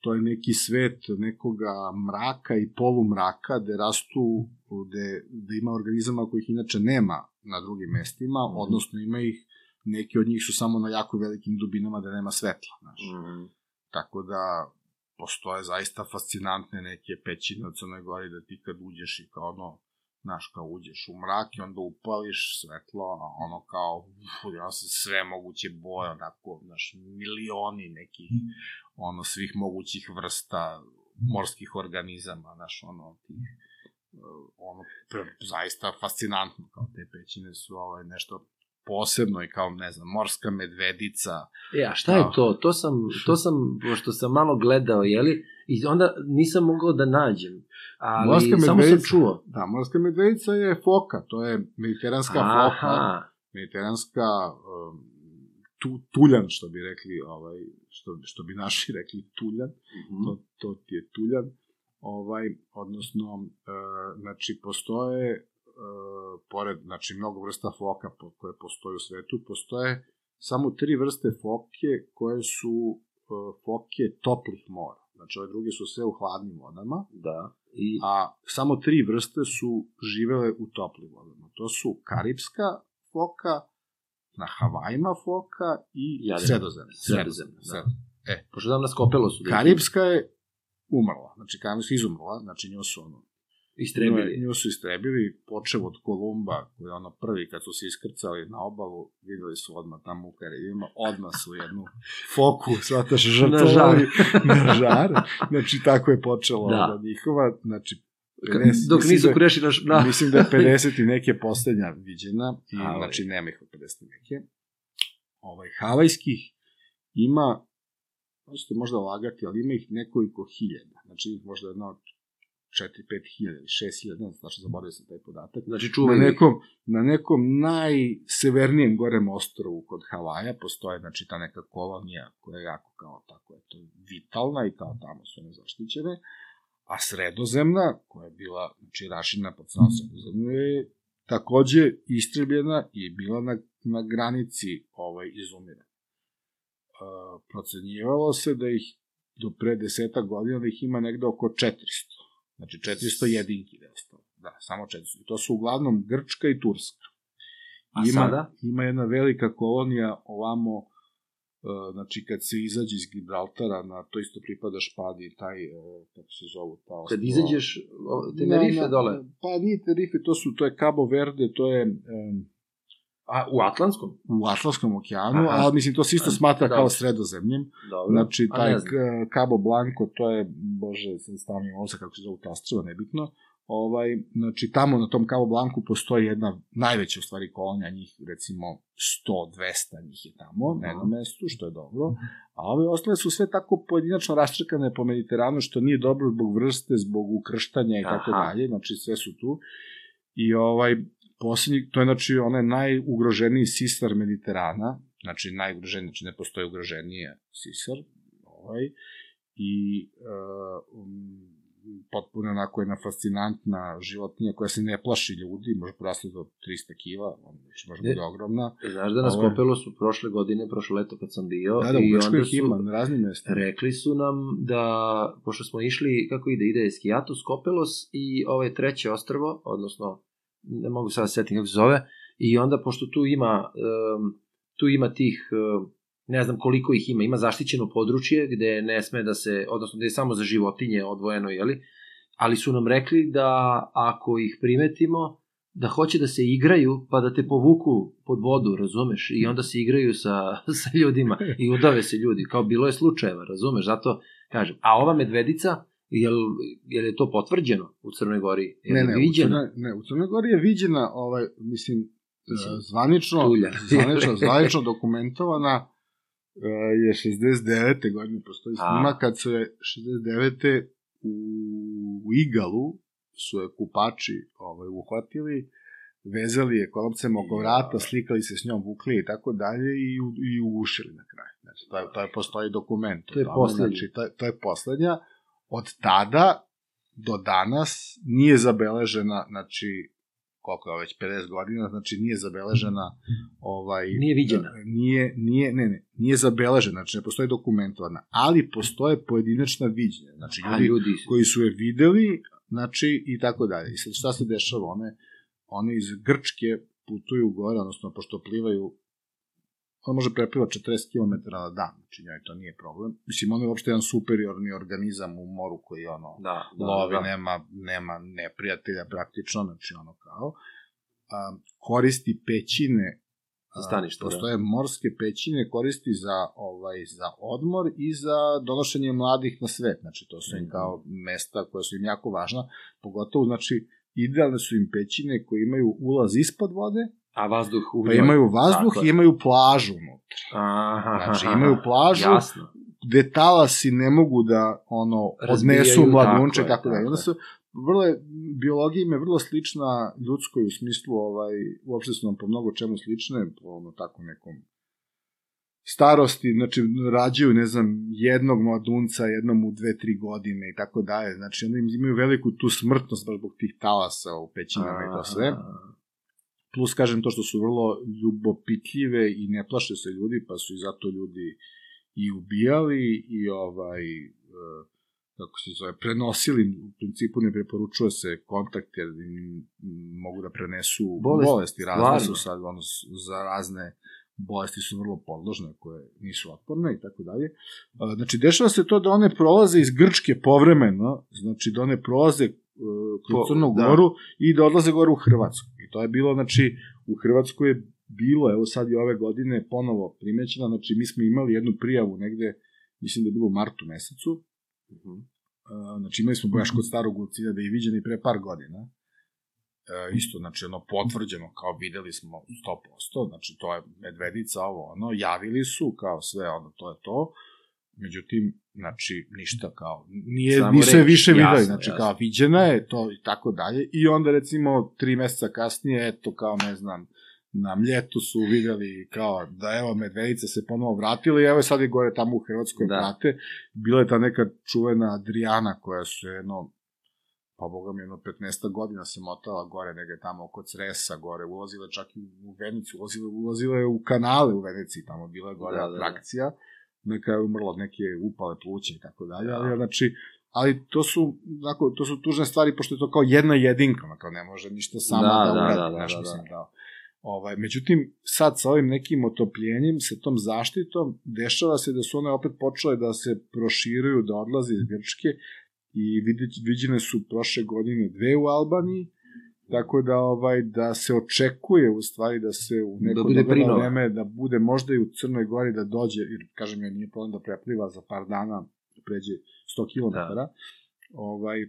to je neki svet nekoga mraka i polumraka gde rastu, gde, gde ima organizama kojih inače nema na drugim mestima, Mhm. odnosno ima ih, neki od njih su samo na jako velikim dubinama da nema svetla, znaš. Mhm. Tako da postoje zaista fascinantne neke pećine u Crnoj Gori da ti kad uđeš i kao ono, znaš, kao uđeš u mrak i onda upališ svetlo, a ono kao, uf, ja se sve moguće boje, onako, znaš, milioni nekih, ono, svih mogućih vrsta morskih organizama, znaš, ono, tih, uh, ono, zaista fascinantno, kao te pećine su ovaj, nešto posebno i kao, ne znam, morska medvedica, E, a šta je to? To sam, to sam, pošto sam malo gledao, jeli, i onda nisam mogao da nađem. Ali Morska samo sam čuo. Da, morska medvedica je foka, to je mediteranska foka, Aha, mediteranska um, tu, tuljan, što bi rekli, ovaj, što, što bi naši rekli tuljan, mhm. to, to ti je tuljan, ovaj, odnosno, e, znači, postoje, pored, znači, mnogo vrsta foka po, koje postoje u svetu, postoje samo tri vrste foke koje su e, foke toplih mora. Znači, ove druge su sve u hladnim vodama, da. I, a samo tri vrste su živele u toplim vodama. To su karibska foka, na Havajima foka i Jadran. sredozemna. Sredozemna, da. Sredozemna. pošto znam na skopelo su. ih Karibska je umrla, znači Karibska je izumrla, znači nju su ono, Istrebili. Nju su istrebili, počeo od Kolumba, koji je ono prvi kad su se iskrcali na obalu, videli su odmah tamo u Karibima, odmah su jednu foku, svataš, žrtvovali na žar. Znači, tako je počelo Da. da. njihova, znači, Ka- 50 Dok nisu da kreši naš... Da. Mislim da je 50 i neke poslednja viđena, i, Ali. znači nema ih od 50 i neke. Ovaj, havajskih ima, možete možda lagati, ali ima ih nekoliko hiljada. Znači možda jedno 4-5 hiljada ili 6 hiljada, ne znam, znači zaboravio sam taj podatak. Znači Na čuvaju ih. nekom, na nekom najsevernijem gorem ostrovu kod Havaja postoje znači ta neka kolonija koja je jako kao tako eto vitalna i kao tamo su one zaštićene a sredozemna koja je bila znači rašina pod samom sredozemlju je takođe istrebljena i bila na, na granici ovaj izumira. E, procenjivalo se da ih do pre deseta godina da ih ima negde oko 400. Znači 400 jedinki da je ostalo. Da, samo 400. I to su uglavnom Grčka i Turska. A ima, sada? Ima jedna velika kolonija ovamo, e, znači kad se izađe iz Gibraltara, na to isto pripada Špadi, taj, e, kako se zovu, ta Kad ostrva. izađeš, Tenerife dole. Pa nije Tenerife, to su, to je Cabo Verde, to je em, A, u Atlantskom? u Atlantskom okeanu, Aha. ali mislim to se isto smatra Dobro. kao sredozemljem. Dobro. Znači, A taj Cabo Blanco, to je, bože, sam stavim ovo se kako se zove ta ostrva, nebitno, ovaj, znači tamo na tom Cabo Blancu postoji jedna najveća u stvari kolonija, njih recimo 100-200 njih je tamo, na jednom mestu, što je dobro, a ove ostale su sve tako pojedinačno raštrkane po Mediteranu, što nije dobro zbog vrste, zbog ukrštanja i tako dalje, znači sve su tu. I ovaj, poslednji, to je znači onaj najugroženiji sisar Mediterana, znači najugroženiji, znači ne postoji ugroženije sisar, ovaj, i uh, um, potpuno onako jedna fascinantna životinja koja se ne plaši ljudi, može porasti do 300 kiva, znači može Ne. bude ogromna. Znaš da nas Ovo je- kopelo su prošle godine, prošle leto kad sam bio, Da, da, i onda ih ima, su na raznim mestima. rekli su nam da, pošto smo išli, kako ide, ide Skiatos, Kopelos i ovaj treće ostrvo, odnosno, ne mogu sada setim kako se zove, i onda, pošto tu ima, tu ima tih, ne znam koliko ih ima, ima zaštićeno područje gde ne sme da se, odnosno gde je samo za životinje odvojeno, jeli, ali su nam rekli da ako ih primetimo, da hoće da se igraju, pa da te povuku pod vodu, razumeš? I onda se igraju sa, sa ljudima i udave se ljudi, kao bilo je slučajeva, razumeš? Zato kažem, a ova medvedica, jel, jel je to potvrđeno u Crnoj Gori? Jel Ne, ne, u viđena? Crnoj, ne, u Crnoj Gori je viđena, ovaj, mislim, Mislim, e, zvanično, tulja. zvanično, zvanično dokumentovana e, je 69. godine postoji snima kad su je 69. u, u Igalu su je kupači ovaj, uhvatili, vezali je kolopcem oko vrata, slikali se s njom, vukli i tako dalje i, u- i ugušili na kraju. Znači, to, je, to je postoji dokument. To je tome, poslednji. Znači, to, je- to je poslednja. Od tada do danas nije zabeležena, znači, koliko je već 50 godina, znači nije zabeležena ovaj Nije viđena. Nije nije ne ne, nije zabeležena, znači ne postoji dokumentovana, ali postoje pojedinačna viđenja. Znači A ljudi ljudi, koji su je videli, znači i tako dalje. I sad šta se dešava? One, one iz Grčke putuju gore, odnosno pošto plivaju ona može prepliva 40 km na dan, znači njoj to nije problem. Mislim, ona je uopšte jedan superiorni organizam u moru koji ono, da, da, lovi, da. nema, nema neprijatelja praktično, znači ono kao, a, koristi pećine, stanište, da. postoje morske pećine, koristi za, ovaj, za odmor i za donošenje mladih na svet, znači to su im Mhm. kao mesta koja su im jako važna, pogotovo, znači, idealne su im pećine koje imaju ulaz ispod vode, A vazduh u pa imaju vazduh i imaju plažu unutra. Aha, Znači, imaju plažu, Jasno. gde talasi ne mogu da ono odnesu mladunče tako da. I onda su vrlo je, biologija im je vrlo slična ljudskoj u smislu ovaj uopšte su nam po mnogo čemu slične, po ono tako nekom starosti, znači rađaju, ne znam, jednog mladunca jednom u dve, tri godine i tako dalje. Znači, onda im imaju veliku tu smrtnost baš zbog tih talasa u pećinama i to sve. Aha. Plus, kažem, to što su vrlo ljubopitljive i ne plaše se ljudi, pa su i zato ljudi i ubijali i ovaj, e, kako se zove, prenosili, u principu ne preporučuje se kontakt jer im, mogu da prenesu Bolest, bolesti, razne su sad, ono, za razne bolesti su vrlo podložne koje nisu otporne i tako dalje. A, Znači, dešava se to da one prolaze iz Grčke povremeno, znači da one prolaze e, kroz Po- Crnu da. Goru i da odlaze gore u Hrvatsku. To je bilo, znači, u Hrvatskoj je bilo, evo sad i ove godine ponovo primećeno, znači mi smo imali jednu prijavu negde, mislim da je bilo u martu mesecu, Mhm. Uh, znači imali smo baš kod starog Lucina da je viđen i pre par godina. Uh, isto, znači ono potvrđeno, kao videli smo 100%, znači to je medvedica, ovo ono, javili su kao sve ono, to je to. Međutim, znači, ništa kao, nije, Samo nisu je više videli, jasno, znači jasno. kao viđena je to i tako dalje. I onda recimo tri meseca kasnije, eto kao ne znam, na mljetu su videli kao da evo medvedica se ponovo vratila i evo je sad i gore tamo u Hrvatskoj Da. da. vrate. Bila je ta neka čuvena Adriana koja su jedno pa boga mi jedno 15 godina se motala gore negde tamo oko Cresa gore, ulazila čak i u Venicu, ulazila, ulazila je u kanale u Veneciji, tamo bila je gore Da, da, da, da. Na kraju umrla od neke upale pluća i tako dalje, Da. ali znači, ali to su, znako, to su tužne stvari, pošto je to kao jedna jedinka, kao ne može ništa sama Da, da, da, uradi, da, da, znaš, da, mislim, da. da. Ovaj, međutim, sad sa ovim nekim otopljenjem, sa tom zaštitom, dešava se da su one opet počele da se proširuju, da odlaze iz Grčke i videć, viđene su prošle godine dve u Albaniji, tako da ovaj da se očekuje u stvari da se u neko bude dogledno prinova. vreme da bude možda i u Crnoj Gori da dođe jer kažem ja nije problem da prepliva za par dana da pređe 100 km. Da. Ovaj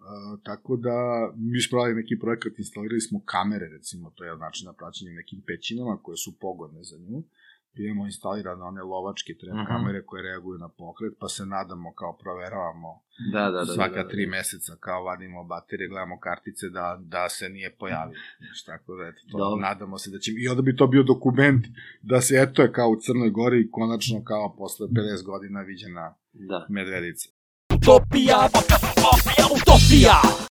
Uh, tako da mi smo pravili neki projekat, instalirali smo kamere, recimo, to je način na praćenje nekim pećinama koje su pogodne za nju. Imamo instalirane one lovačke tren Mhm. kamere koje reaguju na pokret, pa se nadamo kao proveravamo Da, da, da. svaka da, da, tri meseca kao vadimo baterije, gledamo kartice da, da se nije pojavio. Znaš, tako da, eto, to, Dobro. nadamo se da će... I onda bi to bio dokument da se, eto je kao u Crnoj Gori, konačno kao posle 50 godina viđena Da. medvedica. Utopija, utopija, utopija